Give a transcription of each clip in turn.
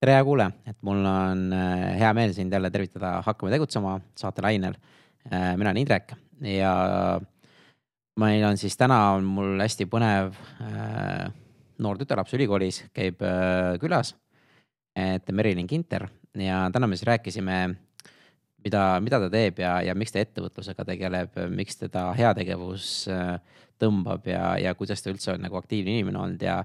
tere, hea kuulaja, et mul on äh, hea meel sind jälle tervitada Hakkame tegutsema saatelainel. Äh, mina olen Indrek ja meil on siis täna on mul hästi põnev äh, noor tütarlaps ülikoolis, käib külas. et Merilin Kinter ja täna me siis rääkisime, mida, mida ta teeb ja, ja miks ta ettevõtlusega tegeleb, miks teda heategevus tõmbab ja, ja kuidas ta üldse on nagu aktiivne inimene olnud ja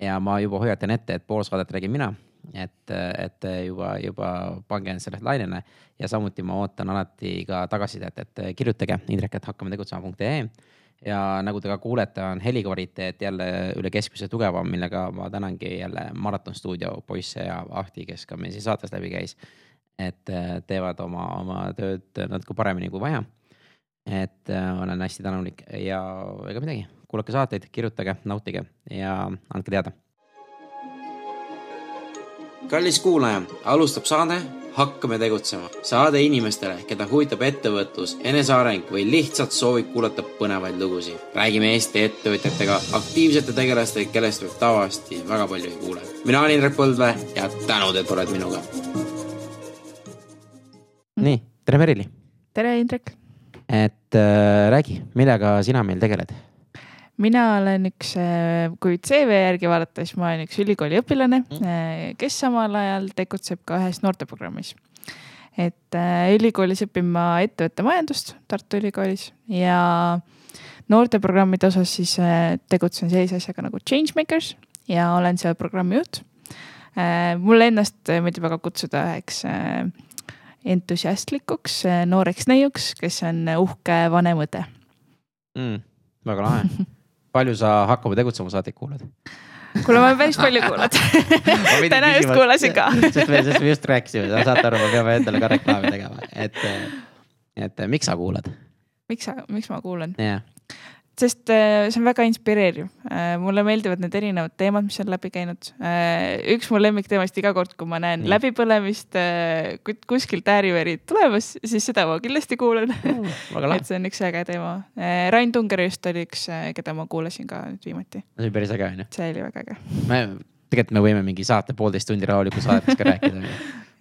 ja ma juba hoiatan ette, et pool saadet räägin mina et, et juba, juba pange end sellest lainele ja samuti ma ootan alati ka tagasisidet, et kirjutage Indrek, et hakkame tegutsema.ee ja nagu te ka kuulete, on helikvaliteet jälle üle keskmise tugevam, millega ma tänangi jälle Maraton stuudio poisse ja Ahti, kes ka meil siin saates läbi käis. et teevad oma, oma tööd natuke paremini kui vaja. et olen hästi tänulik ja ega midagi, kuulake saateid, kirjutage, nautige ja andke teada kallis kuulaja, alustab saade Hakkame tegutsema. saade inimestele, keda huvitab ettevõtlus, eneseareng või lihtsalt soovib kuulata põnevaid lugusid. räägime Eesti ettevõtjatega, aktiivsete tegelastega, kellest võib tavaliselt väga palju ei kuule. mina olen Indrek Põldvee ja tänud, et oled minuga. nii, tere Merili. tere, Indrek. et äh, räägi, millega sina meil tegeled? Mina olen üks, äh, kui CV järgi vaadata, siis ma olen üks ülikooli õpilane, mm. äh, kes samal ajal tegutseb ka ühes noorteprogrammis. et äh, ülikoolis õpin ma ettevõttemajandust Tartu Ülikoolis ja noorteprogrammide osas siis tegutsen sellise asjaga nagu Changemakers ja olen seal programmi juht. mulle ennast meeldib väga kutsuda üheks entusiastlikuks nooreks neiuks, kes on uhke vanem õde mm,. väga lahe palju sa Hakkame tegutsema saateid kuulad? kuule, ma olen päris palju kuulanud täna just kuulasin ka sest me, sest me just rääkisime, saate aru, me peame endale ka reklaami tegema, et, et miks sa kuulad? miks sa, miks ma kuulan? jah sest äh, see on väga inspireeriv. Äh, mulle meeldivad need erinevad teemad, mis on läbi käinud. Äh, üks mu lemmikteemast iga kord, kui ma näen mm. läbipõlemist kuskilt ääriveri tulemas, siis seda ma kindlasti kuulan mm,. et see on üks äge teema. Rain Tunger just oli üks, keda ma kuulasin ka nüüd viimati. see oli päris äge on ju. see oli väga äge. me, tegelikult me võime mingi saate poolteist tundi rahulikku saadet ka rääkida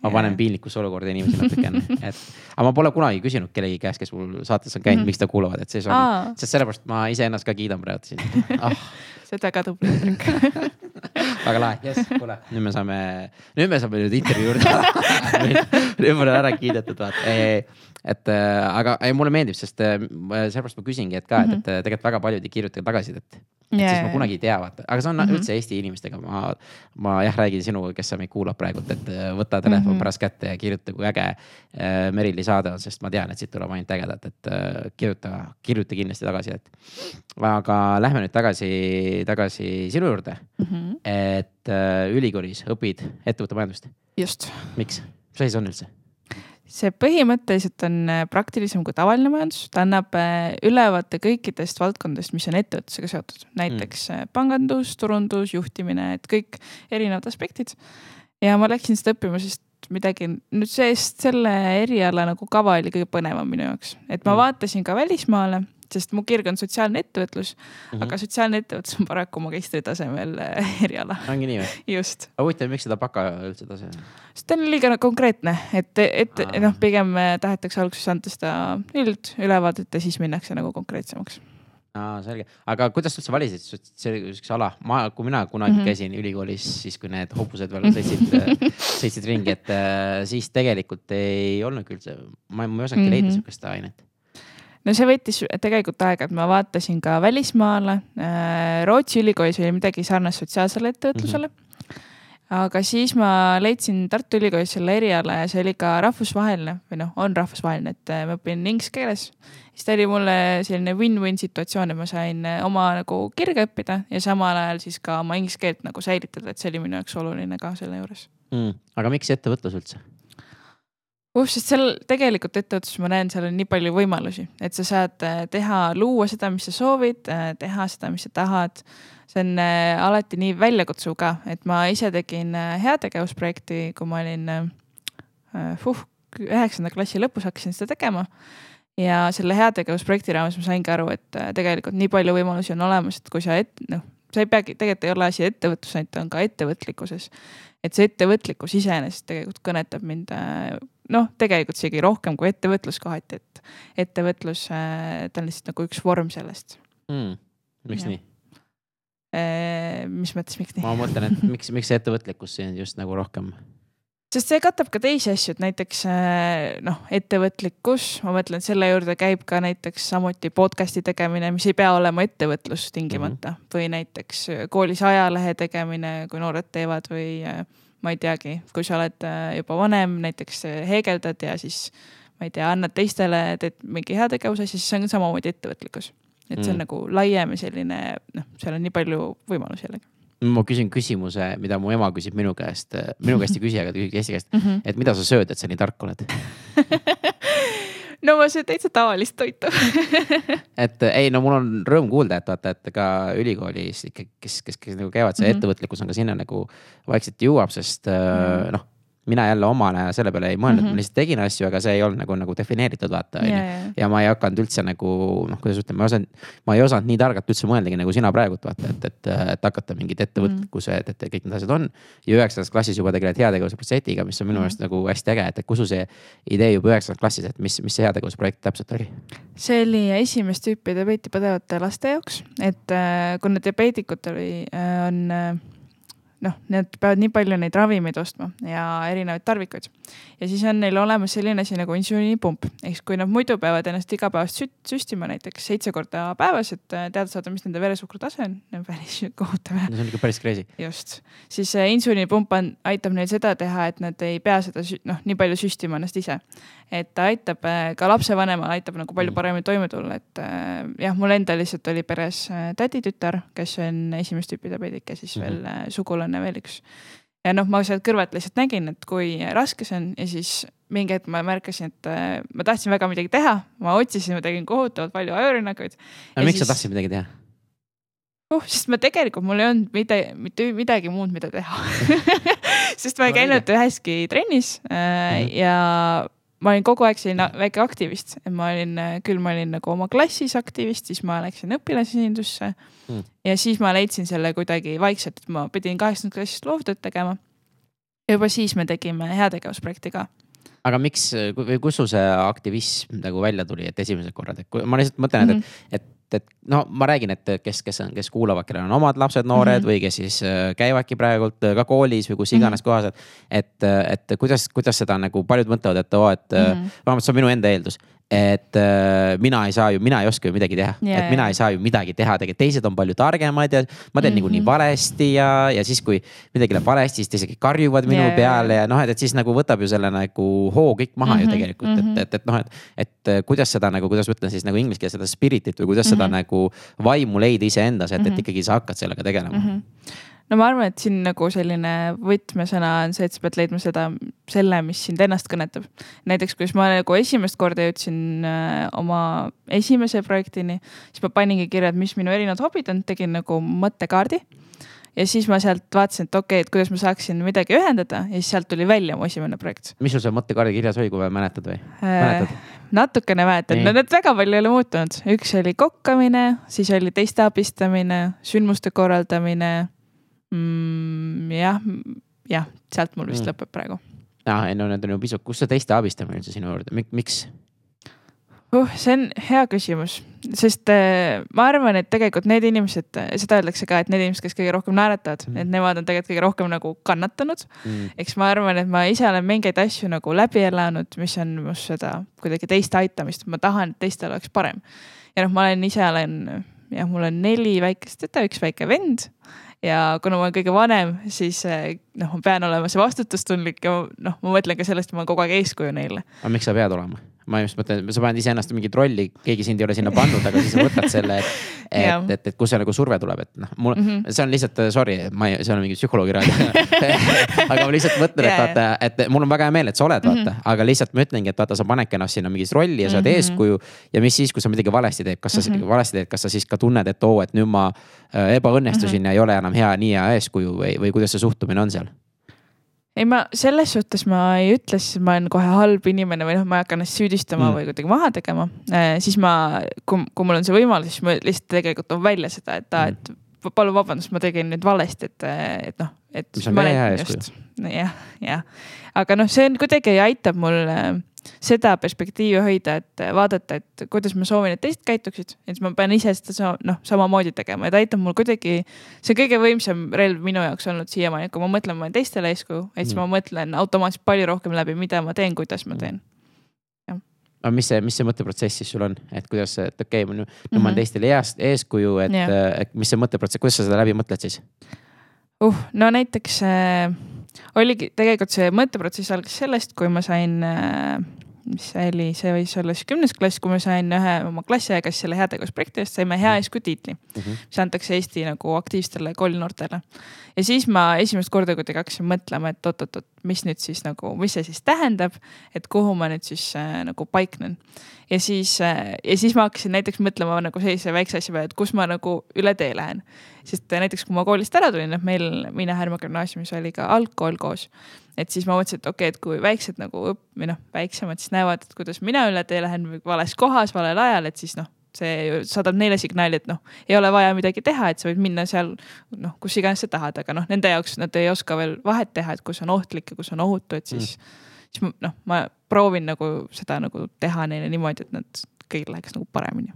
ma panen piinlikusse olukorda inimesi natukene, et. aga ma pole kunagi küsinud kellegi käest, kes mul saates on käinud mm, -hmm. miks ta kuulavad, et siis on, sest sellepärast ma iseennast ka kiidan praegu siin ah.. see on väga tubli trikk väga lahe, jess, kuule, nüüd me saame, nüüd me saame nüüd intervjuu juurde nüüd ma olen ära kiidetud, vaata et äh, aga ei, mulle meeldib, sest äh, sellepärast ma küsingi, et ka, et, et tegelikult väga paljud ei kirjuta tagasisidet et yeah, siis ma kunagi ei tea, vaata, aga see on mm -hmm. üldse Eesti inimestega, ma, ma jah, räägin sinuga, kes sa meid kuulab praegult, et äh, võta telefon mm -hmm. pärast kätte ja kirjuta, kui äge äh, Merili saade on, sest ma tean, et siit tuleb ainult ägedat, et äh, kirjuta, kirjuta kindlasti tagasisidet. aga lähme nüüd tagasi, tagasi sinu juurde mm. -hmm. et äh, ülikoolis õpid ettevõttemajandust. just. miks, mis asi see on üldse? See põhimõtteliselt on äh, praktilisem kui tavaline majandus, ta annab äh, ülevaate kõikidest valdkondadest, mis on ettevõtlusega seotud, näiteks mm. pangandus, turundus, juhtimine, et kõik erinevad aspektid. ja ma läksin seda õppima, sest midagi nüüd seest selle eriala nagu kava oli kõige põnevam minu jaoks, et ma mm. vaatasin ka välismaale sest mu kirg on sotsiaalne ettevõtlus mm, -hmm. aga sotsiaalne ettevõtlus on paraku magistritasemel äh, eriala. ongi nii või? just. aga huvitav, miks seda baka üldse tase? sest ta on liiga konkreetne, et, et ah. noh, pigem äh, tahetakse alguses anda seda üldülevaadet ja siis minnakse nagu konkreetsemaks aa, selge, aga kuidas sa üldse valisid sellise ala, ma, kui mina kunagi mm -hmm. käisin ülikoolis, siis kui need hobused veel sõitsid sõitsid ringi, et siis tegelikult ei olnudki üldse, ma, ma ei osanudki mm -hmm. leida sihukest ainet no see võttis tegelikult aega, et ma vaatasin ka välismaale. Äh, Rootsi ülikoolis oli midagi sarnast sotsiaalsele ettevõtlusele mm. -hmm. aga siis ma leidsin Tartu Ülikoolis selle eriala ja see oli ka rahvusvaheline või noh, on rahvusvaheline, et äh, ma õpin inglise keeles. siis ta oli mulle selline win-win situatsioon, et ma sain äh, oma nagu kirge õppida ja samal ajal siis ka oma inglise keelt nagu säilitada, et see oli minu jaoks oluline ka selle juures mm.. aga miks ettevõtlus üldse? Uh, sest seal tegelikult ettevõtluses ma näen, seal on nii palju võimalusi, et sa saad äh, teha, luua seda, mis sa soovid, äh, teha seda, mis sa tahad. see on äh, alati nii väljakutsuv ka, et ma ise tegin heategevusprojekti, kui ma olin uh, üheksanda klassi lõpus hakkasin seda tegema. ja selle heategevusprojekti raames ma saingi aru, et tegelikult nii palju võimalusi on olemas, et kui sa noh, sa ei peagi, tegelikult ei ole asi ettevõtlus, ainult on ka ettevõtlikkuses et see ettevõtlikkus iseenesest tegelikult kõnetab mind noh, tegelikult isegi rohkem kui ettevõtlus kohati, et ettevõtlus, äh, ta on lihtsalt nagu üks vorm sellest mm.. miks ja. nii? mis mõttes, miks nii? ma mõtlen, et miks, miks see ettevõtlikkus siin just nagu rohkem sest see katab ka teisi asju, et näiteks äh, noh, ettevõtlikkus, ma mõtlen, selle juurde käib ka näiteks samuti podcast'i tegemine, mis ei pea olema ettevõtlus tingimata mm -hmm. või näiteks äh, koolis ajalehe tegemine, kui noored teevad või äh, ma ei teagi, kui sa oled juba vanem, näiteks heegeldad ja siis ma ei tea, annad teistele, teed mingi heategevuse, siis see on samamoodi ettevõtlikkus. et see on mm. nagu laiem ja selline noh, seal on nii palju võimalusi jällegi ma küsin küsimuse, mida mu ema küsib minu käest, minu käest ei küsi, aga ta küsib Eesti käest mm, -hmm. et mida sa sööd, et sa nii tark oled no ma söön täitsa tavalist toitu et ei, no mul on rõõm kuulda, et vaata, et ka ülikoolis ikka, kes, kes, kes nagu käivad, see mm -hmm. ettevõtlikkus on ka sinna nagu vaikselt jõuab, sest mm -hmm. noh mina jälle omana selle peale ei mõelnud mm, -hmm. ma lihtsalt tegin asju, aga see ei olnud nagu, nagu defineeritud, vaata on ju. ja ma ei hakanud üldse nagu noh, kuidas ütleme, ma ei osanud, ma ei osanud nii targalt üldse mõeldagi nagu sina praegult vaata, et, et, et hakata mingit ettevõtlikkuse mm, -hmm. et, et kõik need asjad on. ja üheksandas klassis juba tegeled heategevuse protsessiga, mis on minu meelest mm -hmm. nagu hästi äge, et, et kus sul see idee juba üheksandas klassis, et mis, mis see heategevusprojekt täpselt oli? see oli esimest tüüpi diabeeti põdevate laste jaoks, et äh, kuna diabeetikud oli äh,, on äh, noh, nad peavad nii palju neid ravimeid ostma ja erinevaid tarvikuid. ja siis on neil olemas selline asi nagu insuliinipump, ehk siis kui nad muidu peavad ennast igapäevast süstima näiteks seitse korda päevas, et äh, teada saada, mis nende veresuhkru tase on, päris kohutav. see on ikka päris crazy. just, siis insuliinipump on, aitab neil seda teha, et nad ei pea seda noh, nii palju süstima ennast ise. et ta aitab äh, ka lapsevanemal aitab nagu palju mm. paremini toime tulla, et äh, jah, mul endal lihtsalt oli peres täditütar, kes on esimest tüüpi diabeedik ja siis -hmm. veel sugulane on veel üks. ja noh, ma sealt kõrvalt lihtsalt nägin, et kui raske see on ja siis mingi hetk ma märkasin, et äh, ma tahtsin väga midagi teha, ma otsisin, ma tegin kohutavalt palju ajurünnakuid. aga miks siis... sa tahtsid midagi teha? uh, sest ma tegelikult, mul ei olnud mitte, mitte midagi muud, mida teha sest ma ei käinud üheski trennis äh, mm -hmm. ja ma olin kogu aeg selline väike aktivist, et ma olin, küll ma olin nagu oma klassis aktivist, siis ma läksin õpilasesindusse mm. ja siis ma leidsin selle kuidagi vaikselt, et ma pidin kaheksandast klassist loovtööd tegema. ja juba siis me tegime heategevusprojekti ka aga miks või kus sul see aktivism nagu välja tuli, et esimesed korrad, et kui ma lihtsalt mõtlen mm, -hmm. et, et et no ma räägin, et kes, kes on, kes kuulavad, kellel on omad lapsed, noored mm -hmm. või kes siis äh, käivadki praegult äh, ka koolis või kus iganes mm -hmm. kohas, et. et, et kuidas, kuidas seda nagu paljud mõtlevad, et oo, et mm -hmm. vähemalt see on minu enda eeldus et äh, mina ei saa ju, mina ei oska ju midagi teha yeah., et mina ei saa ju midagi teha, tegelikult teised on palju targemad ja ma teen mm -hmm. niikuinii valesti ja, ja siis, kui midagi läheb valesti, siis teised karjuvad minu yeah. peale ja noh, et, et siis nagu võtab ju selle nagu hoo kõik maha mm -hmm. ju mhm. tegelikult mm, -hmm. et, et, et noh, et. et kuidas seda nagu, kuidas ma ütlen siis nagu inglise keeles seda spirit'it või kuidas mm -hmm. seda nagu vaimu leida iseendas, et mm, -hmm. et mhm. ikkagi sa hakkad sellega tegelema mm. -hmm no ma arvan, et siin nagu selline võtmesõna on see, et sa pead leidma seda, selle, mis sind ennast kõnetab. näiteks, kui ma nagu esimest korda jõudsin äh, oma esimese projektini, siis ma paningi kirja, et mis minu erinevad hobid on, tegin nagu mõttekaardi. ja siis ma sealt vaatasin, et okei okay,, et kuidas ma saaksin midagi ühendada ja siis sealt tuli välja mu esimene projekt. mis sul seal mõttekaardi kirjas oli, kui mäletad või mäletad? natukene mäletan, no need väga palju ei ole muutunud, üks oli kokkamine, siis oli teiste abistamine, sündmuste korraldamine mm,? jah, jah, sealt mul vist mm. lõpeb praegu. aa, ei no need on ju pisut, kus see teiste abistamine üldse sinu juurde, miks? uh, see on hea küsimus, sest äh, ma arvan, et tegelikult need inimesed, seda öeldakse ka, et need inimesed, kes kõige rohkem naeratavad mm., et nemad on tegelikult kõige rohkem nagu kannatanud mm.. eks ma arvan, et ma ise olen mingeid asju nagu läbi elanud, mis on must seda kuidagi teiste aitamist, ma tahan, et teistel oleks parem. ja noh, ma olen ise olen, jah, mul on neli väikest tüta, üks väike vend ja kuna ma olen kõige vanem, siis eh, noh, ma pean olema see vastutustundlik ja noh, ma mõtlen ka sellest, et ma olen kogu aeg eeskuju neile. aga miks sa pead olema? Ma just mõtlen, sa paned iseennast mingit rolli, keegi sind ei ole sinna pannud, aga siis sa võtad selle, et, et, et, et kust see nagu surve tuleb, et noh, mul mm, -hmm. see on lihtsalt, sorry, ma ei, see on mingi psühholoogi raadio aga ma lihtsalt mõtlen, et vaata, et mul on väga hea meel, et sa oled, vaata mm, -hmm. aga lihtsalt ma ütlengi, et vaata, sa panedki ennast sinna mingisse rolli ja sa oled mm -hmm. eeskuju. ja mis siis, kui sa midagi valesti teed, kas sa mm -hmm. valesti teed, kas sa siis ka tunned, et oo, et nüüd ma äh, ebaõnnestusin mm -hmm. ja ei ole enam hea, nii hea eeskuju või, või kuidas see suhtumine on seal? Ei, ma selles suhtes ma ei ütle, siis ma olen kohe halb inimene või noh, ma ei hakka ennast süüdistama mm. või kuidagi maha tegema äh,. siis ma, kui, kui mul on see võimalus, siis ma lihtsalt tegelikult toon välja seda, et aa mm., et palun vabandust, ma tegin nüüd valesti, et, et noh, et. mis on väga hea eeskuju. jah, jah, aga noh, see on kuidagi aitab mul äh, seda perspektiivi hoida, et vaadata, et kuidas ma soovin, et teised käituksid. et siis ma pean ise seda noh, samamoodi tegema ja ta aitab mul kuidagi, see kõige võimsam relv minu jaoks olnud siiamaani, kui ma mõtlen, ma olen teistele eeskuju, et siis mm. ma mõtlen automaatselt palju rohkem läbi, mida ma teen, kuidas ma teen aga mis see, mis see mõtteprotsess siis sul on, et kuidas, et okei okay,, nüüd mm -hmm. ma olen mhm. teistele ees, eeskuju, et, et mis see mõtteprotsess, kuidas sa seda läbi mõtled siis? uh, no näiteks äh, oligi tegelikult see mõtteprotsess algas sellest, kui ma sain äh, mis see oli, see võis olla siis kümnes klass, kui ma sain ühe oma klassiaega siis selle heategevusprojekti eest, saime hea eeskuju tiitli mm, -hmm. mis antakse Eesti nagu aktiivsetele koolinoortele. ja siis ma esimest korda kuidagi hakkasin mõtlema, et oot-oot-oot, mis nüüd siis nagu, mis see siis tähendab, et kuhu ma nüüd siis äh, nagu paiknen. ja siis äh,, ja siis ma hakkasin näiteks mõtlema nagu sellise väikse asja peale, et kus ma nagu üle tee lähen. Sest näiteks, kui ma koolist ära tulin, et meil Miina Härma gümnaasiumis oli ka algkool koos et siis ma mõtlesin, et okei okay,, et kui väiksed nagu õpp- või noh, väiksemad siis näevad, et kuidas mina üle tee lähen vales kohas, valel ajal, et siis noh, see saadab neile signaali, et noh, ei ole vaja midagi teha, et sa võid minna seal noh, kus iganes sa tahad, aga noh, nende jaoks nad ei oska veel vahet teha, et kus on ohtlik ja kus on ohutu, et siis mm., siis noh, ma proovin nagu seda nagu teha neile niimoodi, et nad kõigil läheks nagu paremini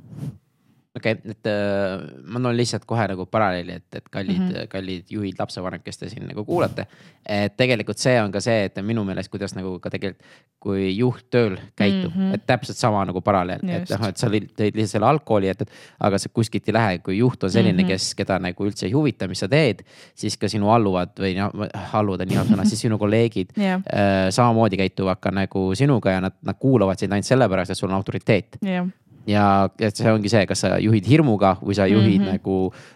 okei okay,, et äh, ma toon lihtsalt kohe nagu paralleeli, et, et kallid mm, -hmm. kallid juhid, lapsevanemad, kes te siin nagu kuulate. et tegelikult see on ka see, et minu meelest, kuidas nagu ka tegelikult, kui juht tööl käitub mm, -hmm. et täpselt sama nagu paralleel, et noh, et sa tõid lihtsalt selle algkooli, et, et aga sa kuskilt ei lähe, kui juht on selline mm, -hmm. kes, keda nagu üldse ei huvita, mis sa teed. siis ka sinu alluvad või noh, alluvad on sõna, siis sinu kolleegid yeah. äh, samamoodi käituvad ka nagu sinuga ja nad, nad kuulavad sind ainult sellepärast, et sul on autoriteet yeah ja et see ongi see, kas sa juhid hirmuga või sa juhid mm -hmm. nagu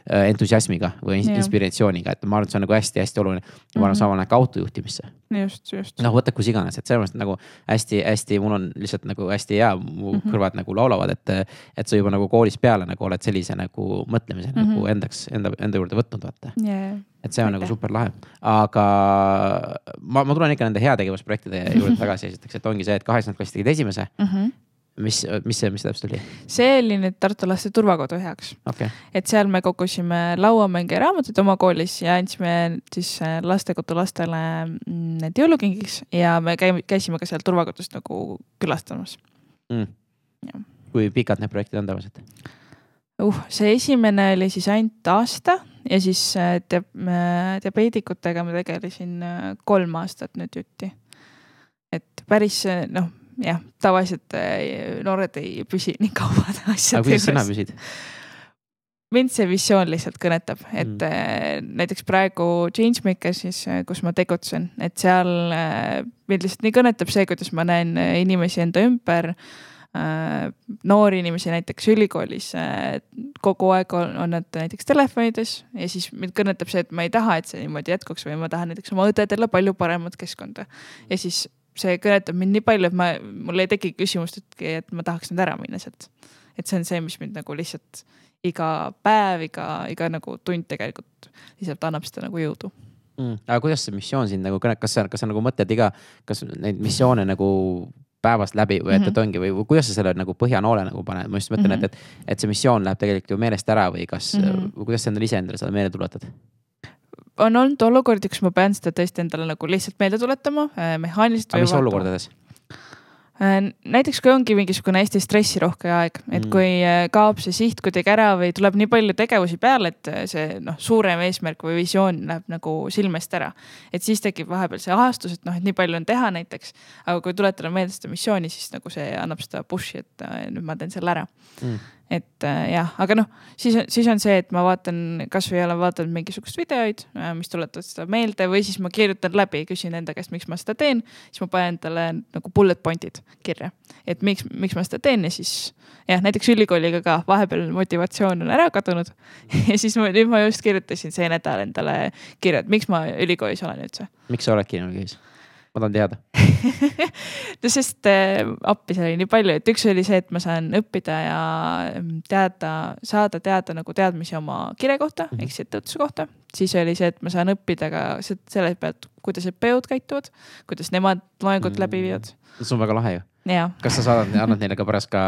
äh, entusiasmiga või yeah. inspiratsiooniga, et ma arvan, et see on nagu hästi-hästi oluline. ma arvan sama läheb ka autojuhtimisse. just, just. noh, võta kus iganes, et selles mõttes nagu hästi-hästi, mul on lihtsalt nagu hästi hea, mu mm -hmm. kõrvad nagu laulavad, et, et sa juba nagu koolist peale nagu oled sellise nagu mõtlemise mm -hmm. nagu endaks, enda, enda juurde võtnud, vaata yeah et see on Aitäh. nagu super lahe, aga ma, ma tulen ikka nende heategevusprojektide juurde tagasi esiteks, et ongi see, et kaheksandad klassid tegid esimese mm. -hmm mis, mis see, mis täpselt oli? see oli nüüd Tartu laste turvakodu heaks okay.. et seal me kogusime lauamänge ja raamatuid oma koolis ja andsime siis äh, lastekodu lastele mm, need jõulukingiks ja me käime, käisime ka seal turvakodust nagu külastamas mm.. kui pikad need projektid on tavaliselt? uh, see esimene oli siis ainult aasta ja siis äh, dia-, äh, diabeedikutega ma tegelesin kolm aastat nüüd jutti. et päris noh jah, tavaliselt äh, noored ei püsi nii kaua asjade juures. kuidas sina püsid? mind see visioon lihtsalt kõnetab, et mm. Äh, näiteks praegu Changemakersis, äh, kus ma tegutsen, et seal mind lihtsalt nii kõnetab see, kuidas ma näen inimesi enda ümber noori inimesi näiteks ülikoolis kogu aeg on, on nad näiteks telefonides ja siis mind kõnetab see, et ma ei taha, et see niimoodi jätkuks või ma tahan näiteks oma õdedele palju paremat keskkonda. ja siis see kõnetab mind nii palju, et ma, mul ei teki küsimust, et, et ma tahaks nüüd ära minna sealt. et see on see, mis mind nagu lihtsalt iga päev, iga, iga nagu tund tegelikult lihtsalt annab seda nagu jõudu mm.. aga kuidas see missioon sind nagu kõnetab, kas sa, kas sa nagu mõtled iga, kas neid missioone nagu päevast läbi või et, et mhm. ongi või, või kuidas sa selle nagu põhjanoole nagu paned, ma just mõtlen mm, -hmm. et, et, et see missioon läheb tegelikult ju meelest ära või kas mm, -hmm. kuidas sa endale iseendale seda meelde tuletad? On olnud olukordi, kus ma pean seda tõesti endale nagu lihtsalt meelde tuletama äh, mehaaniliselt. aga mis olukordades? Äh, näiteks kui ongi mingisugune hästi stressirohke aeg, et mm. kui äh, kaob see siht kuidagi ära või tuleb nii palju tegevusi peale, et see noh, suurem eesmärk või visioon läheb nagu silmest ära. et siis tekib vahepeal see ahastus, et noh, et nii palju on teha näiteks. aga kui tuletada meelde seda missiooni, siis nagu see annab seda push'i, et nüüd ma teen selle ära mm et äh, jah, aga noh, siis, siis on see, et ma vaatan, kasvõi olen vaadanud mingisugust videoid, äh, mis tuletavad seda meelde või siis ma kirjutan läbi, küsin enda käest, miks ma seda teen. siis ma panen endale nagu bullet point'id kirja, et miks, miks ma seda teen ja siis jah, näiteks ülikooliga ka vahepeal motivatsioon on ära kadunud ja siis ma nüüd ma just kirjutasin see nädal endale kirja, et miks ma ülikoolis olen üldse. miks sa oledki ülikoolis? Ma tahan teada no sest äh, appi seal oli nii palju, et üks oli see, et ma saan õppida ja mm, teada, saada teada nagu teadmisi oma kire kohta mm -hmm. ehk siis ettevõtluse kohta. siis oli see, et ma saan õppida ka selle pealt, kuidas õppejõud käituvad, kuidas nemad loengut läbi viivad. see on väga lahe ju. Kas sa saadad, annad neile ka pärast ka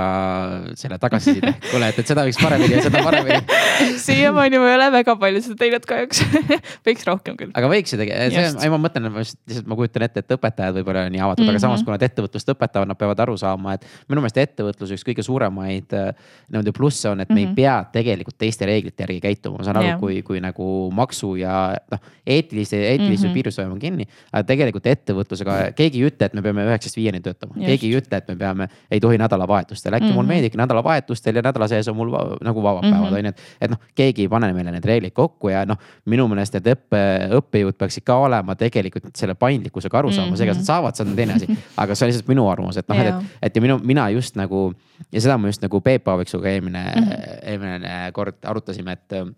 selle tagasiside, kuule, et, et seda võiks paremini ja seda paremini siiamaani ma ei ole väga palju seda teinud kahjuks võiks rohkem küll. aga võiks ju tegelikult, ei ma mõtlen, lihtsalt ma kujutan ette, et õpetajad võib-olla on nii avatud mm, -hmm. aga samas, Mhm. kui nad ettevõtlust õpetavad, nad peavad aru saama, et minu meelest ettevõtlus üks kõige suuremaid äh, niimoodi plusse on, et me mm -hmm. Mhm. ei pea tegelikult teiste reeglite järgi käituma, ma saan aru Jah. kui, kui nagu maksu ja noh, eetiliste, eetilise mm Mhm. -hmm. piirist hoiame kinni. aga tegelikult ettevõtlusega keegi ei ütle, et me peame üheksast viieni töötama, keegi ei ütle, et me peame, ei tohi nädalavahetustel, äkki mm -hmm. mul Mhm. meeldibki nädalavahetustel ja nädala sees on mul va, nagu vabad Mhm. päevad on ju, et. et noh, keegi ei pane meile need reeglid kokku ja noh, minu meelest need õppe, õppejõud peaksid ka olema tegelikult selle paindlikkusega aru saama mm, -hmm. seega Mhm. nad saavad, see on teine asi. aga see on lihtsalt minu arvamus, et noh, et, et, et ja minu, mina just nagu ja seda ma just nagu Peep Aaviksuga eelmine mm, Mhm. -hmm. eelmine kord arutasime, et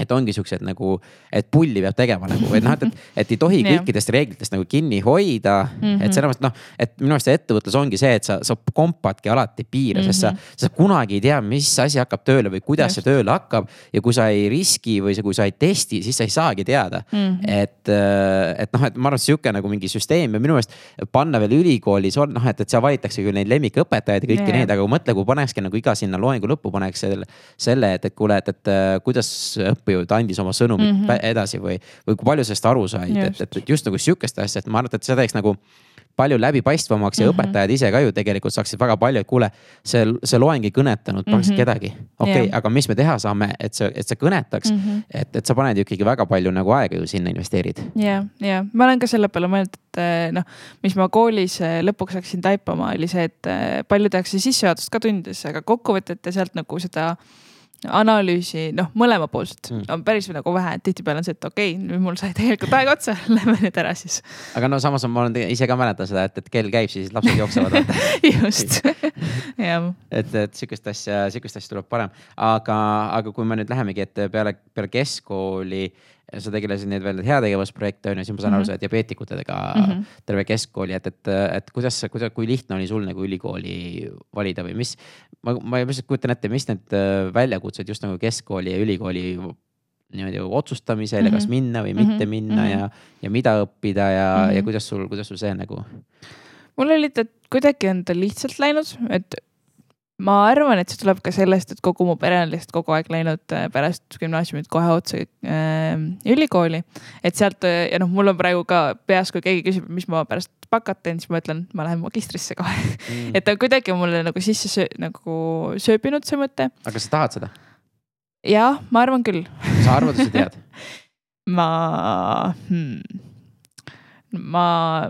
et ongi siuksed nagu, et pulli peab tegema nagu, et noh, et, et, et ei tohi kõikidest reeglitest nagu kinni hoida mm. -hmm. et Mhm. mõttes noh, et minu arust see ettevõtlus ongi see, et sa, sa kompadki alati piire mm, -hmm. sest sa, sa kunagi ei tea, mis asi hakkab tööle või kuidas Just. see tööle hakkab. ja kui sa ei riski või kui sa ei testi, siis sa ei saagi teada mm. Mhm. -hmm. et, et noh, et ma arvan, et sihuke nagu mingi süsteem ja minu meelest panna veel ülikoolis on noh, et, et seal valitakse küll neid lemmikõpetajaid ja kõiki Jaa. neid, aga mõtle, kui panekski nagu iga sinna loengu lõppu paneks selle, selle, et, et kuule, et, et äh, kuidas õppejõud andis oma sõnumit mm Mhm. -hmm. edasi või, või kui palju sellest aru said, et, et, just nagu sihukest asja, et ma arvan, et see teeks nagu palju läbipaistvamaks ja mm Mhm. -hmm. õpetajad ise ka ju tegelikult saaksid väga palju, et kuule, see, see loeng ei kõnetanud praktiliselt Mhm. kedagi. okei okay, Jah. aga mis me teha saame, et see, et see kõnetaks mm, Mhm. -hmm. et, et sa paned ju ikkagi väga palju nagu aega ju sinna investeerid. ja, ja ma olen ka selle peale mõelnud, et eh, noh, mis ma koolis eh, lõpuks hakkasin taipama, oli see, et eh, palju tehakse sissejuhatust ka tundides, aga kokkuvõtet ja sealt nagu seda analüüsi, noh, mõlemapoolset Mm. on päris nagu vähe, et tihtipeale on see, et okei okay,, nüüd mul sai tegelikult aeg otsa, lähme nüüd ära siis. aga no samas on, ma olen ise ka mäletan seda, et, et kell käib, siis lapsed jooksevad just, jah. et, et sihukest asja, sihukest asja tuleb parem, aga, aga kui me nüüd lähemegi, et peale, peale keskkooli sa tegelesid neid veel heategevusprojekte on ju, siis ma saan aru, Mhm. sa diabeetikutega mm. -hmm. terve keskkooli, et, et, et kuidas, kuidas, kui lihtne oli sul nagu ülikooli valida või mis. ma, ma lihtsalt kujutan ette, mis need äh, väljakutsed just nagu keskkooli ja ülikooli niimoodi otsustamisel mm -hmm. ja kas Mhm. minna või mitte minna Mhm. ja, ja mida õppida ja mm, -hmm. ja kuidas sul, kuidas sul see nagu. mul oli ta kuidagi on ta lihtsalt läinud, et ma arvan, et see tuleb ka sellest, et kogu mu pere on lihtsalt kogu aeg läinud äh, pärast gümnaasiumit kohe otse äh, ülikooli. et sealt äh, ja noh, mul on praegu ka peas, kui keegi küsib, mis ma pärast bakat teen, siis ma ütlen, ma lähen magistrisse kohe Mm. et ta kuidagi mulle nagu sisse söö, nagu sööbinud see mõte. aga kas sa tahad seda? jah, ma arvan küll. sa arvad, et sa tead? ma hmm,, ma,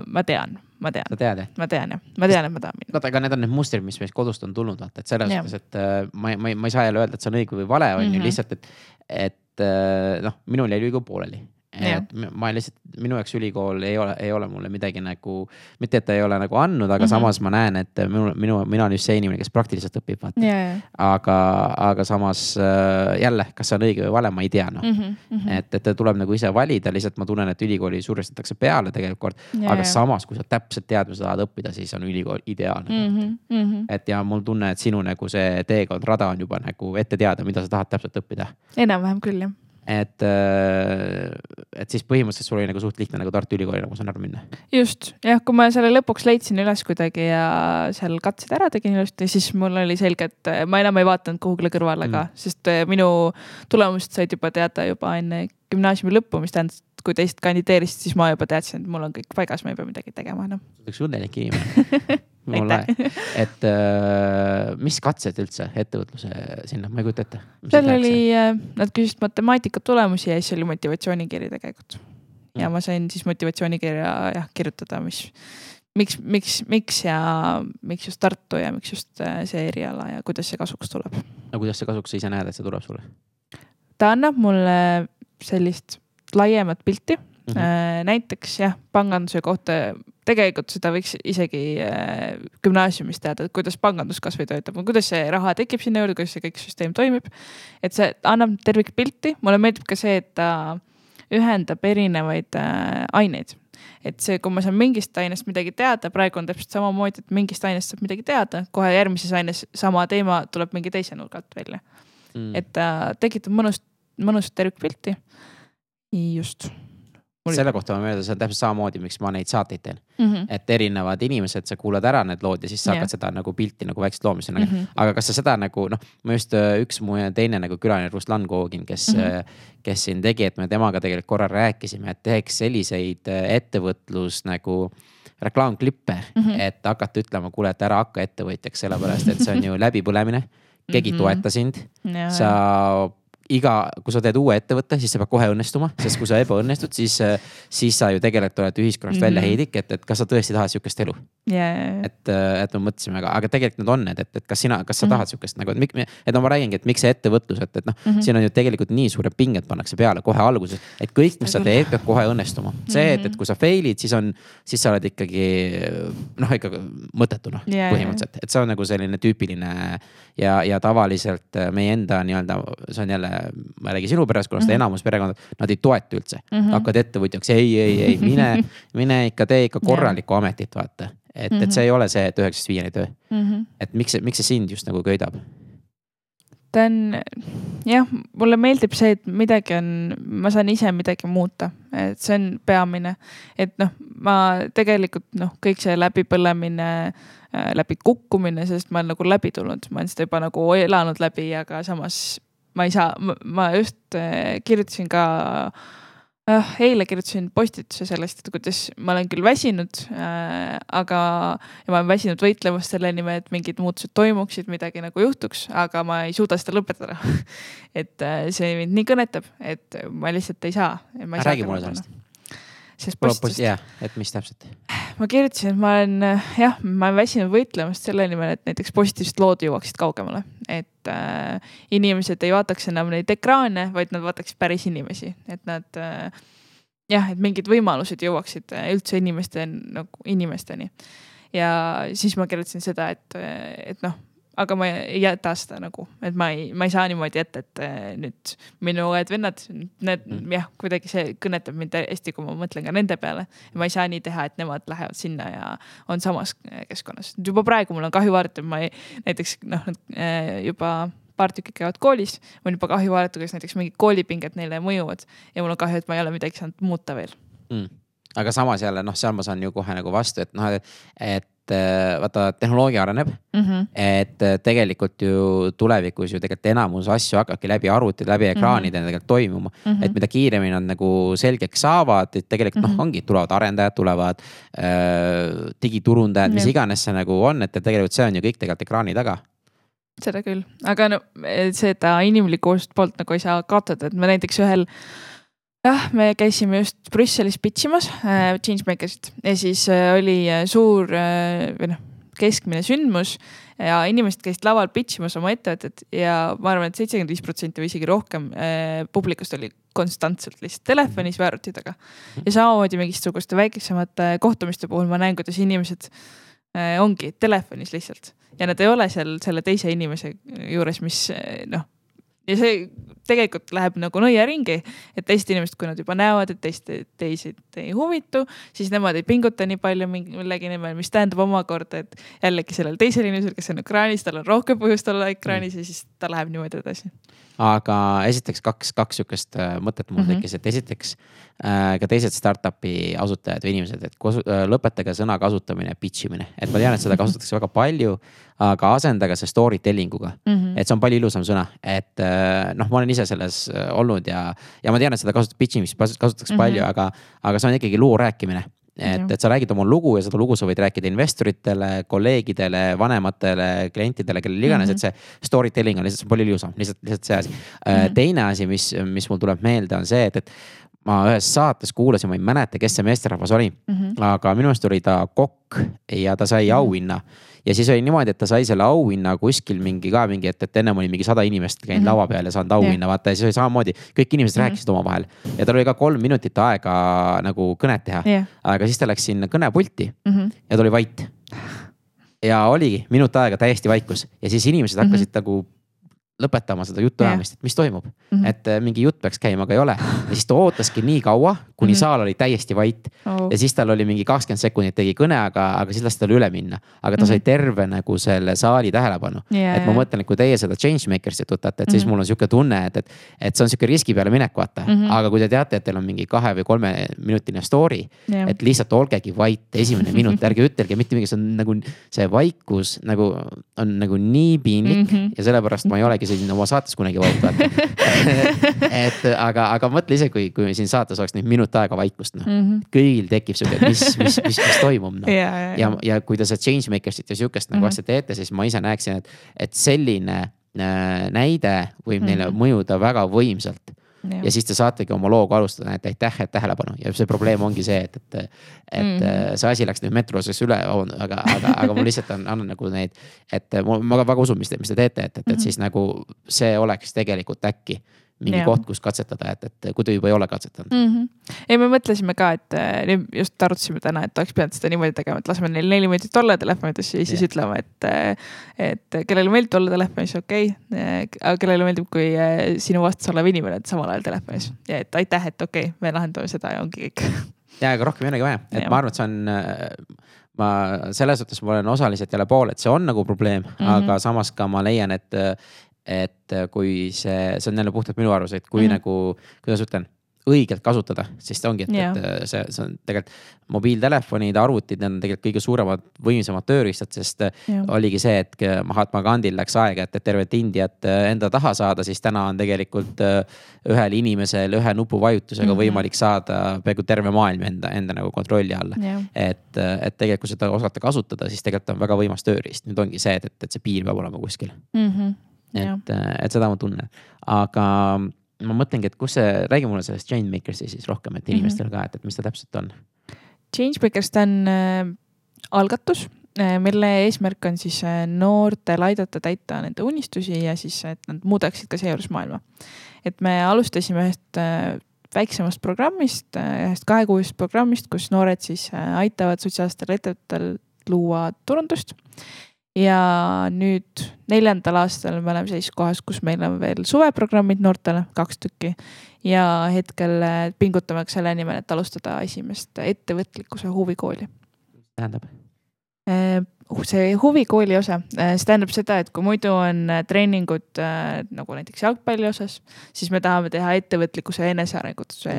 ma tean, ma tean, sa tead jah? ma tean jah, ma tean, et ma tahan minna. vaata, aga need on need mustrid, mis meist kodust on tulnud, vaata, et selles suhtes, et äh, ma, ma, ma ei saa jälle öelda, et see on õige või vale, on ju Mhm. lihtsalt, et, et äh, noh, minul jäi ülikool pooleli. Et ma lihtsalt, minu jaoks ülikool ei ole, ei ole mulle midagi nagu, mitte et ta ei ole nagu andnud, aga mm. -hmm. samas ma näen, et minu, minu, mina olen just see inimene, kes praktiliselt õpib, vaata. ja aga, aga samas äh, jälle, kas see on õige või vale, ma ei tea, noh mm. -hmm, mm -hmm. et, et tuleb nagu ise valida, lihtsalt ma tunnen, et ülikooli survestatakse peale tegelikult. aga samas, kui sa täpselt tead, mida sa tahad õppida, siis on ülikool ideaalne mm. -hmm, mm -hmm. et ja mul tunne, et sinu nagu see teekond, rada on juba nagu ette teada, mida sa tahad täpselt õppida. enam-vähem küll jah. Et, et siis põhimõtteliselt sul oli nagu suht lihtne nagu Tartu Ülikooli nagu ma saan aru minna. just jah, kui ma selle lõpuks leidsin üles kuidagi ja seal katsed ära tegin ilusti, siis mul oli selge, et ma enam ei vaadanud kuhugile kõrvale ka Mm. sest äh, minu tulemused said juba teada juba enne gümnaasiumi lõppu, mis tähendas, kui teised kandideerisid, siis ma juba teadsin, et mul on kõik paigas, ma ei pea midagi tegema enam üks õnnelik inimene mul Aitäh. lahe, et äh, mis katsed üldse ettevõtluse sinna, ma ei kujuta ette. seal oli, nad küsisid matemaatika tulemusi ja siis oli motivatsioonikiri tegelikult. ja Mm. ma sain siis motivatsioonikirja jah kirjutada, mis, miks, miks, miks ja miks just Tartu ja miks just äh, see eriala ja kuidas see kasuks tuleb. no kuidas see kasuks sa ise näed, et see tuleb sulle ta annab mulle sellist laiemat pilti mm? mm, -hmm. näiteks jah, panganduse kohta tegelikult seda võiks isegi äh, gümnaasiumis teada, et kuidas pangandus kasvõi töötab, kuidas see raha tekib sinna juurde, kuidas see kõik süsteem toimib. et see annab tervikpilti, mulle meeldib ka see, et ta ühendab erinevaid äh, aineid. et see, kui ma saan mingist ainest midagi teada, praegu on täpselt samamoodi, et mingist ainest saab midagi teada, kohe järgmises aines sama teema tuleb mingi teise nurga alt välja. mm. et ta tekitab mõnust, mõnusat tervikpilti. Just selle kohta ma mööda, see on täpselt samamoodi, miks ma neid saateid teen mm. -hmm. et erinevad inimesed, sa kuulad ära need lood ja siis sa Jah. hakkad seda nagu pilti nagu vaikselt looma, mis on Mm -hmm. aga kas sa seda nagu noh, ma just äh, üks mu teine nagu külaline, Ruslan Kogin, kes mm, Mhm. -hmm. kes siin tegi, et me temaga tegelikult korra rääkisime, et teeks selliseid äh, ettevõtlus nagu reklaamklippe mm, Mhm. -hmm. et hakata ütlema, kuule, et ära hakka ettevõtjaks, sellepärast et see on ju läbipõlemine. keegi ei Mhm. toeta sind, Ja, sa iga, kui sa teed uue ettevõtte, siis see peab kohe õnnestuma, sest kui sa ebaõnnestud, siis, siis sa ju tegelikult oled ühiskonnast mm -hmm. välja Mhm. heidik, et, et kas sa tõesti tahad sihukest elu ja, et, et me mõtlesime, aga, aga tegelikult need on need, et, et kas sina, kas sa Mhm. tahad sihukest nagu, et et no ma räägingi, et miks see ettevõtlus, et, et noh mm. -hmm. siin on ju tegelikult nii suured pinged pannakse peale kohe alguses. et kõik, mis sa teed, peab kohe õnnestuma. see, et, et Mhm. kui sa fail'id, siis on, siis sa oled ikkagi noh, ikka mõttetu noh Jaa, põhimõtteliselt, et see on nagu selline tüüpiline. Ja, ja tavaliselt meie enda nii-öelda, see on jälle, ma ei räägi sinu perekonnast mm, -hmm. enamus perekond, nad ei toeta üldse mm. Mhm. -hmm. hakkad ettevõtjaks, ei, ei, ei mine, mine ikka tee ikka korralikku ametit, vaata. et, et see ei ole see, et üheksast viieni töö mm. -hmm. et miks see, miks see sind just nagu köidab? ta on, jah, mulle meeldib see, et midagi on, ma saan ise midagi muuta, et see on peamine. et noh, ma tegelikult noh, kõik see läbipõlemine, läbi kukkumine, sest ma olen nagu läbi tulnud, ma olen seda juba nagu elanud läbi, aga samas ma ei saa, ma just äh, kirjutasin ka äh, eile kirjutasin postituse sellest, et kuidas ma olen küll väsinud äh,, aga ja ma olen väsinud võitlemast selle nimel, et mingid muutused toimuksid, midagi nagu juhtuks, aga ma ei suuda seda lõpetada et äh, see mind nii kõnetab, et ma lihtsalt ei saa. räägi mulle sellest. Sellest postitusest. jah, et mis täpselt? ma kirjutasin, et ma olen jah, ma olen väsinud võitlemast selle nimel, et näiteks positiivsed lood jõuaksid kaugemale, et äh, inimesed ei vaataks enam neid ekraane, vaid nad vaataksid päris inimesi, et nad äh, jah, et mingid võimalused jõuaksid äh, üldse inimeste nagu inimesteni. ja siis ma kirjutasin seda, et, et noh, aga ma ei jäta seda nagu, et ma ei, ma ei saa niimoodi jätta, et äh, nüüd minu õed-vennad, need mm. jah, kuidagi see kõnetab mind hästi, kui ma mõtlen ka nende peale. ma ei saa nii teha, et nemad lähevad sinna ja on samas keskkonnas. juba praegu mul on kahju vaadata, ma ei, näiteks noh, juba paar tükki käivad koolis, on juba kahju vaadata, kuidas näiteks mingid koolipinged neile mõjuvad ja mul on kahju, et ma ei ole midagi saanud muuta veel mm.. aga samas jälle noh, seal ma saan ju kohe nagu vastu, et noh, et vaata, tehnoloogia areneb mm. -hmm. et tegelikult ju tulevikus ju tegelikult enamus asju hakkabki läbi arvuti, läbi ekraanide mm -hmm. tegelikult toimuma mm. -hmm. et mida kiiremini nad nagu selgeks saavad, et tegelikult mm -hmm. noh, ongi, tulevad arendajad, tulevad äh, digiturundajad, mis iganes see nagu on, et tegelikult see on ju kõik tegelikult ekraani taga seda küll, aga no seda inimlikku poolt nagu ei saa kaotada, et me näiteks ühel jah, me käisime just Brüsselis pitch imas äh, Changemakersit ja siis äh, oli suur äh, või noh, keskmine sündmus. Ja inimesed käisid laval pitch imas oma ettevõtet ja ma arvan et, et seitsekümmend viis protsenti või isegi rohkem äh, publikust oli konstantselt lihtsalt telefonis või arvuti taga. ja samamoodi mingisuguste väikesemate kohtumiste puhul ma näen, kuidas inimesed äh, ongi telefonis lihtsalt. Ja nad ei ole seal selle teise inimese juures, mis noh ja see tegelikult läheb nagu nõiaringi, et teised inimesed, kui nad juba näevad, et teist, teised ei huvitu, siis nemad ei pinguta nii palju millegi nimel, mis tähendab omakorda, et jällegi sellel teisel inimesel, kes on ekraanis, tal on rohkem põhjust olla ekraanis ja siis ta läheb niimoodi edasi. Aga esiteks kaks, kaks sihukest mõtet mul mm -hmm. tekkis, et esiteks äh, ka teised startup'i asutajad või inimesed, et kosu, äh, lõpetage sõna kasutamine, pitch imine, et ma tean, et seda kasutatakse väga palju, aga asendage see story telling uga mm. -hmm. et see on palju ilusam sõna, et äh, noh, ma olen ise selles olnud ja, ja ma tean, et seda kasutab pitch imist kasutatakse mm -hmm. palju, aga, aga see on ikkagi loo rääkimine et, et sa räägid oma lugu ja seda lugu sa võid rääkida investoritele, kolleegidele, vanematele, klientidele, kellele iganes mm, -hmm. et see story telling on lihtsalt palju ilusam, lihtsalt, lihtsalt see asi mm. -hmm. teine asi, mis, mis mul tuleb meelde, on see, et, et ma ühes saates kuulasin, ma ei mäleta, kes see meesterahvas oli mm, -hmm. aga minu arust oli ta kokk ja ta sai auhinna mm. -hmm ja siis oli niimoodi, et ta sai selle auhinna kuskil mingi ka mingi, et, et ennem oli mingi sada inimest käinud mm -hmm. laua peal ja saanud auhinna vaata ja siis oli samamoodi. kõik inimesed mm -hmm. rääkisid omavahel ja tal oli ka kolm minutit aega nagu kõnet teha yeah.. aga siis ta läks sinna kõnepulti mm -hmm. ja ta oli vait. ja oligi minut aega täiesti vaikus ja siis inimesed hakkasid mm -hmm. Lõpetama seda jutuajamist, et mis toimub mm. -hmm. et äh, mingi jutt peaks käima, aga ei ole. ja siis ta ootaski nii kaua, kuni mm. -hmm. saal oli täiesti vait oh. ja siis tal oli mingi kakskümmend sekundit tegi kõne, aga, aga siis lasti tal üle minna. aga ta sai Mhm. terve nagu selle saali tähelepanu. Ja, et ma mõtlen, et kui teie seda Changemakers'it võtate, et siis Mhm. mul on sihuke tunne, et, et, et see on sihuke riski peale minek, vaata mm. -hmm. aga kui te teate, et teil on mingi kahe või kolmeminutine story, Jah. et lihtsalt olgegi vait esimene minut, ärge ütelge mitte midagi, see on nagu see vaikus nagu on nagu nii piinlik mm. -hmm. ja sellepärast ma ei olegi siin oma saates kunagi vait vaata et aga, aga mõtle ise, kui, kui siin saates oleks nüüd minut aega vaikust, noh mm. -hmm. kõigil tekib sihuke, et mis, mis, mis, mis toimub noh ja, ja, ja, ja kui te seda changemaker'it ja sihukest nagu Mhm. asja teete, siis ma ise näeksin, et, et selline äh, näide võib neile Mhm. mõjuda väga võimsalt. Ja, ja siis te saategi oma looga alustada, et aitäh, et tähelepanu ja see probleem ongi see, et, et, et mm. see asi läks nüüd metroses üle, aga, aga, aga ma lihtsalt annan, annan nagu neid, et ma, ma väga usun, mis te, mis te teete, et, et, et Mhm. siis nagu see oleks tegelikult äkki mingi Jah. koht, kus katsetada, et, et kui te juba ei ole katsetanud. mm. -hmm. ei, me mõtlesime ka, et nüüd just arutasime täna, et oleks pidanud seda niimoodi tegema, et laseme neil neli minutit olla telefonides ja siis Jah. ütleme, et, äh, et kellele meeldib olla telefonis, okei okay., aga kellele meeldib, kui sinu vastas olev inimene on samal ajal telefonis ja et aitäh, et okei okay,, me lahendame seda ja ongi kõik. ja, aga rohkem ei olegi vaja, et Jah. ma arvan, et see on, ma selles suhtes ma olen osaliselt jälle pool, et see on nagu probleem mm. -hmm. aga samas ka ma leian, et, et kui see, see on jälle puhtalt minu arvamus, et kui mm. -hmm. nagu, kuidas ütlen õigelt kasutada, siis ta ongi, et yeah. et see, see on tegelikult mobiiltelefonid, arvutid, need on tegelikult kõige suuremad, võimsamad tööriistad, sest oligi see, et Mahatma Gandhil läks aega, et, et tervet Indiat äh, enda taha saada, siis täna on tegelikult äh, ühel inimesel ühe nupuvajutusega mm. -hmm. võimalik saada peaaegu terve maailm enda, enda nagu kontrolli alla jah, et, et tegelikult kui seda osata kasutada, siis tegelikult on väga võimas tööriist, nüüd ongi see, et, et, et see piir peab olema kuskil. Mhm. jah, et, et seda ma tunnen, aga ma mõtlengi, et kus see, räägi mulle sellest Changemakersi siis rohkem, et inimestel ka, et, et mis ta täpselt on. Changemakers, ta on äh, algatus äh, mille eesmärk on siis äh, noortel aidata täita nende unistusi ja siis, et nad muudaksid ka seejuures maailma. et me alustasime ühest äh, väiksemast programmist, ühest kahekuulisest programmist, kus noored siis äh, aitavad sotsiaalsetel ettevõtetel luua turundust. Ja nüüd neljandal aastal me oleme sellises kohas, kus meil on veel suveprogrammid noortele, kaks tükki. ja hetkel äh, pingutame ka selle nimel, et alustada esimest ettevõtlikkuse huvikooli tähendab? Uh, see huvikooli osa, see tähendab seda, et kui muidu on treeningud nagu näiteks jalgpalli osas, siis me tahame teha ettevõtlikkuse ja enesearengutuse,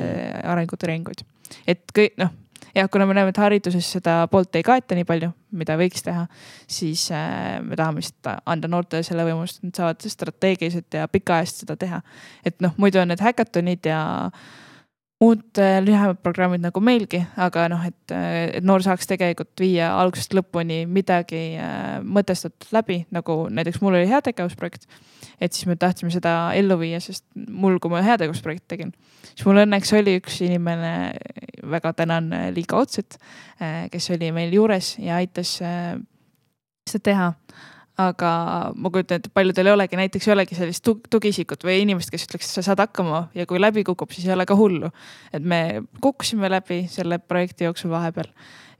arengutreeninguid. et kõik noh, jah, kuna me näeme, et hariduses seda poolt ei kaeta nii palju, mida võiks teha, siis äh, me tahame lihtsalt anda noortele selle võimalust, et nad saavad strateegiliselt ja pikaajaliselt seda teha. et noh, muidu on need häkatonid ja muud lühemad programmid nagu meilgi, aga noh, et, et noor saaks tegelikult viia algusest lõpuni midagi äh, mõtestatud läbi, nagu näiteks mul oli heategevusprojekt. et siis me tahtsime seda ellu viia, sest mul, kui ma heategevusprojekti tegin, siis mul õnneks oli üks inimene, väga tänan Liiga Otset, kes oli meil juures ja aitas äh, seda teha aga ma kujutan ette, paljudel ei olegi, näiteks ei olegi sellist tugiisikut või inimest, kes ütleks, sa saad hakkama ja kui läbi kukub, siis ei ole ka hullu. et me kukkusime läbi selle projekti jooksul vahepeal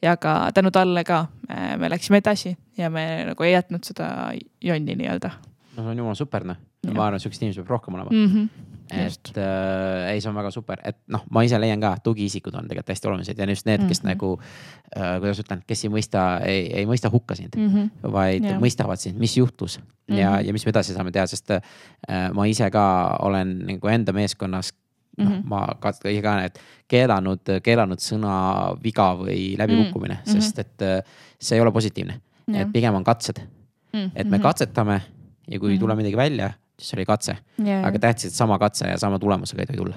ja ka tänu talle ka me läksime edasi ja me nagu ei jätnud seda jonni nii-öelda. no see on jumala super noh, ma arvan, et siukseid inimesi peab rohkem olema mm. -hmm et äh, ei, see on väga super, et noh, ma ise leian ka, tugiisikud on tegelikult hästi olulised ja just need, kes mm -hmm. nagu äh,, kuidas ütlen, kes ei mõista, ei, ei mõista hukka sind mm, -hmm. vaid yeah. mõistavad sind, mis juhtus mm -hmm. ja, ja mis me edasi saame teha, sest äh, ma ise ka olen nagu enda meeskonnas noh mm -hmm., ma ka ise ka need keelanud, keelanud sõna viga või läbikukkumine mm, -hmm. sest et äh, see ei ole positiivne yeah.. et pigem on katsed mm, -hmm. et me katsetame ja kui ei tule midagi välja siis oli katse yeah.. aga tähtis, et sama katse ja sama tulemusega ei tohi tulla.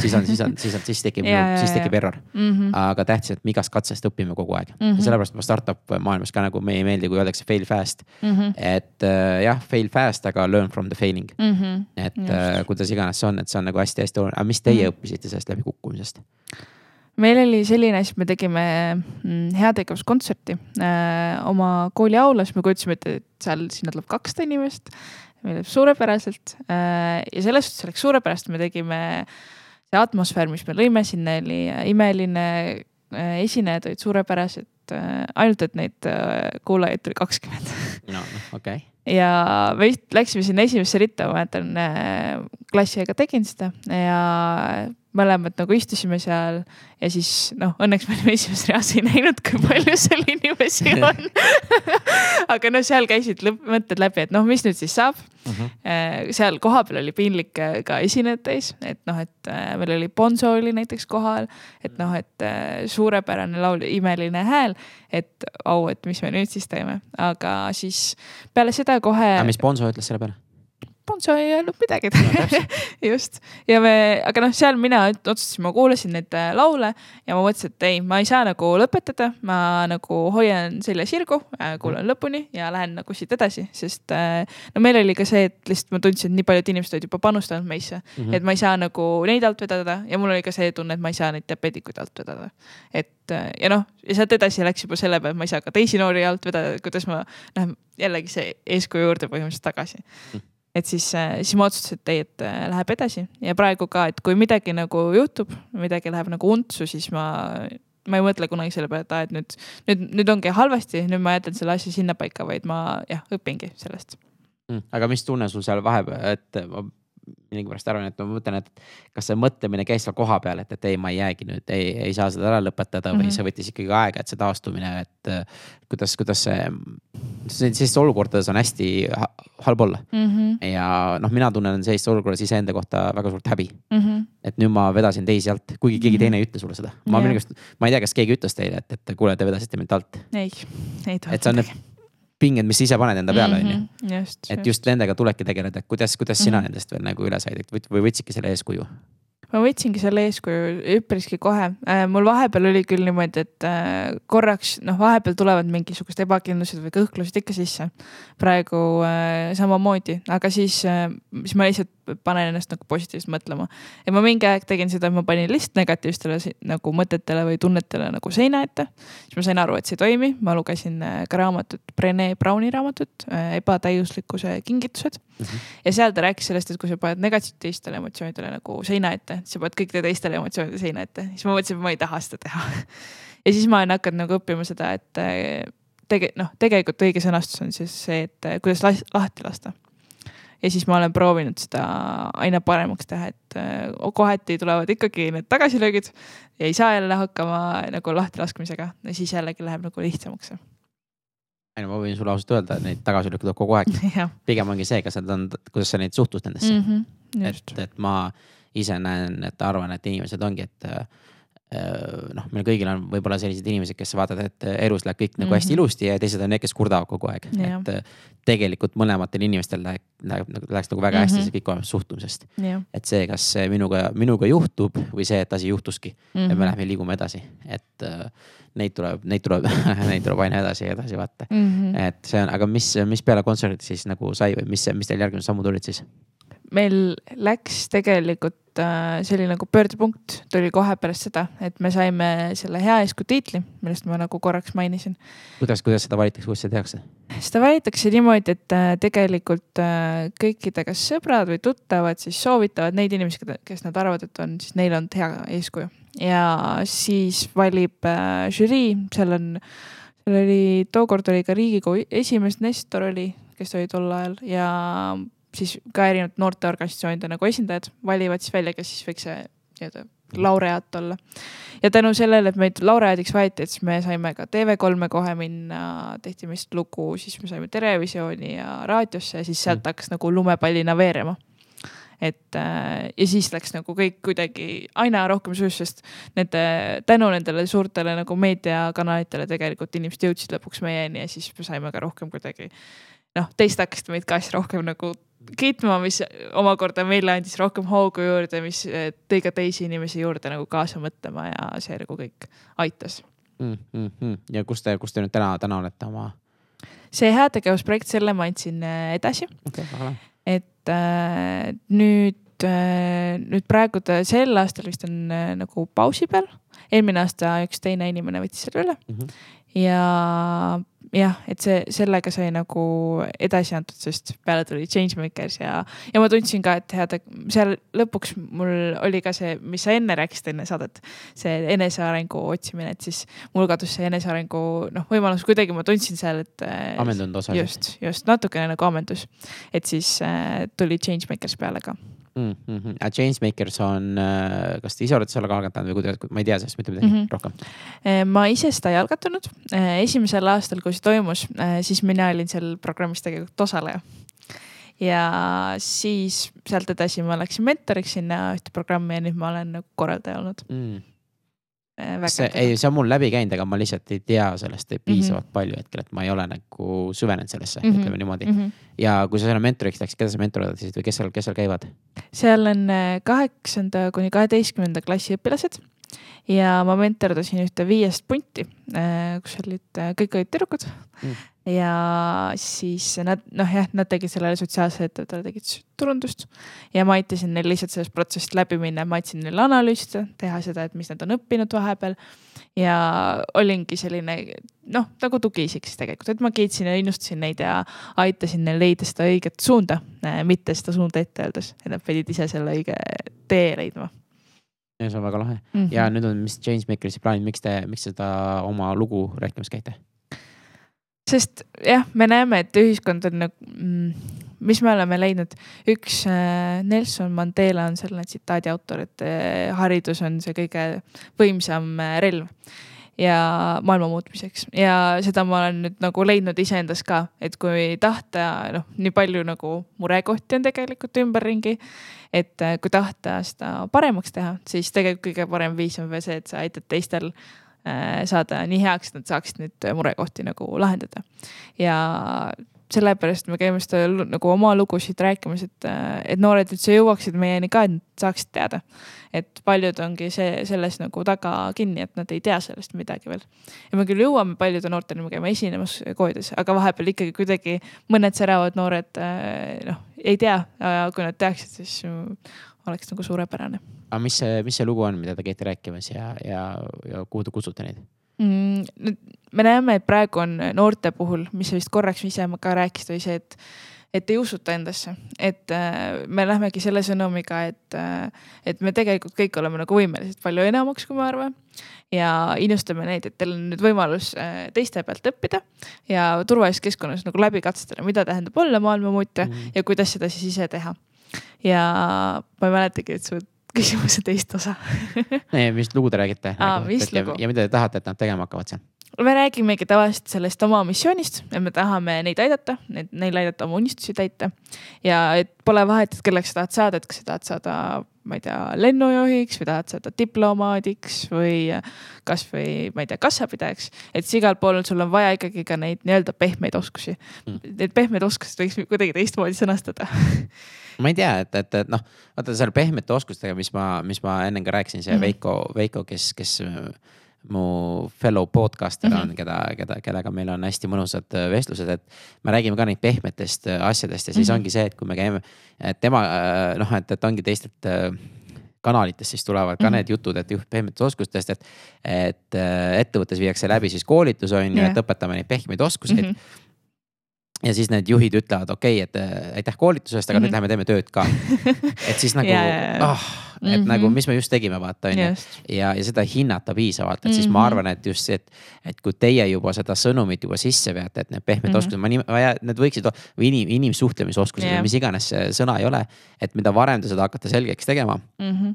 siis on, siis on, siis on, siis tekib yeah,, siis tekib error mm. -hmm. aga tähtis, et me igast katsest õpime kogu aeg mm. -hmm. ja sellepärast ma startup maailmas ka nagu meile ei meeldi, kui öeldakse fail fast mm. -hmm. et äh, jah, fail fast, aga learn from the failing mm. -hmm. et äh, kuidas iganes see on, et see on nagu hästi-hästi oluline, aga mis teie mm -hmm. õppisite sellest läbikukkumisest? meil oli selline asi, me tegime mm, heategevuskontserti äh, oma kooli aulas, me kujutasime ette, et seal, sinna tuleb kakssada inimest läheb suurepäraselt äh, ja selles suhtes läks suurepäraselt, me tegime see atmosfäär, mis me lõime, sinna oli imeline, esinejad olid suurepärased, ainult et neid kuulajaid tuli kakskümmend. no, okei okay ja me vist läksime sinna esimesse ritta, ma mäletan äh, klassiga tegin seda ja mõlemad nagu istusime seal ja siis noh, õnneks me olime esimeses reas ei näinud, kui palju seal inimesi on aga noh, seal käisid mõtted läbi, et noh, mis nüüd siis saab uh. Mhm. -huh. seal kohapeal oli piinlik ka esinejate ees, et noh, et äh, meil oli Bonzo oli näiteks kohal, et noh, et äh, suurepärane laul, imeline hääl, et au, et mis me nüüd siis teeme, aga siis peale seda kohe. mis Bonzo ütles selle peale? Bonzo ei öelnud midagi just ja me, aga noh, seal mina otsustasin, ma kuulasin neid äh, laule ja ma mõtlesin, et ei, ma ei saa nagu lõpetada, ma nagu hoian selja sirgu äh,, kuulan lõpuni ja lähen nagu siit edasi, sest äh, no meil oli ka see, et lihtsalt ma tundsin, et nii paljud inimesed olid juba panustanud meisse mm, -hmm. et ma ei saa nagu neid alt vedada ja mul oli ka see tunne, et ma ei saa neid diabeetikuid alt vedada. et ja noh, ja sealt edasi läks juba selle peale, et ma ei saa ka teisi noori alt vedada, kuidas ma noh, jällegi see eeskuju juurde põhimõtteliselt tagasi mm. Et siis, äh, siis ma otsustasin, et ei, et äh, läheb edasi ja praegu ka, et kui midagi nagu juhtub, midagi läheb nagu untsu, siis ma, ma ei mõtle kunagi selle peale, et aa, et nüüd, nüüd, nüüd ongi halvasti, nüüd ma jätan selle asja sinnapaika, vaid ma jah, õpingi sellest mm,. aga mis tunne sul seal vahepeal, et millegipärast arvan, et ma mõtlen, et kas see mõtlemine käis seal kohapeal, et, et ei, ma ei jäägi nüüd, ei, ei saa seda ära lõpetada või mm -hmm. see võttis ikkagi aega, et see taastumine, et kuidas, kuidas see, sellistes olukordades on hästi halb olla mm. -hmm. ja noh, mina tunnen sellises olukorras iseenda kohta väga suurt häbi mm. -hmm. et nüüd ma vedasin teisi alt, kuigi keegi mm -hmm. teine ei ütle sulle seda. ma yeah. millegipärast, ma ei tea, kas keegi ütles teile, et, et kuule, te vedasite mind alt. ei, ei tulnud. et see on need pinged, mis ise paned enda peale, on ju. et just nendega tulebki tegeleda, et kuidas, kuidas sina mm -hmm. nendest veel nagu üle said või võtsidki selle eeskuju? Ma võtsingi selle eeskuju üpriski kohe. Äh, mul vahepeal oli küll niimoodi, et äh, korraks noh, vahepeal tulevad mingisugused ebakindlused või kõhklused ikka sisse. praegu äh, samamoodi, aga siis, siis ma lihtsalt panen ennast nagu positiivselt mõtlema. ja ma mingi aeg tegin seda, et ma panin lihtsalt negatiivsetele nagu mõtetele või tunnetele nagu seina ette. siis ma sain aru, et see ei toimi, ma lugesin ka raamatut, Brene Browni raamatut Ebatäiuslikkuse kingitused mm. -hmm. ja seal ta rääkis sellest, et kui sa paned negatiivsetele emotsioonidele nagu seina ette, sa paned kõikidele teistele emotsioonidele seina ette. siis ma mõtlesin, et ma ei taha seda teha ja siis ma olen hakanud nagu õppima seda, et eh, tege-, noh, tegelikult õige sõnastus on siis see, et eh, kuidas las lahti lasta. ja siis ma olen proovinud seda aina paremaks teha, et eh, kohati tulevad ikkagi need tagasilöögid ja ei saa jälle hakkama nagu lahtilaskmisega ja siis jällegi läheb nagu lihtsamaks ei no ma võin sulle ausalt öelda, et neid tagasilööke tuleb kogu aeg pigem ongi see, kas nad on, kuidas sa neid suhtud nendesse mm. -hmm, et, et ma ise näen, et arvan, et inimesed ongi, et äh, noh, meil kõigil on võib-olla sellised inimesed, kes vaatavad, et elus läheb kõik nagu mm -hmm. hästi ilusti ja teised on need, kes kurdavad kogu aeg. et äh, tegelikult mõlematel inimestel läheb, läheb, läheks nagu väga hästi mm, -hmm. see kõik oleneb suhtumisest. et see, kas minuga, minuga juhtub või see, et asi juhtuski mm, -hmm. et me läheme, liigume edasi, et äh, neid tuleb, neid tuleb neid tuleb aina edasi ja edasi vaata mm. -hmm. et see on, aga mis, mis peale kontserti siis nagu sai või mis, mis teil järgmised sammud olid siis? Meil läks tegelikult äh, selline nagu pöördepunkt tuli kohe pärast seda, et me saime selle hea eeskuju tiitli, millest ma nagu korraks mainisin. kuidas, kuidas seda valitakse, kuidas seda tehakse? seda valitakse niimoodi, et äh, tegelikult äh, kõikide kas sõbrad või tuttavad siis soovitavad neid inimesi, kes nad arvavad, et on siis neil olnud hea eeskuju ja siis valib žürii, seal on, seal oli, tookord oli ka riigikogu esimees Nestor oli, kes oli tol ajal ja siis ka erinevad noorteorganisatsioonide nagu esindajad valivad siis välja, kes siis võiks see nii-öelda laureaat olla. ja tänu sellele, et meid laureaadiks valiti, et siis me saime ka TV3-e kohe minna, tehti vist lugu, siis me saime Terevisiooni ja raadiosse ja siis sealt mm. hakkas nagu lumepallina veerema et äh, ja siis läks nagu kõik kuidagi aina rohkem sujus, sest nende, tänu nendele suurtele nagu meediakanalitele tegelikult inimesed jõudsid lõpuks meieni ja siis me saime ka rohkem kuidagi noh, teist hakkasid meid ka siis rohkem nagu kiitma, mis omakorda meile andis rohkem hoogu juurde, mis eh, tõi ka teisi inimesi juurde nagu kaasa mõtlema ja see nagu kõik aitas mm. -hmm. ja kus te, kus te nüüd täna, täna olete oma? see heategevusprojekt, selle ma andsin eh, edasi okay,. et äh, nüüd äh,, nüüd praegu ta sel aastal vist on äh, nagu pausi peal. eelmine aasta üks teine inimene võttis selle üle mm. -hmm. ja jah, et see, sellega sai nagu edasi antud, sest peale tuli Changemakers ja, ja ma tundsin ka, et head, seal lõpuks mul oli ka see, mis sa enne rääkisid enne saadet, see enesearengu otsimine, et siis mul kadus see enesearengu noh, võimalus kuidagi ma tundsin seal, et. ammendunud osa. just, just natukene nagu ammendus, et siis äh, tuli Changemakers peale ka mm. -hmm. aga Changemakers on, äh, kas te ise olete sellega algatanud või kuidas, ma ei tea sellest mitte midagi mm -hmm. rohkem? Äh, ma ise seda ei algatanud. Äh, esimesel aastal, kui see toimus, siis mina olin seal programmis tegelikult osaleja. ja siis sealt edasi ma läksin mentoriks sinna ühte programmi ja nüüd ma olen nagu korraldaja olnud mm see, ei, see on mul läbi käinud, aga ma lihtsalt ei tea sellest piisavalt mm -hmm. palju hetkel, et ma ei ole nagu süvenenud sellesse mm, -hmm. ütleme niimoodi mm. -hmm. ja kui sa selle mentoriks läksid, keda sa mentordasid või kes seal, kes seal käivad? seal on äh, kaheksanda kuni kaheteistkümnenda klassi õpilased ja ma mentordasin ühte viiest punti, äh, kus olid, kõik olid tüdrukud. Mm. Ja siis nad noh, jah, nad tegid sellele sotsiaalsele ettevõttele tegid turundust. Ja ma aitasin neil lihtsalt sellest protsessist läbi minna, ma aitasin neil analüüsida, teha seda, et mis nad on õppinud vahepeal. ja olingi selline noh, nagu tugiisik siis tegelikult, et ma kiitsin ja innustasin neid ja aitasin neil leida seda õiget suunda, mitte seda suunda ette öeldes, et nad pidid ise selle õige tee leidma ja see on väga lahe mm -hmm. ja nüüd on, mis Changemakersi plaanid, miks te, miks seda oma lugu rääkimas käite? sest jah, me näeme, et ühiskond on nagu mm,, mis me oleme leidnud, üks äh, Nelson Mandela on selle tsitaadi autor, et äh, haridus on see kõige võimsam äh, relv ja maailma muutmiseks ja seda ma olen nüüd nagu leidnud iseendas ka, et kui tahta, noh, nii palju nagu murekohti on tegelikult ümberringi. et kui tahta seda paremaks teha, siis tegelikult kõige parem viis on veel see, et sa aitad teistel Äh, saada nii heaks, et nad saaksid neid murekohti nagu lahendada. ja sellepärast me käime seda nagu oma lugusid rääkimas, et, et noored üldse jõuaksid meieni ka, et nad saaksid teada. et paljud ongi see, selles nagu taga kinni, et nad ei tea sellest midagi veel. ja me küll jõuame paljude noorteni, me käime esinemas koolides, aga vahepeal ikkagi kuidagi mõned säravad noored äh, noh, ei tea, kui nad teaksid, siis oleks nagu suurepärane. aga mis see, mis see lugu on, mida te käite rääkimas ja, ja, ja kuhu te kutsute neid mm,? me näeme, et praegu on noorte puhul, mis sa vist korraks ise ka rääkisid, oli see, et et ei usuta endasse, et äh, me lähmegi selle sõnumiga, et äh,, et me tegelikult kõik oleme nagu võimelised palju enamaks, kui me arvame. ja innustame neid, et teil on nüüd võimalus äh, teiste pealt õppida ja turvalises keskkonnas nagu läbi katsetada, mida tähendab olla maailmamuutja mm -hmm. ja kuidas seda siis ise teha ja ma ei mäletagi, et su küsimuse teist osa mis lugu te räägite? Ja, ja mida te tahate, et nad tegema hakkavad seal? me räägimegi tavaliselt sellest oma missioonist, et me tahame neid aidata, neid, neil aidata oma unistusi täita. ja et pole vahet, et kelleks sa tahad saada, et kas sa tahad saada, ma ei tea, lennujuhiks või tahad saada diplomaadiks või kasvõi, ma ei tea, kassapidajaks. et siis igal pool sul on vaja ikkagi ka neid nii-öelda pehmeid oskusi mm.. Need pehmed oskused võiks kuidagi teistmoodi sõnastada ma ei tea, et, et, et noh, vaata seal pehmete oskustega, mis ma, mis ma enne ka rääkisin, see mm -hmm. Veiko, Veiko, kes, kes mu fellow podcaster mm -hmm. on, keda, keda, kellega meil on hästi mõnusad äh, vestlused, et. me räägime ka neid pehmetest äh, asjadest ja siis mm -hmm. ongi see, et kui me käime, et tema äh, noh, et, et ongi teistelt kanalitest siis tulevad ka mm -hmm. need jutud, et pehmetest oskustest, et, et ettevõttes viiakse läbi siis koolitus on ju yeah., et õpetame neid pehmeid oskuseid mm. -hmm ja siis need juhid ütlevad, okei okay,, et äh, aitäh koolituse eest, aga mm -hmm. nüüd läheme teeme tööd ka. et siis nagu yeah., ah, et mm -hmm. nagu, mis me just tegime, vaata on ju. ja, ja seda hinnata piisavalt, et mm -hmm. siis ma mhm. arvan, et just see, et, et kui teie juba seda sõnumit juba sisse veate, et need pehmed mm -hmm. oskused, ma nii, need võiksid või inim, inimsuhtlemisoskused yeah. või mis iganes see sõna ei ole. et mida varem te seda hakkate selgeks tegema mm. -hmm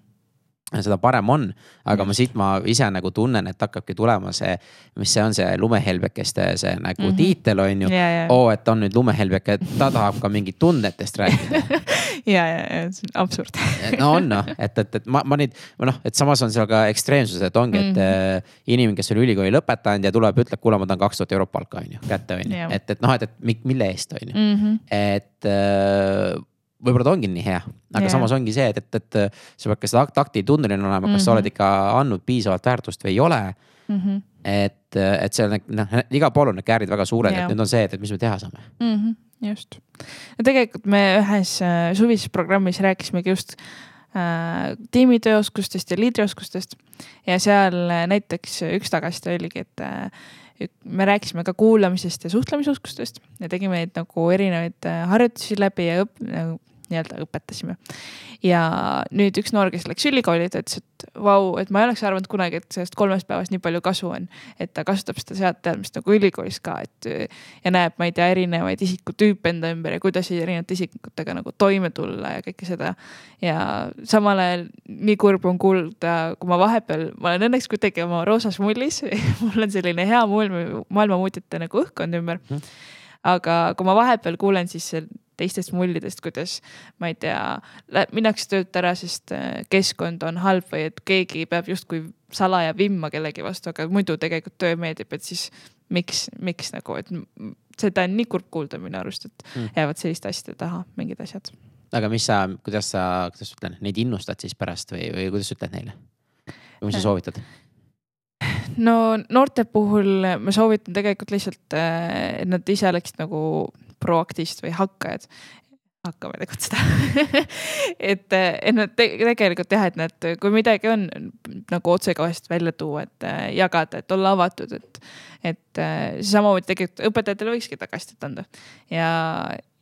seda parem on, aga ma siit ma ise nagu tunnen, et hakkabki tulema see, mis see on, see lumehelbekeste see nagu mm -hmm. tiitel on ju yeah,. Yeah. oo, et on nüüd lumehelbeke, ta tahab ka mingit tunnetest rääkida ja, ja, ja see on absurd no on noh, et, et, et ma, ma neid, noh, et samas on seal ka ekstreemsus, et ongi, et mm -hmm. inimene, kes on ülikooli lõpetanud ja tuleb, ütleb, kuule, ma tahan kaks tuhat eurot palka, on ju, kätte on ju, et, et noh, et, et mille eest on ju mm, -hmm. et äh, võib-olla ta ongi nii hea, aga yeah. samas ongi see, et, et, et sa pead ka seda taktitunneline olema, kas mm -hmm. sa oled ikka andnud piisavalt väärtust või ei ole mm. -hmm. et, et seal noh, igal pool on need käärid väga suured yeah., et nüüd on see, et, et mis me teha saame mm. -hmm. just, no tegelikult me ühes äh, suvises programmis rääkisimegi just äh, tiimitööoskustest ja liidrioskustest ja seal äh, näiteks üks tagasiside oligi, et äh, me rääkisime ka kuulamisest ja suhtlemisoskustest ja tegime neid nagu erinevaid äh, harjutusi läbi ja õp-, nagu nii-öelda õpetasime. ja nüüd üks noor, kes läks ülikooli, ta ütles, et vau, et ma ei oleks arvanud kunagi, et sellest kolmest päevast nii palju kasu on. et ta kasutab seda sealt teadmist nagu ülikoolis ka, et ja näeb, ma ei tea, erinevaid isikutüüpe enda ümber ja kuidas erinevate isikutega nagu toime tulla ja kõike seda. ja samal ajal nii kurb on kuulda, kui ma vahepeal, ma olen õnneks kuidagi oma roosas mullis mul on selline hea maailma, maailmamuutjate nagu õhkkond ümber mm aga kui ma vahepeal kuulen siis teistest mullidest, kuidas ma ei tea, minnakse töölt ära, sest äh, keskkond on halb või et keegi peab justkui salaja vimma kellegi vastu, aga muidu tegelikult töö meeldib, et siis miks, miks nagu, et seda on nii kurb kuulda minu arust, et mm. jäävad selliste asjade taha mingid asjad. aga mis sa, kuidas sa, kuidas ütlen, neid innustad siis pärast või, või kuidas ütled neile? või mis sa äh. soovitad? no noorte puhul ma soovitan tegelikult lihtsalt, äh, et nad ise oleksid nagu proaktist või hakkajad hakkame tegutseda et, et nad te tegelikult jah, et nad, kui midagi on nagu otsekohest välja tuua, et äh, jagada, et olla avatud, et, et äh, samamoodi tegelikult õpetajatele võikski tagasisidet anda. ja,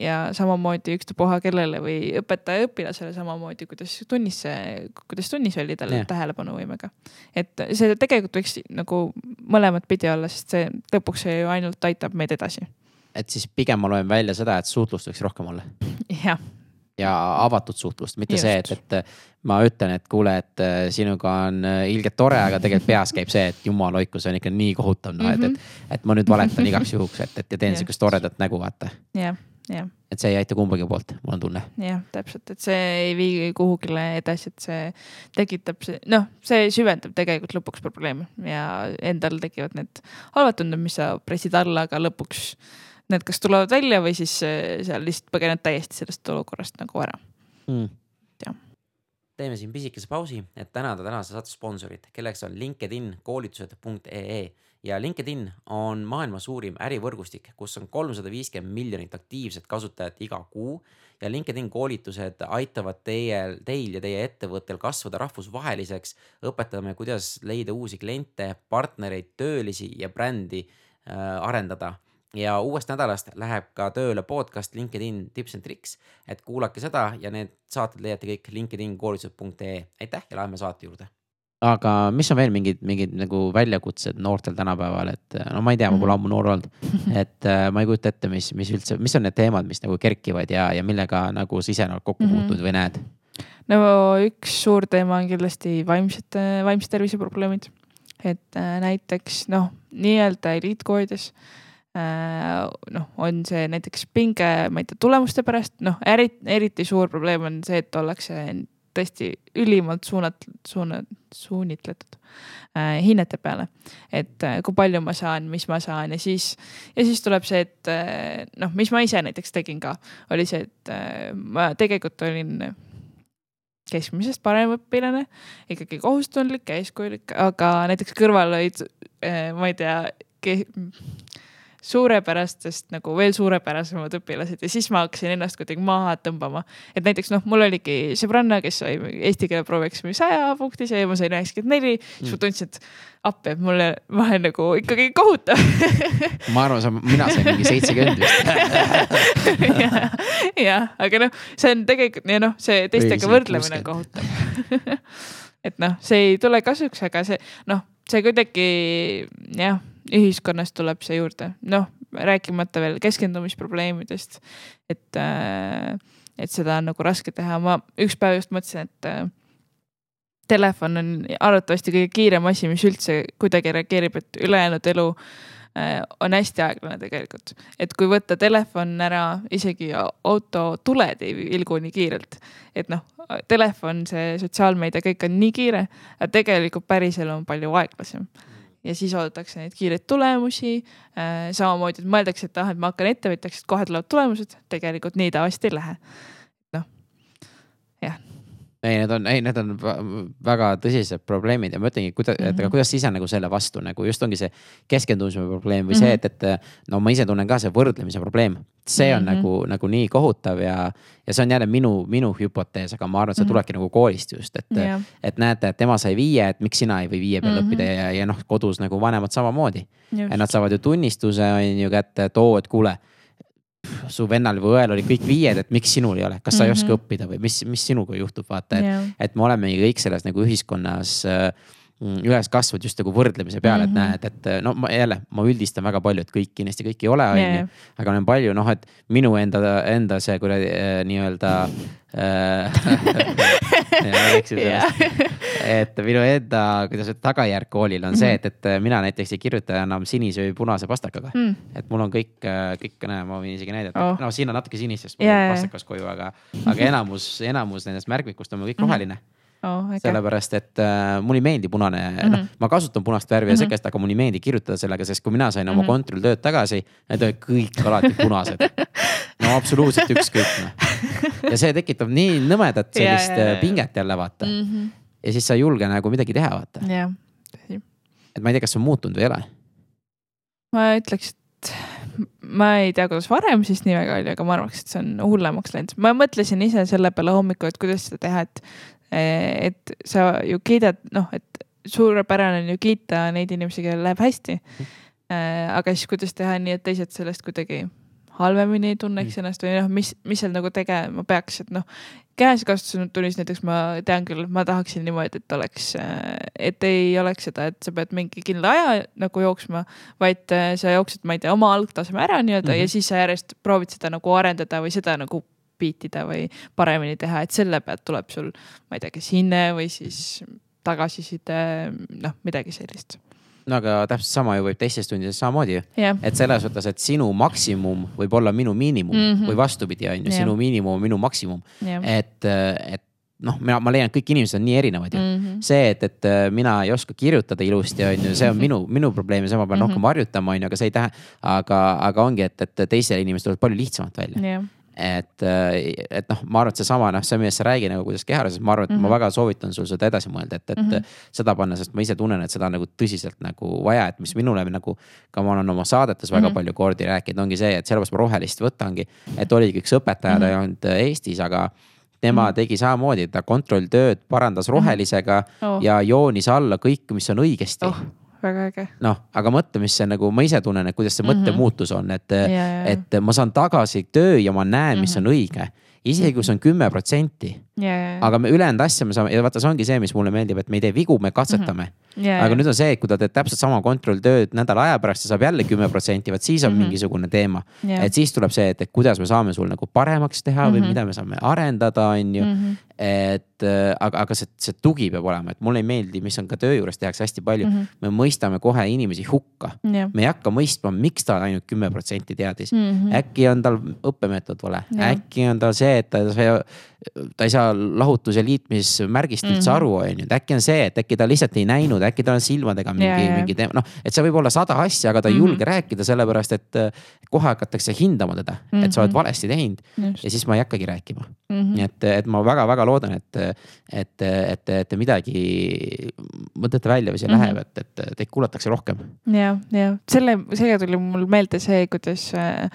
ja samamoodi ükstapuha kellele või õpetaja õpilasele samamoodi, kuidas tunnis see, kuidas tunnis oli tal yeah. tähelepanuvõimega. et see tegelikult võiks nagu mõlemat pidi olla, sest see lõpuks see ju ainult aitab meid edasi et siis pigem ma loen välja seda, et suhtlust võiks rohkem olla. jah ja avatud suhtlust, mitte Just. see, et, et ma ütlen, et kuule, et äh, sinuga on äh, ilgelt tore, aga tegelikult peas käib see, et jumal hoidku, see on ikka nii kohutav, noh, et, et, mhm. et ma nüüd valetan igaks juhuks, et, et ja teen sihukest toredat nägu, vaata. jah, jah. et see ei aita kumbagi poolt, mul on tunne. jah, täpselt, et see ei vii kuhugile edasi, et see tekitab see, noh, see süvendab tegelikult lõpuks probleeme ja endal tekivad need halvad tunded, mis sa pressid alla, aga lõpuks need kas tulevad välja või siis äh, seal lihtsalt põgened täiesti sellest olukorrast nagu ära mm.. jah teeme siin pisikese pausi, et tänada tänase saate sponsorit, kelleks on LinkedIn koolitused.ee ja LinkedIn on maailma suurim ärivõrgustik, kus on kolmsada viiskümmend miljonit aktiivset kasutajat iga kuu. ja LinkedIn koolitused aitavad teie, teil ja teie ettevõttel kasvada rahvusvaheliseks. õpetame, kuidas leida uusi kliente, partnereid, töölisi ja brändi äh, arendada ja uuest nädalast läheb ka tööle podcast LinkedIn tips and tricks, et kuulake seda ja need saated leiate kõik LinkedIn koolitused.ee. aitäh ja läheme saate juurde. aga mis on veel mingid, mingid nagu väljakutsed noortel tänapäeval, et no ma ei tea, ma pole mhm. ammu noor olnud, et äh, ma ei kujuta ette, mis, mis üldse, mis on need teemad, mis nagu kerkivad ja, ja millega nagu sa ise oled kokku mhm. puutunud mm -hmm. või näed? no üks suur teema on kindlasti vaimsete, vaimse tervise probleemid. et äh, näiteks noh, nii-öelda eliitkoolides Äh, noh, on see näiteks pinge, ma ei tea, tulemuste pärast, noh, eriti, eriti suur probleem on see, et ollakse tõesti ülimalt suunat-, suuna-, suunitletud äh, hinnete peale. et äh, kui palju ma saan, mis ma saan ja siis, ja siis tuleb see, et äh, noh, mis ma ise näiteks tegin ka, oli see, et äh, ma tegelikult olin keskmisest parem õpilane, ikkagi kohustundlik ja eeskujulik, aga näiteks kõrval olid äh,, ma ei tea suurepärastest nagu veel suurepärasemad õpilased. Ja siis ma hakkasin ennast kuidagi maha tõmbama. et näiteks noh, mul oligi sõbranna, kes sai eesti keele proovieksamil saja punktise ja ma sain üheksakümmend neli, siis ma mm. tundsin, et appi, et mulle, ma olen nagu ikkagi kohutav. Ma arvan, mina sain mingi seitsekümmend vist. Jah, aga noh, see on tegelikult ja noh, see teistega võrdlemine on kohutav. Et noh, see ei tule kasuks, aga see noh, see kuidagi jah ühiskonnas tuleb see juurde, noh, rääkimata veel keskendumisprobleemidest. et, äh, et seda on nagu raske teha, ma üks päev just mõtlesin, et äh, telefon on arvatavasti kõige kiirem asi, mis üldse kuidagi reageerib, et ülejäänud elu äh, on hästi aeglane tegelikult. et kui võtta telefon ära, isegi auto tuled ei vilgu nii kiirelt. et noh, telefon, see sotsiaalmeedia, kõik on nii kiire, aga tegelikult päriselu on palju aeglasem ja siis oodatakse neid kiireid tulemusi äh,. samamoodi, et mõeldakse, et ah, et ma hakkan ettevõtjaks, et kohe tulevad tulemused, tegelikult nii tavaliselt ei lähe. noh, jah ei, need on, ei, need on väga tõsised probleemid ja ma ütlengi, kuidas mm, -hmm. et aga mhm. kuidas sa ise nagu selle vastu nagu just ongi see keskendumise probleem või mm -hmm. see, mhm. et, et no ma ise tunnen ka see võrdlemise probleem. see on mm. -hmm. nagu, nagu nii kohutav ja, ja see on jälle minu, minu hüpotees, aga ma arvan, et see Mhm. tulebki nagu koolist just, et jah, et näete, et tema sai viie, et miks sina ei või viie peal mm. -hmm. õppida ja, ja noh, kodus nagu vanemad samamoodi. just, nad saavad ju tunnistuse on ju kätte, et oo, et kuule. Su vennal või õel oli kõik viied, et miks sinul ei ole, kas sa mm -hmm. ei oska Mhm. õppida või mis, mis sinuga juhtub, vaata, et, jah, et me olemegi kõik selles nagu ühiskonnas mm, üles kasvanud just nagu võrdlemise peale mm, -hmm. Mhm. et näed, et no ma jälle, ma üldistan väga palju, et kõik kindlasti kõik ei ole, on Jaa, ju jaa. aga on palju noh, et minu enda, enda see kuradi äh, nii-öelda äh, et minu enda, kuidas öelda, tagajärg koolil on see, et, et mina näiteks ei kirjuta enam sinise või punase pastakaga Mm. et mul on kõik, kõik, näe, ma võin isegi näidata Oh. no siin on natuke sinist, sest mul Jaa, on pastakas koju, aga, aga enamus, enamus nendest märkmikust on mul kõik roheline. oh, äge, sellepärast, et äh, mulle ei meeldi punane mm, -hmm. noh Mhm., ma kasutan punast värvi ja Mhm. sekest, aga mulle ei meeldi kirjutada sellega, sest kui mina sain oma Mhm. kontrolltööd tagasi, need olid kõik alati punased. no absoluutselt ükskõik noh. ja see tekitab nii nõmedat sellist jaa, jaa. äh, pinget jälle vaata mm. Mhm. Ja siis sa ei julge nagu midagi teha, vaata. jah, tõsi. et ma ei tea, kas see on muutunud või ei ole. ma ütleks, et ma ei tea, kuidas varem siis nii väga oli, aga ma arvaks, et see on hullemaks läinud. ma mõtlesin ise selle peale hommikul, et kuidas seda teha, et, et sa ju kiidad, noh, et suurepärane on ju kiita neid inimesi, kellel läheb hästi. aga siis kuidas teha nii, et teised sellest kuidagi halvemini ei tunneks ennast või noh, mis, mis seal nagu tegema peaks, et noh. Käesikasutuse tunnis näiteks ma tean küll, ma tahaksin niimoodi, et oleks, et ei oleks seda, et sa pead mingi kindla aja nagu jooksma, vaid äh, sa jooksed, ma ei tea, oma algtaseme ära nii-öelda mm -hmm. Mhm. ja siis sa järjest proovid seda nagu arendada või seda nagu biitida või paremini teha, et selle pealt tuleb sul, ma ei tea, kas hinne või siis tagasiside, noh, midagi sellist. No aga täpselt sama ju võib teistes tundides samamoodi ju. jah, et selles suhtes, et sinu maksimum võib olla minu miinimum mm Mhm. -hmm. või vastupidi, on ju, Jah. sinu miinimum on minu maksimum. jah. et, et noh, mina, ma leian, et kõik inimesed on nii erinevad ju mm. Mhm. -hmm. see, et, et äh, mina ei oska kirjutada ilusti, on ju, see on minu, minu probleem ja seda ma pean Mhm. rohkem harjutama, on ju, aga see ei tähenda, aga, aga ongi, et, et teisel inimestel tuleb palju lihtsamalt välja. jah, et, et noh, ma arvan, et seesama noh, see, millest sa räägid nagu kuidas kehalises, ma arvan, et mm -hmm. ma Mhm. väga soovitan sul seda edasi mõelda, et, et mm Mhm. -hmm. seda panna, sest ma ise tunnen, et seda on nagu tõsiselt nagu vaja, et mis minule nagu. ka ma olen oma saadetes väga mm Mhm. -hmm. palju kordi rääkinud, ongi see, et sellepärast ma rohelist võtangi, et oligi üks õpetaja mm, -hmm. ta ei olnud äh, Eestis, aga tema Mhm. tegi samamoodi, ta kontrolltööd parandas rohelisega mm Oh. ja joonis alla kõik, mis on õigesti oh, väga äge. noh, aga mõtle, mis see nagu ma ise tunnen, et kuidas see Mhm. mõttemuutus on, et ja, ja. et ma saan tagasi töö ja ma näen, mis Mhm. on õige. isegi kui see on kümme protsenti, ja, aga me ülejäänud asja me saame ja vaata, see ongi see, mis mulle meeldib, et me ei tee vigu, me katsetame. ja, aga nüüd on see, et kui ta teeb täpselt sama kontrolltööd nädala aja pärast ja saab jälle kümme protsenti, vot siis on Mhm. mingisugune teema. ja et siis tuleb see, et, et kuidas me saame sul nagu paremaks teha või Mhm. mida me saame arendada, on ju Mhm. et äh, aga, aga see, see tugi peab olema, et mulle ei meeldi, mis on ka töö juures tehakse hästi palju mm. -hmm. me mõistame kohe inimesi hukka, jah, me ei hakka mõistma, miks ta ainult kümme protsenti teadis mm. -hmm. äkki on tal õppemeetod vale, Jah. äkki on tal see, et ta, ta ei saa lahutus- ja liitmismärgist üldse mm. -hmm. aru, on ju, et äkki on see, et äkki ta lihtsalt ei näinud, äkki tal on silmadega mingi Ja, ja. mingi teema, noh, et see võib olla sada asja, aga ta ei mm. -hmm. julge rääkida, sellepärast et äh, kohe hakatakse hindama teda mm, -hmm. et sa oled Mhm. valesti teinud just ja. siis ma ei hakkagi rääkima Mhm. nii et, et ma väga-väga loodan, et, et, et, et te midagi mõtlete välja või see Mhm. läheb, et, et teid kuulatakse rohkem. ja, ja selle, sellega tuli mul meelde see, kuidas äh,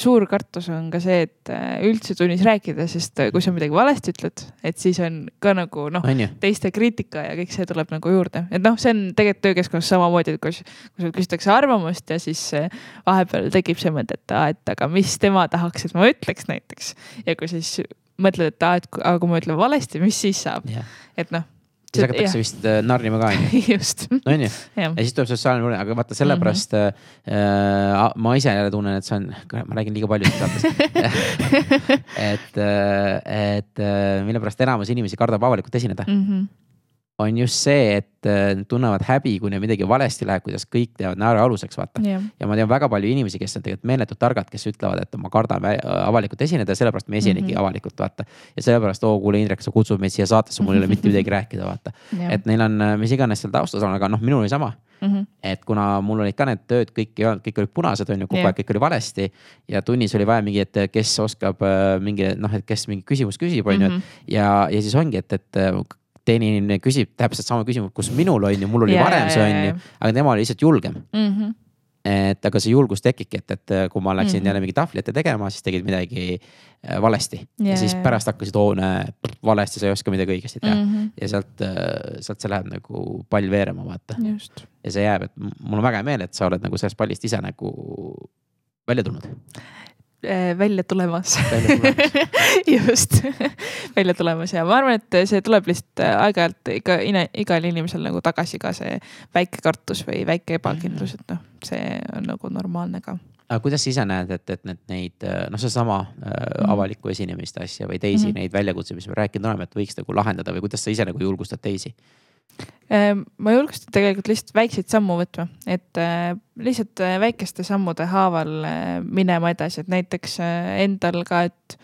suur kartus on ka see, et äh, üldse tunnis rääkida, sest äh, kui sa midagi valesti ütled, et siis on ka nagu noh, teiste kriitika ja kõik see tuleb nagu juurde, et noh, see on tegelikult töökeskkonnas samamoodi, et kus, kui sul küsitakse arvamust ja siis vahepeal tekib see mõte, et aa, et aga mis tema tahaks, et ma ütleks näiteks. ja kui siis mõtled, et aa, et aga kui ma ütlen valesti, mis siis saab, et noh. Siis hakatakse vist äh, narrima ka on ju, just, on ju? jah ja siis tuleb sotsiaalne mure, aga vaata sellepärast mm -hmm. äh, ma ise jälle tunnen, et see on, ma räägin liiga palju et, et äh, mille pärast enamus inimesi kardab avalikult esineda, mm. -hmm. On just see, et äh, nad tunnevad häbi, kui neil midagi valesti läheb, kuidas kõik teevad naerualuseks, vaata. jah, ja ma tean väga palju inimesi, kes on tegelikult meeletult targad, kes ütlevad, et ma kardan avalikult esineda sellepärast ma esinegi mm. -hmm. avalikult, vaata. ja sellepärast, oo kuule, Indrek, sa kutsud meid siia saatesse, mul ei ole mitte midagi rääkida, vaata. jah. et neil on, mis iganes seal taustas on, aga noh, minul oli sama Mhm. et kuna mul olid ka need tööd kõik ei olnud, kõik olid punased, on ju, kogu Jah. aeg kõik oli valesti. ja tunnis oli vaja mingi, et kes oskab äh, mingi noh, et kes mingi küsimus küsib, on ju Mhm.. ja, ja siis ongi, et, et äh, teine inimene küsib täpselt sama küsimust, kus minul on ju, mul oli Ja, varem see on ju, aga tema oli lihtsalt julgem. Mhm. et aga see julgus tekibki, et, et kui ma läksin mm -hmm. jälle mingi tahvli ette tegema, siis tegid midagi äh, valesti yeah, ja siis yeah. pärast hakkasid, oo näe, valesti, sa ei oska midagi õigesti teha mm. -hmm. ja sealt, äh, sealt see läheb nagu pall veerema, vaata. ja see jääb, et mul on väga hea meel, et sa oled nagu sellest pallist ise nagu välja tulnud välja tulemas. Just. Välja tulemas ja ma arvan, et see tuleb lihtsalt äh, aeg-ajalt iga, igal inimesel nagu tagasi ka see väike kartus või väike ebakindlus, et noh, see on nagu normaalne ka. Aga kuidas sa ise näed, et, et need, neid äh, noh, seesama äh, avalikku esinemist asja või teisi mm -hmm. neid väljakutseid, mis me rääkinud oleme, et võiks nagu lahendada või kuidas sa ise nagu julgustad teisi? Ehm, ma julgustan tegelikult lihtsalt väikseid sammu võtma, et äh, lihtsalt äh, väikeste sammude haaval äh, minema edasi, et näiteks endal ka, et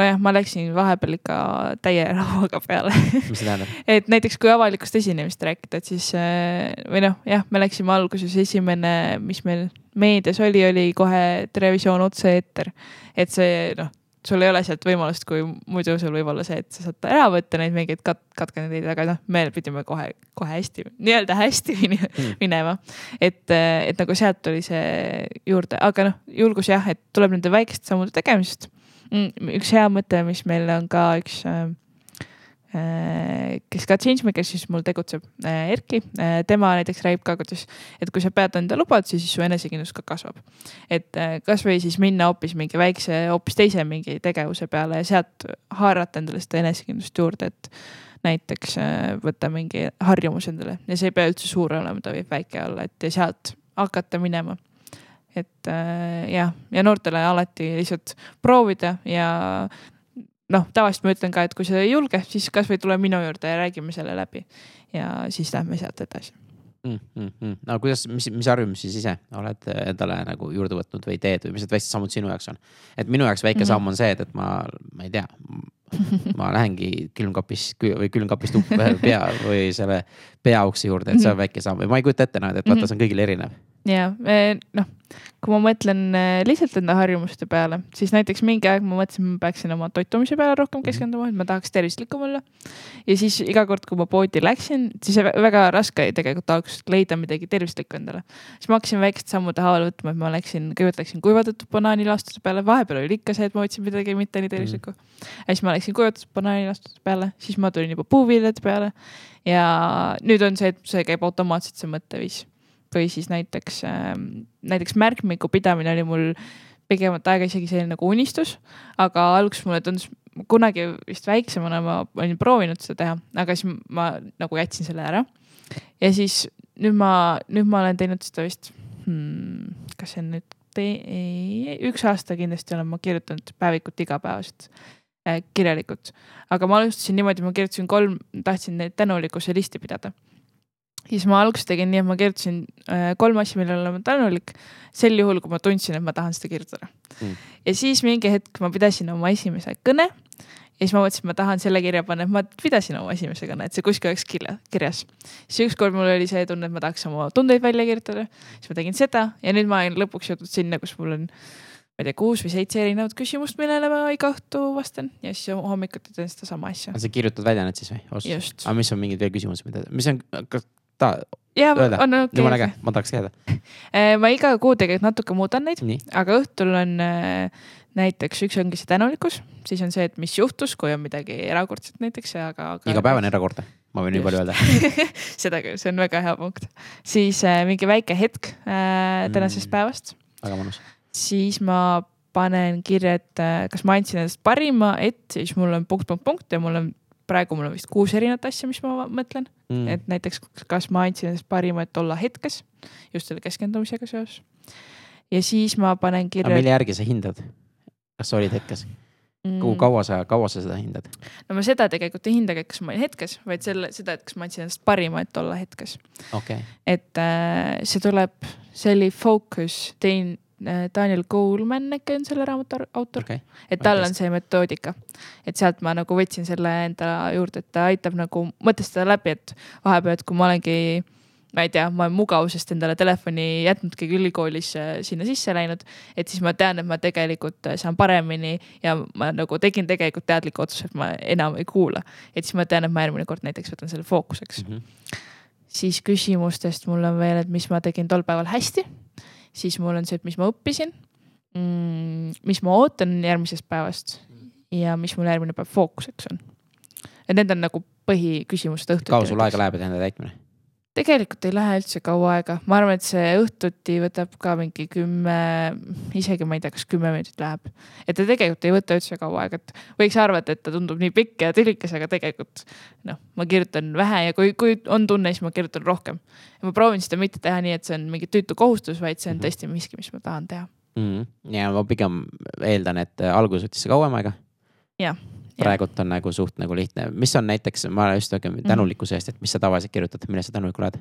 nojah, ma läksin vahepeal ikka täie rauaga peale mis see tähendab et näiteks kui avalikust esinemist rääkida, et siis või noh, jah, me läksime alguses esimene, mis meil meedias oli, oli kohe Televisioon otse-eeter. et see noh sul ei ole sealt võimalust, kui muidu sul võib olla see, et sa saad ära võtta neid mingeid kat-, katkendeid, aga noh, me pidime kohe, kohe hästi, nii-öelda hästi mm. minema. et, et nagu sealt tuli see juurde, aga noh, julgus jah, et tuleb nende väikeste sammude tegemisest. Mm, üks hea mõte, mis meil on ka üks Äh, kes ka Changemakersis mul tegutseb, äh, Erki, äh, tema näiteks räägib ka, kuidas, et kui sa pead enda lubadusi, siis su enesekindlus ka kasvab. et kasvõi siis minna hoopis mingi väikse, hoopis teise mingi tegevuse peale ja sealt haarata endale seda enesekindlust juurde, et näiteks võtta mingi harjumus endale. Ja see ei pea üldse suur olema, ta võib väike olla, et ja sealt hakata minema. Et äh, jah, ja noortele alati lihtsalt proovida ja noh, tavaliselt ma ütlen ka, et kui sa ei julge, siis kasvõi tule minu juurde ja räägime selle läbi. ja siis lähme sealt edasi mm. -hmm. no kuidas, mis, mis harjumusi siis ise oled endale nagu juurde võtnud või teed või mis need väiksed sammud sinu jaoks on? et minu jaoks väike mm -hmm. samm on see, et, et ma, ma ei tea, ma lähengi külmkapis või külmkapist pea või selle peauksi juurde, et see on mhm. väike samm või ma ei kujuta ette, et vaata, see on kõigil erinev ja noh, kui ma mõtlen äh, lihtsalt enda harjumuste peale, siis näiteks mingi aeg ma mõtlesin, ma peaksin oma toitumise peale rohkem mhm. keskenduma, et ma tahaks tervislikum olla. ja siis iga kord, kui ma poodi läksin, siis väga raske tegelikult alguses leida midagi tervislikku endale. siis ma hakkasin väikeste sammude haaval võtma, et ma läksin, kõigepealt läksin kuivatatud banaanilastuse peale, vahepeal oli ikka see, et ma võtsin midagi mitte nii tervislikku ja siis ma läksin kuivatatud banaanilastuse peale, siis ma tulin juba puuviljade peale ja nüüd on see, et see käib automaatselt, see mõtteviis või siis näiteks, ähm, näiteks märkmiku pidamine oli mul pigemat aega isegi selline nagu unistus, aga alguses mulle tundus, kunagi vist väiksemana ma olin proovinud seda teha, aga siis ma nagu jätsin selle ära. ja siis nüüd ma, nüüd ma olen teinud seda vist hmm,, kas see on nüüd te-, üks aasta kindlasti olen ma kirjutanud päevikut igapäevaselt kirjalikult, aga ma alustasin niimoodi, ma kirjutasin kolm, tahtsin neid tänulikkuse listi pidada siis ma alguses tegin nii, et ma kirjutasin äh, kolm asja, millele olen tänulik. sel juhul, kui ma tundsin, et ma tahan seda kirjutada mm.. ja siis mingi hetk ma pidasin oma esimese kõne. ja siis ma mõtlesin, et ma tahan selle kirja panna, et ma pidasin oma esimese kõne, et see kuskil oleks kirja, kirjas. siis ükskord mul oli see tunne, et ma tahaks oma tundeid välja kirjutada. siis ma tegin seda ja nüüd ma olen lõpuks jõudnud sinna, kus mul on ma ei tea, kuus või seitse erinevat küsimust, millele ma iga õhtu vastan ja siis hommikuti teen sedasama asja. sa kirjutad välja need siis või? aga mis on mingid veel küsimused, mida, mis on, kas ta ja, öelda? on okei okay.. jumala äge, ma tahaks teada äh, ma iga kuu tegelikult natuke muudan neid, aga õhtul on äh, näiteks üks ongi see tänulikkus, siis on see, et mis juhtus, kui on midagi erakordset näiteks, aga, aga. iga päev on erakordne, ma võin nii palju öelda seda küll, see on väga hea punkt. siis äh, mingi väike hetk äh, tänasest mm. päevast. väga mõnus. Siis ma panen kirja, et kas ma andsin endast parima, et siis mul on punkt, punkt, punkt ja mul on praegu mul on vist kuus erinevat asja, mis ma mõtlen mm.. et näiteks, kas ma andsin endast parima, et olla hetkes just selle keskendumisega seoses. ja siis ma panen kirja. mille järgi sa hindad? kas sa olid hetkes mm.? kui kaua sa, kaua sa seda hindad? no ma seda tegelikult ei hindagi, kas ma olin hetkes, vaid selle, seda, et kas ma andsin endast parima, et olla hetkes okay.. et äh, see tuleb, see oli focus, tein Äh, Daniel Goleman äkki on selle raamatu autor okay.. et tal on see metoodika, et sealt ma nagu võtsin selle enda juurde, et ta aitab nagu mõtestada läbi, et vahepeal, et kui ma olengi ma ei tea, ma olen mugavusest endale telefoni jätnudki ülikoolis sinna sisse läinud, et siis ma tean, et ma tegelikult saan paremini ja ma nagu tegin tegelikult teadliku otsuse, et ma enam ei kuula. et siis ma tean, et ma järgmine kord näiteks võtan selle fookuseks mm. -hmm. siis küsimustest mul on veel, et mis ma tegin tol päeval hästi siis mul on see, et mis ma õppisin mm,. mis ma ootan järgmisest päevast ja mis mul järgmine päev fookuseks on. et need on nagu põhiküsimused õhtuti. kaua sul aega läheb, et enda täitmine? Tegelikult ei lähe üldse kaua aega, ma arvan, et see õhtuti võtab ka mingi kümme, isegi ma ei tea, kas kümme minutit läheb. et ta tegelikult ei võta üldse kaua aega, et võiks arvata, et ta tundub nii pikk ja tülikas, aga tegelikult noh, ma kirjutan vähe ja kui, kui on tunne, siis ma kirjutan rohkem. ja ma proovin seda mitte teha nii, et see on mingi tüütu kohustus, vaid see on mhm. tõesti miski, mis ma tahan teha mm. -hmm. ja ma pigem eeldan, et alguses võttis see kauem aega. jah praegult on nagu suht nagu lihtne, mis on näiteks, ma just räägin mhm. tänulikkuse eest, et mis sa tavaliselt kirjutad, millest sa tänulik oled?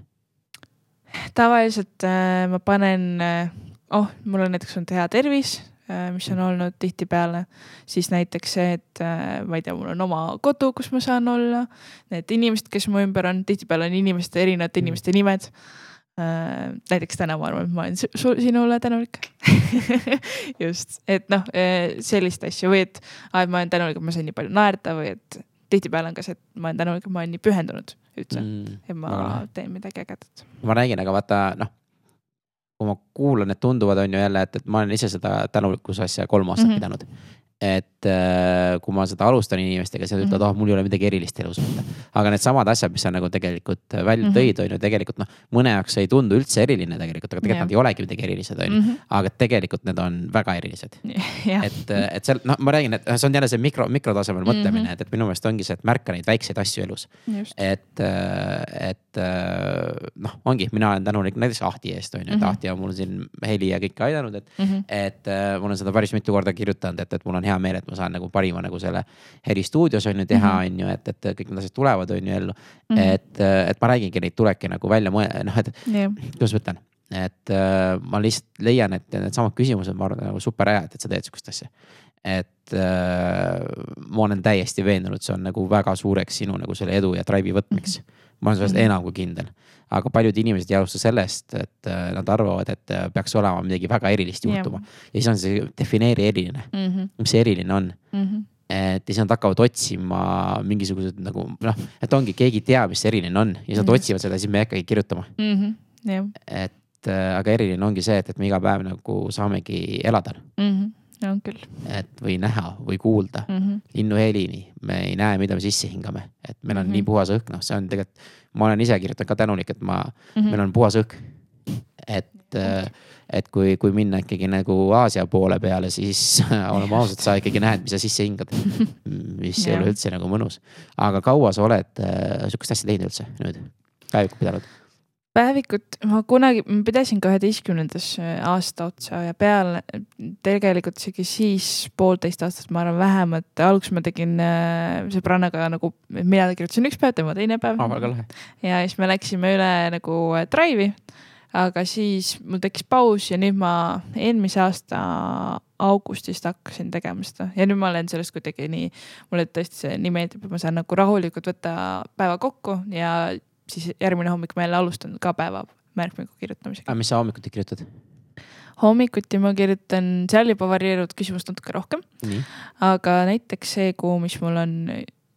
tavaliselt äh, ma panen äh,, oh, mul on näiteks olnud hea tervis äh,, mis on olnud tihtipeale, siis näiteks see, et äh, ma ei tea, mul on oma kodu, kus ma saan olla. Need inimesed, kes mu ümber on, tihtipeale on inimeste, erinevate mhm. inimeste nimed äh,. Näiteks täna ma arvan, et ma olen sinule tänulik just, et noh, äh, sellist asja või et, et ma olen tänulik, et ma sain nii palju naerda või et tihtipeale on ka see, et ma olen tänulik, et ma olen nii pühendunud üldse mm,, et ma väga. teen midagi ägedat. ma räägin, aga vaata noh, kui ma kuulan, need tunduvad, on ju jälle, et, et ma olen ise seda tänulikkuse asja kolm aastat mm -hmm. pidanud et äh, kui ma seda alustan inimestega, siis nad ütlevad, ah mul ei ole midagi erilist elus aga needsamad asjad, mis sa nagu tegelikult välja mm -hmm. tõid, on ju tegelikult noh, mõne jaoks ei tundu üldse eriline tegelikult, aga tegelikult yeah. nad ei olegi midagi erilised, on ju. Mhm. aga tegelikult need on väga erilised yeah.. et, et seal noh, ma räägin, et see on jälle see mikro, mikrotasemel mõtlemine mm, -hmm. et, et minu meelest ongi see, et märka neid väikseid asju elus. et, äh, et äh, noh, ongi, mina olen tänulik näiteks Ahti eest on ju, et mm -hmm. Ahti on mul siin heli ja kõike aidanud, et mm, -hmm. et ma olen seda päris mitu korda kirjutanud, et, et mul on hea meel, et ma saan nagu parima nagu selle helistuudios on ju teha, mhm. on ju, et, et kõik need asjad tulevad, on ju ellu mm. -hmm. et, et ma räägingi, neid tulebki nagu välja mõelda, noh, et yeah. kuidas ma ütlen et äh, ma lihtsalt leian, et needsamad küsimused, ma arvan, nagu super head, et sa teed sihukest asja. et äh, ma olen täiesti veendunud, see on nagu väga suureks sinu nagu selle edu ja drive'i võtmeks mm. -hmm. Ma olen sellest mm -hmm. enam kui kindel aga paljud inimesed ei alusta sellest, et äh, nad arvavad, et äh, peaks olema midagi väga erilist juhtuma yeah.. ja siis on see defineeri eriline mm, -hmm. mis see eriline on mm. -hmm et siis nad hakkavad otsima mingisugused nagu noh, et ongi, keegi teab, mis see eriline on ja siis nad mm -hmm. otsivad seda, siis me ei hakkagi kirjutama mm. -hmm. Yeah. et äh, aga eriline ongi see, et, et me iga päev nagu saamegi elada mm. -hmm on küll. et või näha või kuulda mm -hmm. linnuhelini, me ei näe, mida me sisse hingame, et meil on mm -hmm. nii puhas õhk, noh, see on tegelikult ma olen ise kirjutanud ka tänulik, et ma mm, -hmm. meil on puhas õhk. et okay., et kui, kui minna ikkagi nagu Aasia poole peale, siis oleme ausad, sa ikkagi näed, mis sa sisse hingad. mis ei ole üldse nagu mõnus. aga kaua sa oled äh, sihukest asja teinud üldse nüüd, päevikut pidanud? Päevikut ma kunagi, ma pidasin kaheteistkümnendas aasta otsa ja peale tegelikult isegi siis poolteist aastat, ma arvan vähemalt, alguses ma tegin äh, sõbrannaga nagu, mina kirjutasin üks päev, tema teine päev. väga lahe. ja siis me läksime üle nagu äh, Drive'i, aga siis mul tekkis paus ja nüüd ma eelmise aasta augustist hakkasin tegema seda ja nüüd ma olen sellest kuidagi nii, mulle tõesti see nii meeldib, et ma saan nagu rahulikult võtta päeva kokku ja siis järgmine hommik ma jälle alustan ka päeva märkmiku kirjutamisega. aga mis sa hommikuti kirjutad? hommikuti ma kirjutan, seal juba varieeruvad küsimused natuke rohkem. aga näiteks see kuu, mis mul on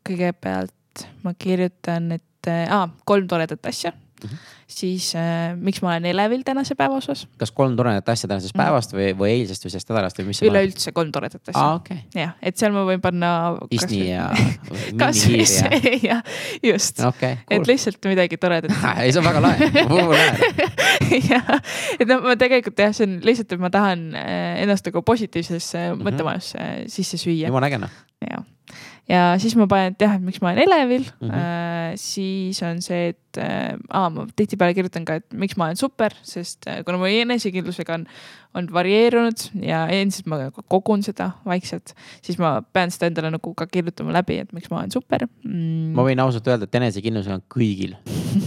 kõigepealt, ma kirjutan, et äh, kolm toredat asja mm. -hmm siis äh, miks ma olen elevil tänase päeva osas. kas kolm toredat asja tänasest mm. päevast või, või eilsest või sellest nädalast või mis? üleüldse kolm toredat asja ah,. Okay. jah, et seal ma võin panna. Disney ja. kas või see ja just okay,, cool. et lihtsalt midagi toredat ei, see on väga lahe, jah, et noh, ma tegelikult jah, see on lihtsalt, et ma tahan äh, ennast nagu positiivsesse mm -hmm. mõttemajasse sisse süüa. jumala äge noh. jah ja siis ma panen, et jah, et miks ma olen elevil. Mm, -hmm. siis on see, et äh, ma tihtipeale kirjutan ka, et miks ma olen super, sest äh, kuna mu enesekindlusega on, on varieerunud ja endiselt ma kogun seda vaikselt, siis ma pean seda endale nagu ka kirjutama läbi, et miks ma olen super. Mm.. ma võin ausalt öelda, et enesekindlusega on kõigil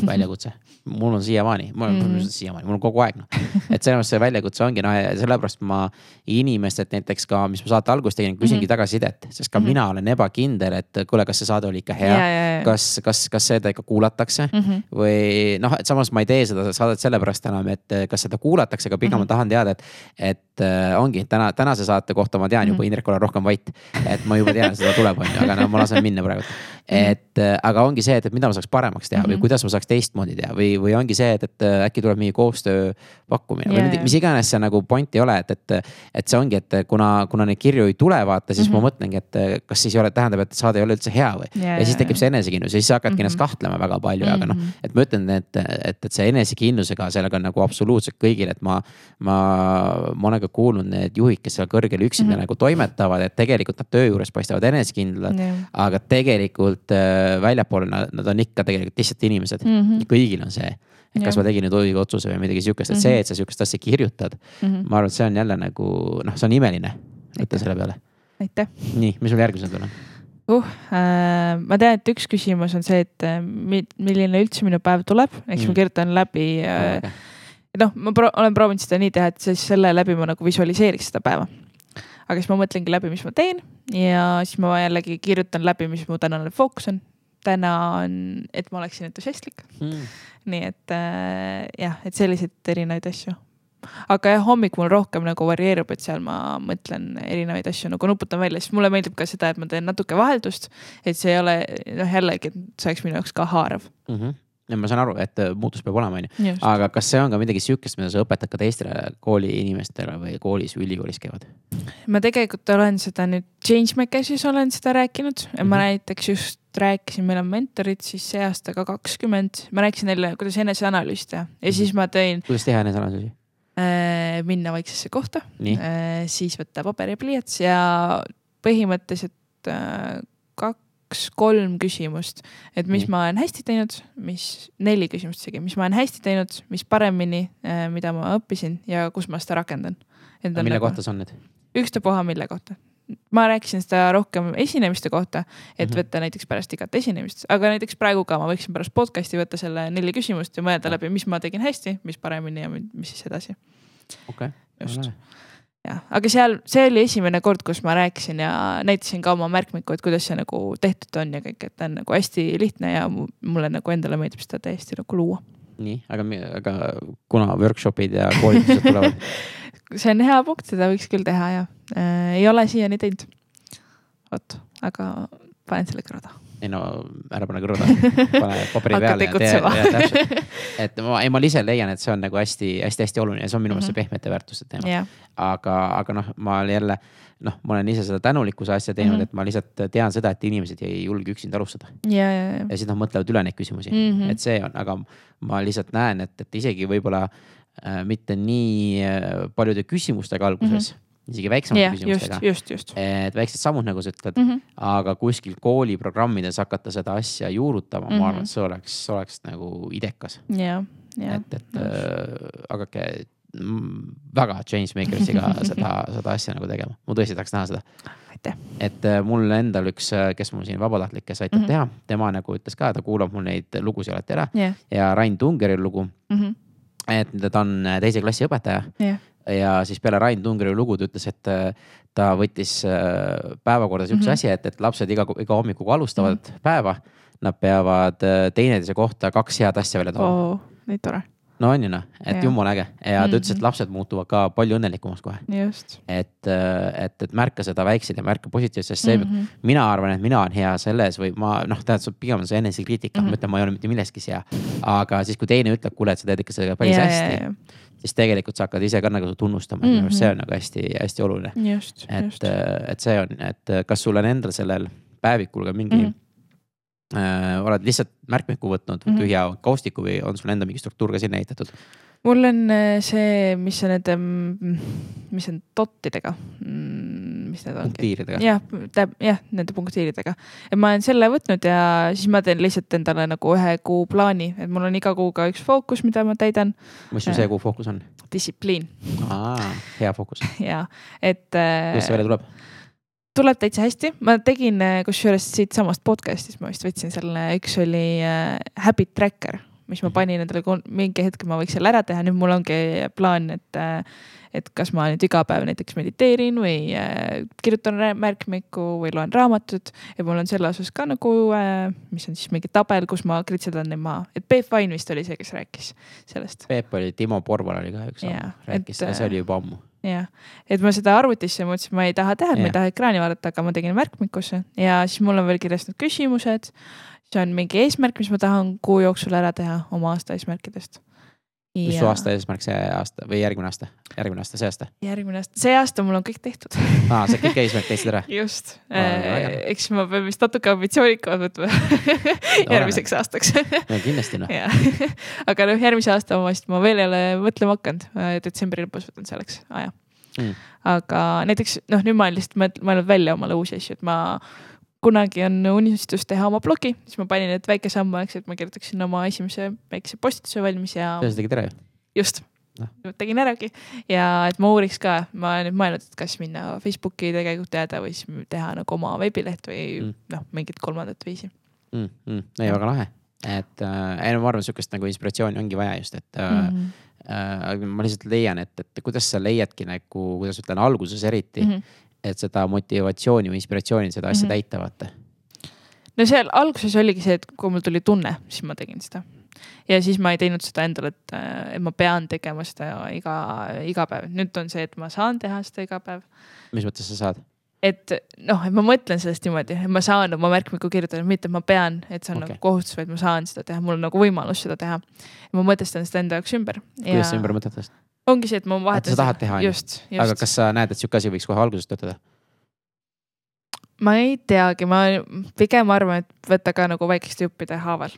väljakutse mul on siiamaani, mul on mm -hmm. siiamaani, mul on kogu aeg noh. et selles mõttes see väljakutse ongi noh, sellepärast ma inimestelt näiteks ka, mis ma saate alguses tegin, küsingi mm -hmm. tagasisidet, sest ka mm -hmm. mina olen ebakindel, et kuule, kas see saade oli ikka hea. kas, kas, kas seda ikka kuulatakse mm -hmm. või noh, et samas ma ei tee seda saadet sellepärast enam, et kas seda kuulatakse, aga pigem mm -hmm. ma tahan teada, et, et et äh, ongi täna, tänase saate kohta ma tean juba Mhm. Indrekul on rohkem vait. et ma juba tean, seda tuleb, on ju, aga no ma lasen minna praegu. et äh, aga ongi see, et, et mida ma saaks paremaks teha või Mhm. kuidas ma saaks teistmoodi teha või, või ongi see, et, et äh, äkki tuleb mingi koostöö pakkumine Jaa, või jaa. mis iganes see nagu point ei ole, et, et. et see ongi, et kuna, kuna neid kirju ei tule, vaata, siis mm -hmm. ma mõtlengi, et kas siis ei ole, tähendab, et saade ei ole üldse hea või. Jaa, ja siis tekib see enesekindlus ja siis sa hakkadki Mhm. ennast kahtlema väga palju mm, -hmm. aga noh, Mhm. et ma ütlen, et, et, et see enesekindlusega, sellega on nagu absoluutselt kõigil, et ma. ma, ma olen ka kuulnud need juhid, kes seal kõrgel üksinda mm Mhm. -hmm. nagu toimetavad, et tegelikult nad töö juures paistavad enesekindlad. Jah. aga tegelikult äh, väljapoole nad, nad on ikka tegelikult lihtsalt inimesed mm. Mhm. -hmm. kõigil on see. et kas Jah. ma tegin nüüd õige otsuse või midagi sihukest, et Mhm. see, et sa sihukest asja kirjutad mm, Mhm. -hmm. ma arvan, et see on jälle nagu noh, see on imeline. mõtle selle peale. aitäh nii, mis sul järgmisena tuleb? uh, äh, ma tean, et üks küsimus on see, et äh, mi- milline üldse minu päev tuleb, eks mm. Mm. ma kirjutan läbi äh, noh, ma pro olen proovinud seda nii teha, et siis selle läbi ma nagu visualiseeriks seda päeva. aga siis ma mõtlengi läbi, mis ma teen ja siis ma jällegi kirjutan läbi, mis mu tänane fookus on. täna on, et ma oleksin entusiastlik, Mm. nii et äh, jah, et selliseid erinevaid asju. aga jah, hommik mul rohkem nagu varieerub, et seal ma mõtlen erinevaid asju nagu nuputan välja, sest mulle meeldib ka seda, et ma teen natuke vaheldust. et see ei ole noh, jällegi, et see oleks minu jaoks ka haarav. Mm -hmm. Ma saan aru, et äh, muutus peab olema, on ju. aga kas see on ka midagi sihukest, mida sa õpetad ka teistele kooli inimestele või koolis või ülikoolis käivad? ma tegelikult olen seda nüüd Changemakersis olen seda rääkinud ja ma Mhm. näiteks just rääkisin, meil on mentorid siis see aasta ka kakskümmend, ma rääkisin neile, kuidas eneseanalüüs teha ja siis ma tõin kuidas teha eneseanalüüsi? äh, minna vaiksesse kohta äh,, siis võtta paber ja pliiats ja põhimõtteliselt kaks-kolm küsimust, et mis Nii. ma olen hästi teinud, mis, neli küsimust isegi, mis ma olen hästi teinud, mis paremini, mida ma õppisin ja kus ma seda rakendan. mille kohta see on nüüd? ükstapuha mille kohta. ma rääkisin seda rohkem esinemiste kohta, et Mhm. võtta näiteks pärast igat esinemist, aga näiteks praegu ka ma võiksin pärast podcast'i võtta selle neli küsimust ja mõelda läbi, mis ma tegin hästi, mis paremini ja mi- mis siis edasi. okei just, jah, aga seal, see oli esimene kord, kus ma rääkisin ja näitasin ka oma märkmikku, et kuidas see nagu tehtud on ja kõik, et ta on nagu hästi lihtne ja mu- mulle nagu endale meeldib seda täiesti nagu luua. nii, aga, aga kuna workshop'id ja koolitused tulevad see on hea punkt, seda võiks küll teha ja äh, ei ole siiani teinud. vot, aga panen selle kõrvale. Ei no ära pane kõrva, pane paberi peale ja tee, täpselt. et ma, ei ma ise leian, et see on nagu hästi-hästi-hästi oluline ja see on minu meelest Mhm. see pehmete väärtuste teema. jah, aga, aga noh, ma jälle noh, ma olen ise seda tänulikkuse asja teinud mm, Mhm. -hmm. et ma lihtsalt tean seda, et inimesed ei julge üksinda alustada ja, ja, ja. ja siis nad mõtlevad üle neid küsimusi mm, Mhm. -hmm. et see on, aga ma lihtsalt näen, et, et isegi võib-olla äh, mitte nii äh, paljude küsimustega alguses mm, -hmm. Isegi väiksemate just, küsimustega, just, just et väiksed sammud, nagu sa ütled mm. -hmm. aga kuskil kooliprogrammides hakata seda asja juurutama mm, -hmm. ma arvan, et see oleks, oleks nagu idekas. ja, ja et, et äh, hakake mm, väga changemakers'iga seda, seda asja nagu tegema, ma tõesti tahaks näha seda. et äh, mul endal üks, kes mul siin vabatahtlik, kes aitab mm. -hmm. teha, tema nagu ütles ka, ta kuulab mul neid lugusid alati ära jah, ja Rain Tungeri lugu, Mhm. et ta on teise klassi õpetaja jah, ja siis peale Rain Tungeri lugu ta ütles, et äh, ta võttis äh, päevakorda sihukese Mhm. asja, et, et lapsed iga, iga hommikul, kui alustavad mm -hmm. päeva, nad peavad äh, teineteise kohta kaks head asja välja tooma oh.. nii tore, no on ju noh, et jumala äge ja ta ütles, et Mhm. lapsed muutuvad ka palju õnnelikumaks kohe. et, et, et märka seda väikseid ja märka positiivset, sest see mm, Mhm. -hmm. mina arvan, et mina olen hea selles või ma noh, tead, pigem on see enesekriitika mm, Mhm. -hmm. ma ütlen, ma ei ole mitte milleski hea. aga siis, kui teine ütleb, kuule, et sa teed ikka seda päris hästi, siis tegelikult sa hakkad ise ka nagu tunnustama mm, -hmm. minu arust see on nagu hästi-hästi oluline. et just,. et see on, et kas sul on endal sellel päevikul ka mingi mm, Mhm. -hmm. äh, oled lihtsalt märkmiku võtnud mm Mhm. -hmm. tühja kaustiku või on sul endal mingi struktuur ka sinna ehitatud? mul on äh, see, mis on need, mis on dottidega, mis need ongi? punktiiridega? jah, täp-, jah, nende punktiiridega. et ma olen selle võtnud ja siis ma teen lihtsalt endale nagu ühe kuu plaani, et mul on iga kuu ka üks fookus, mida ma täidan. mis sul see kuu fookus on? distsipliin hea fookus. ja, et äh, kuidas see välja tuleb? tuleb täitsa hästi, ma tegin äh, kusjuures siitsamast podcast'ist ma vist võtsin selle, üks oli äh, habit tracker, mis ma panin endale, mingi hetk ma võiks selle ära teha, nüüd mul ongi plaan, et et kas ma nüüd iga päev näiteks mediteerin või äh, kirjutan märkmikku või loen raamatut ja mul on selle osas ka nagu äh,, mis on siis mingi tabel, kus ma kritseldan need maha, et Peep Vain vist oli see, kes rääkis sellest. Peep oli, Timo Porval oli ka üks Jaa,, rääkis see oli juba ammu. jah, et ma seda arvutisse mõtlesin, ma ei taha teha, ma ei taha ekraani vaadata, aga ma tegin märkmikusse ja siis mul on veel kirjas need küsimused. See on mingi eesmärk, mis ma tahan kuu jooksul ära teha oma aasta eesmärkidest. mis su aasta eesmärk see aasta või järgmine aasta, järgmine aasta, see aasta? järgmine aasta, see aasta mul on kõik tehtud. aa, sa kõik eesmärk täitsid ära. just, väga hea. eks ma pean vist natuke ambitsioonikamad võtma järgmiseks aastaks. no kindlasti noh, aga noh, järgmise aasta omast ma veel ei ole mõtlema hakanud, detsembri lõpus võtan selleks aja Mm. aga näiteks noh, nüüd ma olen lihtsalt mõelnud välja omale uusi asju, et ma kunagi on unistus teha oma blogi, siis ma panin, et väike samm oleks, et ma kirjutaksin oma esimese väikse postituse valmis ja sa tegid ära ju. just Noh. tegin äragi ja et ma uuriks ka, ma olen nüüd mõelnud, et kas minna Facebooki tegelikult jääda või siis teha nagu oma veebileht või Mm. noh, mingit kolmandat viisi mm,. Mm, ei, väga lahe, et äh, ei no ma arvan, sihukest nagu inspiratsiooni ongi vaja just, et äh, mm. -hmm. äh, ma lihtsalt leian, et, et kuidas sa leiadki nagu, kuidas ütlen, alguses eriti Mm -hmm. Et seda motivatsiooni või inspiratsiooni seda asja mm. -hmm. täita, vaata. no seal alguses oligi see, et kui mul tuli tunne, siis ma tegin seda. ja siis ma ei teinud seda endale, et, et ma pean tegema seda iga, iga päev, nüüd on see, et ma saan teha seda iga päev. mis mõttes sa saad? et noh, et ma mõtlen sellest niimoodi, et ma saan oma märkmikku kirjutada, mitte ma pean, et see on okay. nagu kohustus, vaid ma saan seda teha, mul on nagu võimalus seda teha. ma mõtestan seda enda jaoks ümber. kuidas sa ümber mõtetad? Ongi see, et ma vahetan. sa tahad teha, on ju? just, just. aga kas sa näed, et sihuke asi võiks kohe alguses töötada? ma ei teagi, ma pigem arvan, et võtta ka nagu väikeste juppide haaval.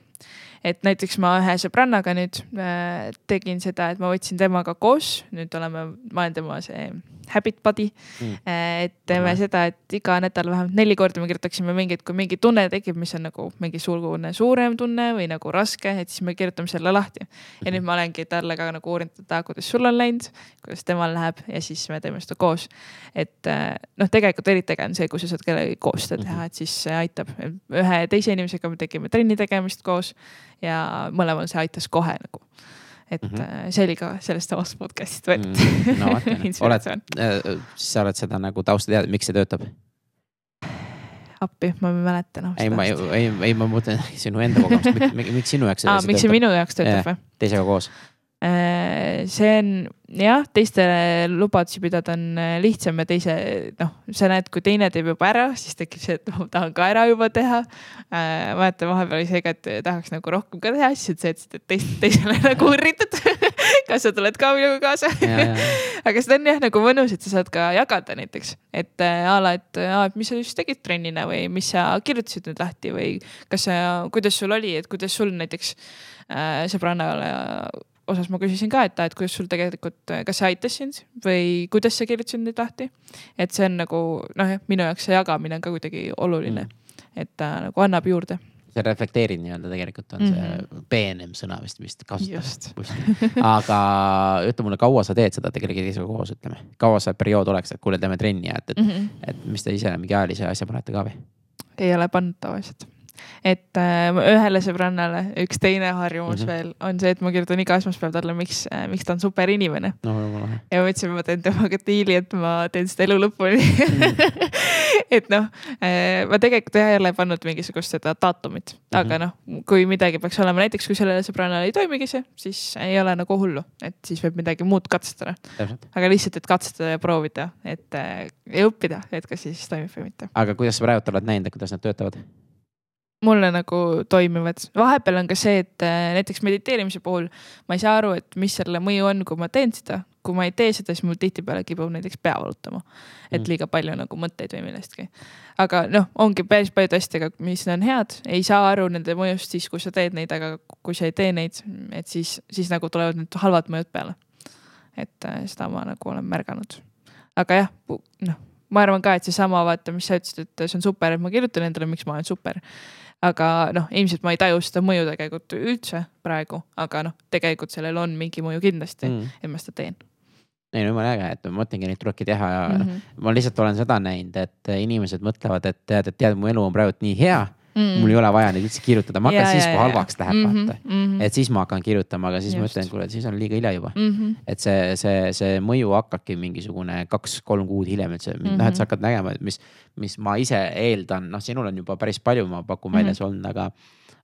et näiteks ma ühe sõbrannaga nüüd äh, tegin seda, et ma võtsin temaga koos, nüüd oleme, ma olen tema see habit buddy Mm. mm.. et teeme Ahah. seda, et iga nädal vähemalt neli korda me kirjutaksime mingeid, kui mingi tunne tekib, mis on nagu mingisugune suurem tunne või nagu raske, et siis me kirjutame selle lahti. ja nüüd ma olengi talle ka nagu uurinud, aa, kuidas sul on läinud, kuidas temal läheb ja siis me teeme seda koos. et äh, noh, tegelikult eriti äge on see, kui sa saad kellegagi koos seda teha, et siis see aitab. ühe teise inimesega me tegime trenni tegemist koos ja mõlemal see aitas kohe nagu. Et mm. -hmm. see oli ka sellest samast podcast'ist võetud Mm, no vaata, oled inspiratsioon, siis sa oled seda nagu tausta teada, miks see töötab? appi, ma ei mäleta enam ei, ma ei ei, ei, ma mõtlen sinu enda kogemust, miks sinu jaoks aa, miks see minu jaoks töötab või? teisega koos. See on jah, teistele lubadusi pidada on äh, lihtsam ja teise noh, sa näed, kui teine teeb juba ära, siis tekib see, et ma tahan ka ära juba teha. mäletan vahepeal oli see ka, et tahaks nagu rohkem ka teha, siis sa ütlesid, et teist, teisele nagu üritad. kas sa tuled ka minuga kaasa? aga seda on jah nagu mõnus, et sa saad ka jagada näiteks, et äh, a la, et aa, et mis sa just tegid trennina või mis sa kirjutasid nüüd lahti või kas sa, kuidas sul oli, et kuidas sul näiteks äh, sõbrannale osas ma küsisin ka, et et kuidas sul tegelikult, kas see aitas sind või kuidas sa kirjutasid neid lahti. et see on nagu noh, minu jaoks see jagamine on ka kuidagi oluline mm., et ta nagu annab juurde. sa reflekteerid nii-öelda tegelikult on mm -hmm. Mhm. see peenem sõna vist, vist kasutada. aga ütle mulle, kaua sa teed seda tegelikult teisega koos, ütleme, kaua see periood oleks, et kuule, teeme trenni ja et, et, Mm -hmm. et mis te ise mingi ajalise asja panete ka või? ei ole pannud tavaliselt. Et äh, ühele sõbrannale üks teine harjumus mm -hmm. veel on see, et ma kirjutan iga esmaspäev talle, miks äh,, miks ta on super inimene no ja ma ütlesin, ma teen temaga diili, et ma teen seda elu lõpuni Mhm. et noh, ma tegelikult ei ole pannud mingisugust seda daatumit, aga Mhm. noh, kui midagi peaks olema, näiteks kui sellele sõbrannale ei toimigi see, siis ei ole nagu hullu, et siis võib midagi muud katsetada. aga lihtsalt, et katsetada ja proovida, et äh, ja õppida, et kas siis toimib või mitte. aga kuidas sa praegu oled näinud, et kuidas nad töötavad? Mulle nagu toimivad, vahepeal on ka see, et äh, näiteks mediteerimise puhul ma ei saa aru, et mis selle mõju on, kui ma teen seda. kui ma ei tee seda, siis mul tihtipeale kipub näiteks pea valutama. et Mm. liiga palju nagu mõtteid või millestki. aga noh, ongi päris paljude asjadega, mis on head, ei saa aru nende mõjust siis, kui sa teed neid, aga kui sa ei tee neid, et siis, siis nagu tulevad need halvad mõjud peale. et äh, seda ma nagu olen märganud. aga jah, noh, ma arvan ka, et seesama vaata, mis sa ütlesid, et see on super, et ma kirjutan endale, miks ma olen super aga noh, ilmselt ma ei taju seda mõju tegelikult üldse praegu, aga noh, tegelikult sellel on mingi mõju kindlasti mm., et ma seda teen ei no jumala äge, et ma mõtlengi, neid tulebki teha ja mm. -hmm. ma lihtsalt olen seda näinud, et inimesed mõtlevad, et tead, et tead, mu elu on praegu nii hea Mm. Mul ei ole vaja neid üldse kirjutada, ma hakkan Ja, siis, kui halvaks läheb Mhm, vaata mhm. et siis ma hakkan kirjutama, aga siis ma Just. ütlen, et kuule, siis on liiga hilja juba Mhm. et see, see, see mõju hakkabki mingisugune kaks-kolm kuud hiljem üldse mm -hmm. noh, et sa hakkad nägema, et mis, mis ma ise eeldan, noh, sinul on juba päris palju, ma pakun välja Mhm. see olnud, aga.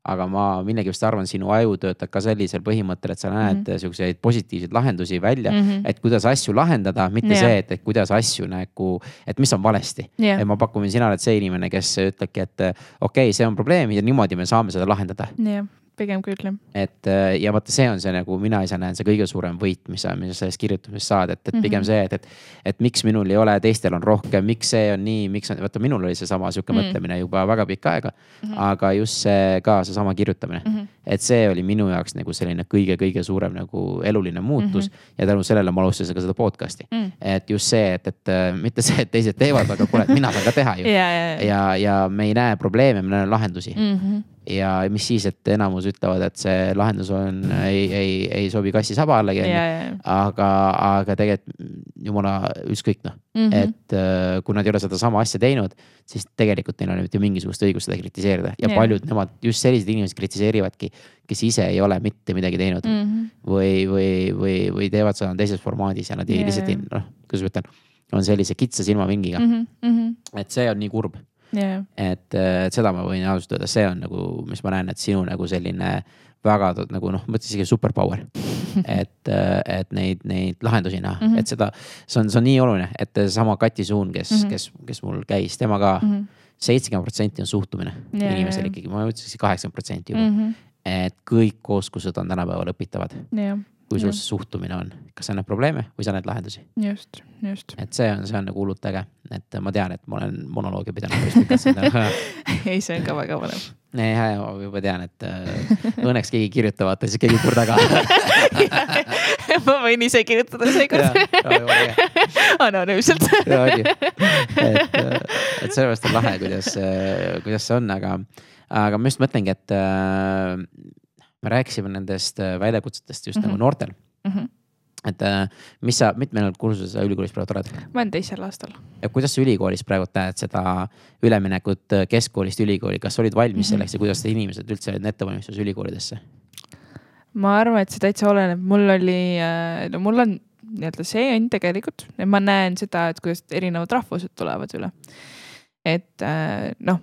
Aga ma millegipärast arvan, sinu aju töötab ka sellisel põhimõttel, et sa näed mm -hmm. siukseid positiivseid lahendusi välja mm. -hmm. et kuidas asju lahendada, mitte Jah. see, et, et kuidas asju nagu, et mis on valesti et ma pakun, sina oled see inimene, kes ütlebki, et okei okay,, see on probleem ja niimoodi me saame seda lahendada jah, pigem küll jah. et äh, ja vaata, see on see nagu mina ise näen, see kõige suurem võit, mis sa, mis sa sellest kirjutamisest saad, et, et pigem Mhm. see, et, et. et miks minul ei ole, teistel on rohkem, miks see on nii, miks on, vaata minul oli seesama sihuke Mm. mõtlemine juba väga pikka aega Mhm. aga just see ka seesama kirjutamine Mhm. et see oli minu jaoks nagu selline kõige-kõige suurem nagu eluline muutus ja tänu sellele ma alustasin ka seda podcast'i Mm. et just see, et, et äh, mitte see, et teised teevad, aga kuule, mina saan ka teha ju ja, ja, ja. ja, ja me ei näe probleeme, me näeme lahendusi Mhm. Ja mis siis, et enamus ütlevad, et see lahendus on, ei, ei, ei sobi kassi saba allagi ja, onju. ja, ja. aga, aga tegelikult jumala ükskõik noh mm. -hmm. et äh, kui nad ei ole sedasama asja teinud, siis tegelikult neil on mitte mingisugust õigust seda kritiseerida ja yeah. paljud nemad, just sellised inimesed kritiseerivadki, kes ise ei ole mitte midagi teinud mm. Mhm. või, või, või, või teevad seda teises formaadis ja nad ei Jaa, lihtsalt ei noh, kuidas ma ütlen, on sellise kitsa silmavingiga mm. -hmm. et see on nii kurb ja, et, et seda ma võin ausalt öelda, see on nagu, mis ma näen, et sinu nagu selline väga nagu noh, ma ütleks isegi superpower. et, et neid, neid lahendusi näha mm. -hmm. et seda, see on, see on nii oluline, et seesama Kati Suun, kes mm. -hmm. kes, kes mul käis, tema ka Mhm. seitsekümmend protsenti on suhtumine Jaa, inimesel ikkagi, ma ütleks kaheksakümmend protsenti juba mm. -hmm. et kõik oskused on tänapäeval õpitavad, jah, kui sul see suhtumine on, kas sa näed probleeme või sa näed lahendusi. just, just. et see on, see on nagu hullult äge, et ma tean, et ma olen monoloogi pidanud päris pikalt seda ei, see on ka väga põnev. ei, ma juba tean, et äh, õnneks keegi ei kirjuta, vaata siis keegi ei kurda ka ma võin ise kirjutada seekord anonüümselt. ja on ju, et, et sellepärast on lahe, kuidas, kuidas see on, aga, aga ma just mõtlengi, et äh, me rääkisime nendest äh, väljakutsetest just mm -hmm. nagu Mhm. noortel, Mhm. et äh, mis sa, mitmel kursusel sa ülikoolis praegu oled ma olen teisel aastal. ja kuidas sa ülikoolis praegu näed seda üleminekut äh, keskkoolist ülikooli, kas olid valmis Mhm. selleks ja kuidas inimesed üldse olid ettevalmistus ülikoolidesse? ma arvan, et see täitsa oleneb, mul oli, no mul on nii-öelda see on tegelikult, ma näen seda, et kuidas erinevad rahvused tulevad üle. et noh,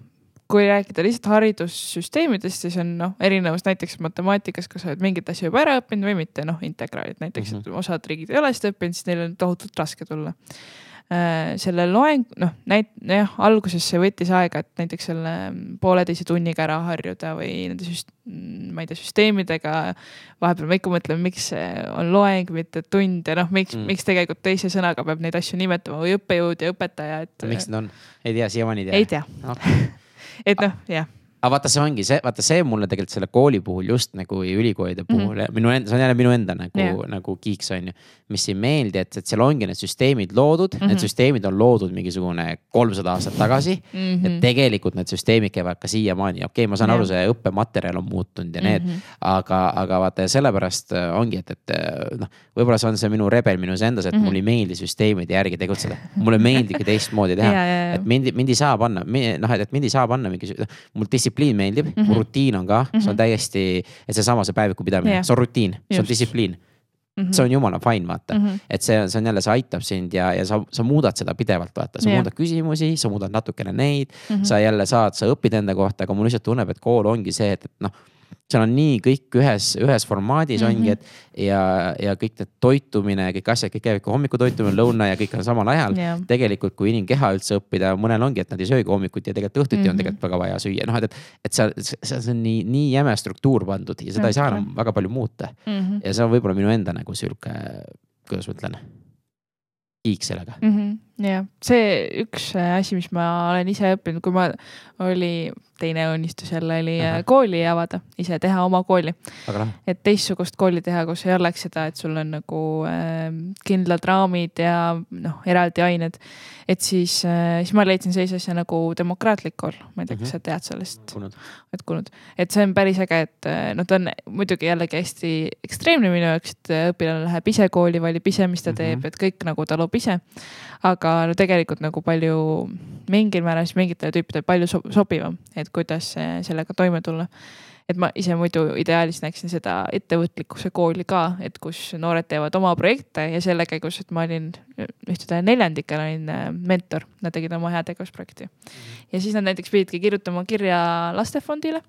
kui rääkida lihtsalt haridussüsteemidest, siis on noh, erinevus näiteks matemaatikas, kas sa oled mingeid asju juba ära õppinud või mitte, noh, integraalid näiteks mm, Mhm. -hmm. osad riigid ei ole seda õppinud, siis neil on tohutult raske tulla selle loeng, noh, näit-, jah, alguses see võttis aega, et näiteks selle pooleteise tunniga ära harjuda või nende süst-, ma ei tea, süsteemidega. vahepeal ma ikka mõtlen, miks see on loeng, mitte tund ja noh, miks Mm. mm., miks tegelikult teise sõnaga peab neid asju nimetama või õppejõud ja õpetaja, et. miks need on, ei tea, siiamaani ei tea? ei tea okay. et noh, jah. Aga vaata, see ongi see, vaata see mulle tegelikult selle kooli puhul just nagu ja ülikoolide puhul mm -hmm. minu enda, see on jälle minu enda nagu yeah. nagu kiiks on ju. mis ei meeldi, et, et seal ongi need süsteemid loodud mm, -hmm. Mhm. need süsteemid on loodud mingisugune kolmsada aastat tagasi mm. -hmm. ja tegelikult need süsteemid käivad ka siiamaani, okei okay,, ma saan Jah. aru, see õppematerjal on muutunud ja need mm, -hmm. aga, aga vaata sellepärast äh, ongi, et, et äh, noh, võib-olla see on see minu rebel minus endas, et mm -hmm. mulle ei meeldi süsteemide järgi tegutseda. mulle meeldibki teistmoodi teha Ja, ja, ja. et mind, mind ei saa panna, noh, et mind ei saa panna mingi, mul distsipliin meeldib mm, -hmm. rutiin on ka mm, -hmm. see on täiesti, et seesama see päeviku pidamine Jah. see on rutiin, see on distsipliin Mm -hmm. see on jumala fine, vaata mm. Mhm. -hmm. et see on, see on jälle, see aitab sind ja, ja sa, sa muudad seda pidevalt, vaata, sa Jah. muudad küsimusi, sa muudad natukene neid mm, Mhm. -hmm. sa jälle saad, sa õpid enda kohta, aga mul lihtsalt tunneb, et kool ongi see, et, et noh. Seal on nii kõik ühes, ühes formaadis mm -hmm. ongi, et ja, ja kõik need toitumine, kõik asjad, kõik käivad ka hommikutoitumine, lõuna ja kõik on samal ajal Jah. tegelikult, kui inimkeha üldse õppida, mõnel ongi, et nad ei söögi hommikuti ja tegelikult õhtuti mm -hmm. on Mhm. tegelikult väga vaja süüa, noh, et, et. et seal, see on nii, nii jäme struktuur pandud ja seda ei saa enam väga palju muuta mm. -hmm. ja see on võib-olla minu enda nagu sihuke, kuidas ma ütlen, kiik sellega mm. -hmm. Jah, see üks äh, asi, mis ma olen ise õppinud, kui ma oli, teine unistus jälle oli äh, Ahah. kooli avada, ise teha oma kooli. et teistsugust kooli teha, kus ei oleks seda, et sul on nagu äh, kindlad raamid ja noh, eraldi ained. et siis äh,, siis ma leidsin sellise asja nagu demokraatlik kool, ma ei tea, kas Mhm. sa tead sellest, oled kuulnud. et see on päris äge, et noh, ta on muidugi jällegi hästi ekstreemne minu jaoks, et õpilane läheb ise kooli, valib ise, mis ta Mhm. teeb, et kõik nagu ta loob ise. aga no tegelikult nagu palju, mingil määral siis mingitele tüüpidele palju so sobivam, et kuidas sellega toime tulla. Et ma ise muidu ideaalis näeksin seda ettevõtlikkuse kooli ka, et kus noored teevad oma projekte ja selle käigus, et ma olin ühtedel neljandikel olin äh, mentor, nad tegid oma heategevusprojekti. ja siis nad näiteks pididki kirjutama kirja lastefondile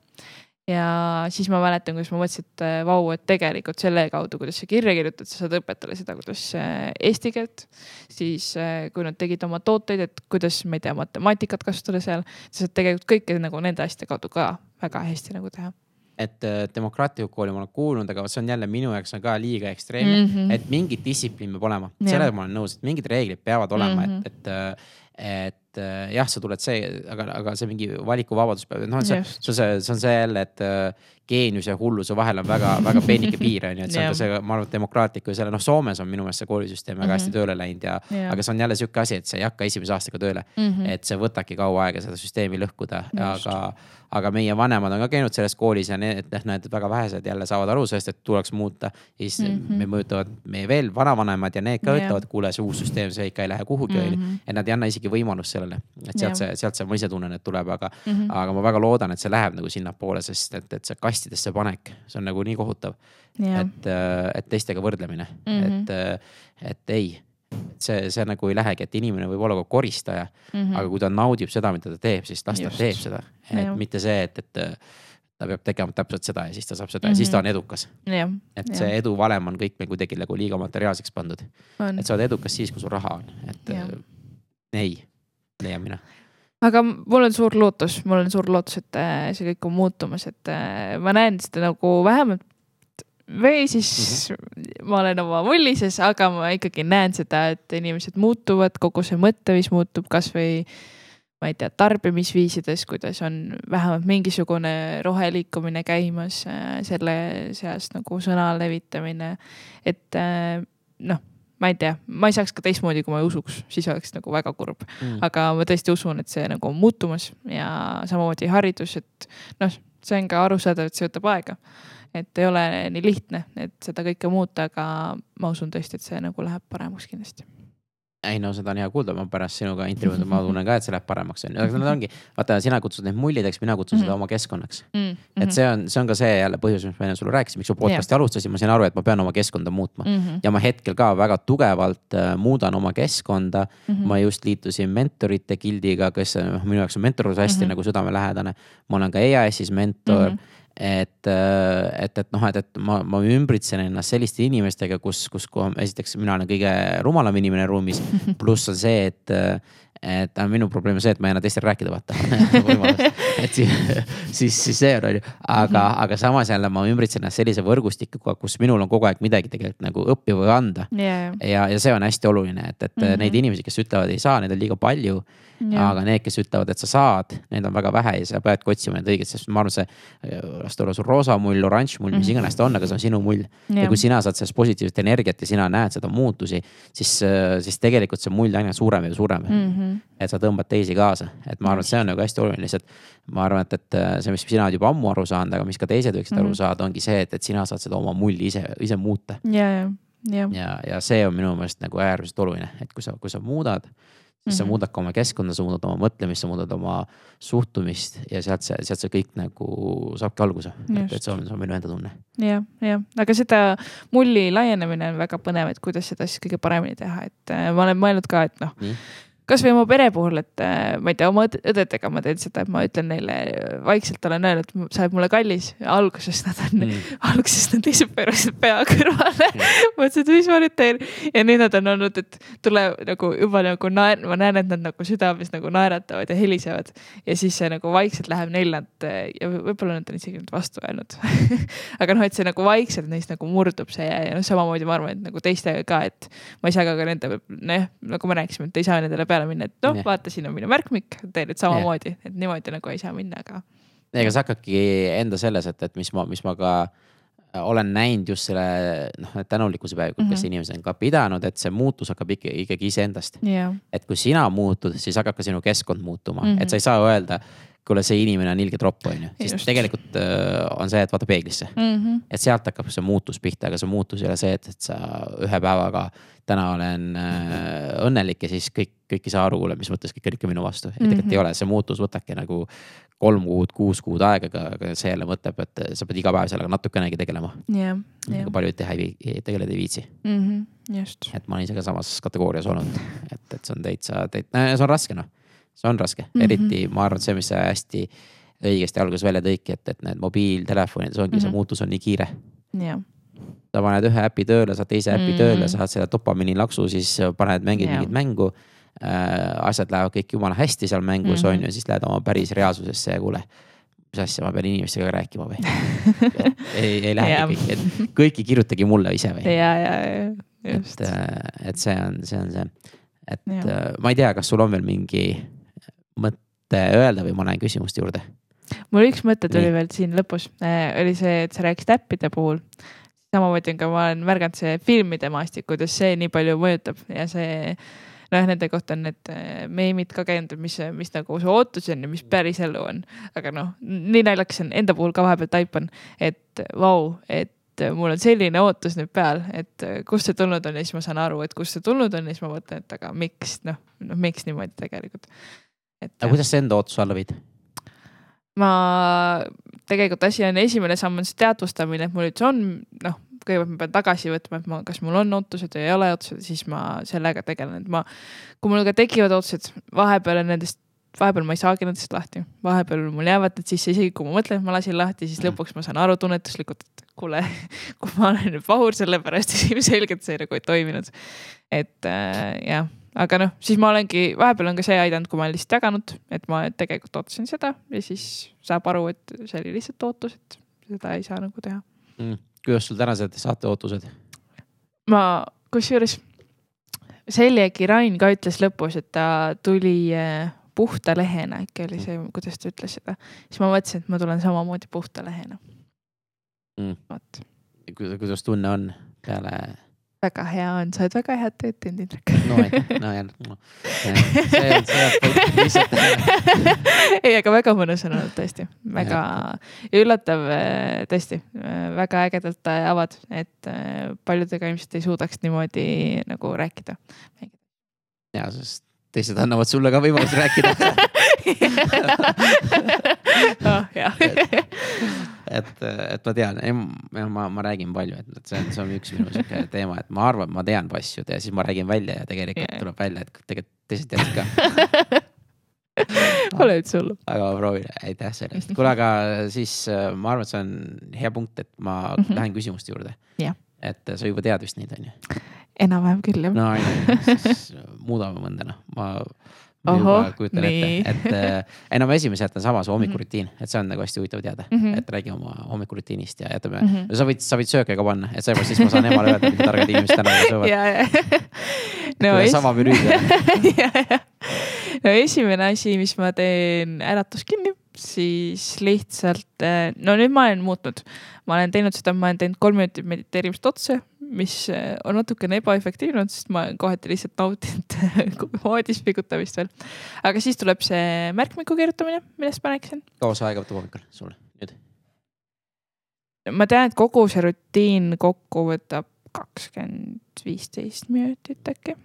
ja siis ma mäletan, kuidas ma mõtlesin, et äh, vau, et tegelikult selle kaudu, kuidas sa kirja kirjutad, sa saad õpetajale seda, kuidas äh, eesti keelt. siis kui nad tegid oma tooteid, et kuidas, ma ei tea, matemaatikat kasutada seal, sa saad tegelikult kõike nagu nende asjade kaudu ka väga hästi nagu teha et äh, demokraatlikku kooli ma olen kuulnud, aga see on jälle minu jaoks on ka liiga ekstreemne mm, -hmm. et mingit distsipliin peab olema, sellega ma olen nõus, et mingid reeglid peavad olema mm, -hmm. et, et, äh, et äh, jah, sa tuled see, aga, aga see mingi valikuvabadus peab, noh, see, see on see, see on see jälle, et geeniuse ja hulluse vahel on väga-väga peenike piir on ju, et see on ka see, ma arvan, demokraatliku ja selle noh, Soomes on minu meelest see koolisüsteem väga mm -hmm. hästi tööle läinud ja, ja., aga see on jälle sihuke asi, et see ei hakka esimese aastaga tööle mm. -hmm. et see võtabki kaua aega seda süsteemi lõhkuda, aga aga meie vanemad on ka käinud selles koolis ja need, noh, need väga vähesed jälle saavad aru sellest, et tuleks muuta. ja siis mm -hmm. me mõjutavad meie veel vanavanemad ja need ka yeah. ütlevad, kuule, see uus süsteem, see ikka ei lähe kuhugi onju -hmm.. et nad ei anna isegi võimalust sellele, et sealt yeah. see, sealt see, ma ise tunnen, et tuleb, aga mm, -hmm. aga ma väga loodan, et see läheb nagu sinnapoole, sest et, et see kastidesse panek, see on nagu nii kohutav yeah.. et, et teistega võrdlemine mm, -hmm. et, et ei see, see nagu ei lähegi, et inimene võib olla ka koristaja mm, -hmm. aga kui ta naudib seda, mida ta teeb, siis las ta Just. teeb seda. et ja. mitte see, et, et ta peab tegema täpselt seda ja siis ta saab seda mm -hmm. ja siis ta on mhm. edukas. et ja. see edu valem on kõik meil kuidagi nagu liiga materiaalseks pandud. et sa oled edukas siis, kui sul raha on, et ja. äh, ei, leian mina aga mul on suur lootus, mul on suur lootus, et äh, see kõik on muutumas, et äh, ma näen seda nagu vähemalt või siis mm -hmm. ma olen oma mullises, aga ma ikkagi näen seda, et inimesed muutuvad, kogu see mõtteviis muutub kasvõi ma ei tea, tarbimisviisides, kuidas on vähemalt mingisugune roheliikumine käimas, äh, selle seast nagu sõna levitamine. et äh, noh, ma ei tea, ma ei saaks ka teistmoodi, kui ma ei usuks, siis oleks nagu väga kurb mm.. aga ma tõesti usun, et see nagu on muutumas ja samamoodi haridus, et noh, see on ka arusaadav, et see võtab aega et ei ole nii lihtne, et seda kõike muuta, aga ma usun tõesti, et see nagu läheb paremaks kindlasti ei no seda on hea kuulda, ma pärast sinuga intervjuud, ma tunnen ka, et see läheb paremaks on ju, aga need ongi, vaata, sina kutsud neid mullideks, mina kutsun mm -hmm. seda mhm. oma keskkonnaks mm. -hmm. et see on, see on ka see jälle põhjus, mis ma enne sulle rääkisin, miks ma podcast'i yeah. alustasin, ma sain aru, et ma pean oma keskkonda muutma mm. -hmm. ja ma hetkel ka väga tugevalt äh, muudan oma keskkonda mm. -hmm. ma just liitusin mentorite gildiga, kes noh, minu jaoks on mentorlus hästi mm -hmm. nagu südamelähedane. ma olen ka EAS-is mentor mm. -hmm et, äh, et, et noh, et, et ma, ma ümbritsen ennast selliste inimestega, kus, kus esiteks mina olen kõige rumalam inimene ruumis. pluss on see, et, et minu probleem on see, et ma ei anna teistel rääkida, vaata et siis, siis, siis see on, on ju, aga, mhm. aga samas jälle ma ümbritsen ennast sellise võrgustikuga, kus minul on kogu aeg midagi tegelikult nagu õppida või anda yeah.. ja, ja see on hästi oluline, et, et mm -hmm. neid inimesi, kes ütlevad, ei saa, neid on liiga palju aga need, kes ütlevad, et sa saad, neid on väga vähe ja sa peadki otsima need õiged, sest ma arvan, see. las ta olla sul roosa mull, oranž mull, mis -hmm. iganes ta on, aga see on sinu mull. ja kui sina saad sellest positiivset energiat ja sina näed seda muutusi, siis, siis tegelikult see mull aina suurem ja suurem mm. -hmm. et sa tõmbad teisi kaasa, et ma arvan, et see on nagu hästi oluline, lihtsalt ma arvan, et, et see, mis sina oled juba ammu aru saanud, aga mis ka teised võiksid mm -hmm. aru mhm. saada, ongi see, et, et sina saad seda oma mulli ise, ise muuta. ja, ja ja, ja, ja see on minu meelest nagu äärmiselt oluline, et kui sa, kui sa muudad siis sa mhm. muudad ka oma keskkonda, sa muudad oma mõtlemist, sa muudad oma suhtumist ja sealt see, sealt see kõik nagu saabki alguse. et see on, see on minu enda tunne. jah, jah, aga seda mulli laienemine on väga põnev, et kuidas seda siis kõige paremini teha, et äh, ma olen mõelnud ka, et noh kasvõi oma pere puhul, et äh, ma ei tea, oma õdedega ma teen seda, et ma ütlen neile, vaikselt olen öelnud, sa oled mulle kallis. alguses nad on mm., alguses nad lihtsalt pöörasid pea kõrvale mm. mõtlesin, et mis ma nüüd teen. ja nüüd nad on olnud, et tule nagu juba nagu naer-, ma näen, et nad nagu südames nagu naeratavad ja helisevad. ja siis see nagu vaikselt läheb neile nad ja võib-olla nad on isegi nüüd vastu öelnud aga noh, et see nagu vaikselt neist nagu murdub see ja, ja noh, samamoodi ma arvan, et nagu teistega ka, et ma ei saa ka nende, noh, nagu me rääkisime, et ei saa nendele peale minna, et noh, vaata, siin on minu märkmik, tee nüüd samamoodi, et niimoodi nagu ei saa minna, aga. ega see hakkabki enda selles, et, et mis ma, mis ma ka olen näinud just selle noh, tänulikkuse päevi mm, -hmm. kes inimesed on ka pidanud, et see muutus hakkab ikka, ikkagi iseendast yeah.. et kui sina muutud, siis hakkab ka sinu keskkond muutuma mm, -hmm. et sa ei saa öelda kuule, see inimene on ilge tropp, on ju. siis tegelikult äh, on see, et vaata peeglisse mm. -hmm. et sealt hakkab see muutus pihta, aga see muutus ei ole see, et, et sa ühe päevaga täna olen äh, õnnelik ja siis kõik, kõik ei saa aru, kuule, mis mõttes kõik on ikka minu vastu. et tegelikult Mhm. ei ole, see muutus võtabki nagu kolm kuud, kuus kuud aega, aga, see jälle mõtleb, et sa pead iga päev sellega natukenegi tegelema. jah, jah nagu. paljud teha ei vii-, tegeleda ei viitsi, Mhm. just. et ma olen ise ka samas kategoorias olnud, et, et see on täitsa, täitsa, see on raske noh. See on raske mm, Mhm. -hmm. eriti ma arvan, et see, mis sa hästi õigesti alguses välja tõidki, et, et need mobiiltelefonides ongi mm -hmm. see Mhm. muutus on nii kiire jah, sa paned ühe äpi tööle, saad teise äpi mm. Mm. tööle, saad selle dopamiini laksu, siis paned mängid Jah. mingit mängu äh,. asjad lähevad kõik jumala hästi seal mängus mm Mhm. -hmm. on ju, siis lähed oma päris reaalsusesse ja kuule. mis asja, ma pean inimestega rääkima või ei, ei lähe Jah. kõik, et kõik ei kirjutagi mulle ise või? ja, ja, ja just et,. et see on, see on see, et Jah. äh, ma ei tea, kas sul on veel mingi mõte öelda või ma lähen küsimuste juurde. mul üks mõte tuli Nii. veel siin lõpus äh,, oli see, et sa rääkisid äppide puhul. samamoodi on ka, ma olen märganud see filmide maastik, kuidas see nii palju mõjutab ja see noh, nende kohta on need äh, meemid ka käinud, mis, mis nagu see ootus on ja mis päris elu on. aga noh, nii naljakas on, enda puhul ka vahepeal taipan, et vau, et mul on selline ootus nüüd peal, et kust see tulnud on ja siis ma saan aru, et kust see tulnud on ja siis ma mõtlen, et aga miks noh, noh miks niimoodi tegelikult. Et aga kuidas sa enda ootuse alla viid? ma tegelikult asi on esimene samm on see teadvustamine, et mul üldse on noh, kõigepealt ma pean tagasi võtma, et ma, kas mul on ootused või ei ole ootused, siis ma sellega tegelen, et ma. kui mul ka tekivad ootused, vahepeal on nendest, vahepeal ma ei saagi nendest lahti, vahepeal mul jäävad need sisse, isegi kui ma mõtlen, et ma lasin lahti, siis lõpuks ma saan aru tunnetuslikult, et kuule, kui ma olen nüüd pahur selle pärast, siis ilmselgelt see nagu ei toiminud. et äh, jah aga noh, siis ma olengi, vahepeal on ka see aidanud, kui ma olen lihtsalt jaganud, et ma tegelikult ootasin seda ja siis saab aru, et see oli lihtsalt ootus, et seda ei saa nagu teha. mm.? kuidas sul tänased saate ootused? ma, kusjuures Seljegi Rain ka ütles lõpus, et ta tuli äh, puhta lehena, äkki oli see, kuidas ta ütles seda. siis ma mõtlesin, et ma tulen samamoodi puhta lehena Mm. vot, kuidas tunne on peale väga hea on, sa oled väga head tööd teinud, Indrek. no aitäh, no jälle no.. see on, see on lihtsalt ei, aga väga mõnus on olnud tõesti, väga ja üllatav äh, tõesti, väga ägedalt avad, et äh, paljudega ilmselt ei suudaks niimoodi nagu rääkida. ja, sest teised annavad sulle ka võimaluse rääkida. oh, jah, et, et ma tean, ma, ma räägin palju, et, see on, see on üks minu sihuke teema, et ma arvan, et ma tean asju ja siis ma räägin välja ja tegelikult Jaa. tuleb välja, et tegelikult teised teadsid ka. pole üldse hullu. aga ma proovin, aitäh selle eest. kuule, aga siis äh, ma arvan, et see on hea punkt, et ma mm. -hmm. lähen küsimuste juurde Jah.. et sa juba tead vist neid, on ju? enam-vähem küll jah. no muudame mõnda noh, ma. Juba kujutan ette, et äh, ei no ma esimese jätan sama, see hommikurutiin, et see on nagu hästi huvitav teada mm, Mhm. -hmm. et räägime oma hommikurutiinist ja jätame mm, Mhm. -hmm. sa võid, sa võid sööke ka panna, et seepärast siis ma saan emale öelda, mida targad inimesed täna söövad. ja, ja. no, es... sama menüü ja. no esimene asi, mis ma teen, äratus kinni, siis lihtsalt, no nüüd ma olen muutnud, ma olen teinud seda, ma olen teinud kolm minutit mediteerimist otse, mis eh, on natukene ebaefektiivne olnud, sest ma kohati lihtsalt nautinud voodis pigutamist veel. aga siis tuleb see märkmiku kirjutamine, millest ma rääkisin. kaua see aega võtab hommikul sul nüüd? ma tean, et kogu see rutiin kokku võtab kakskümmend viisteist minutit äkki.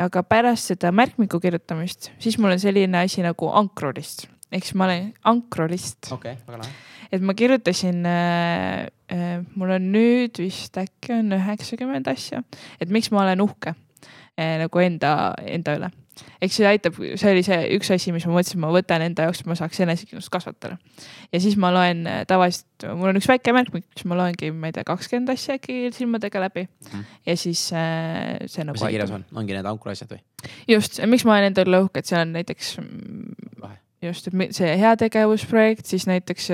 aga pärast seda märkmiku kirjutamist, siis mul on selline asi nagu ankrolist, ehk siis ma olen ankrolist, okei okay,, väga lahe. et ma kirjutasin äh,, äh, mul on nüüd vist äkki on üheksakümmend asja, et miks ma olen uhke äh, nagu enda, enda üle. eks see aitab, see oli see üks asi, mis ma mõtlesin, ma võtan enda jaoks, et ma saaks enesekindlust kasvatada. ja siis ma loen äh, tavaliselt, mul on üks väike märkmik, kus ma loengi, ma ei tea, kakskümmend asja äkki silmadega läbi Mhm. ja siis äh, see nagu mis seal kirjas on, ongi need ankruasjad või? just, miks ma olen enda üle uhke, et seal on näiteks mm, Lahe. just, et see heategevusprojekt, siis näiteks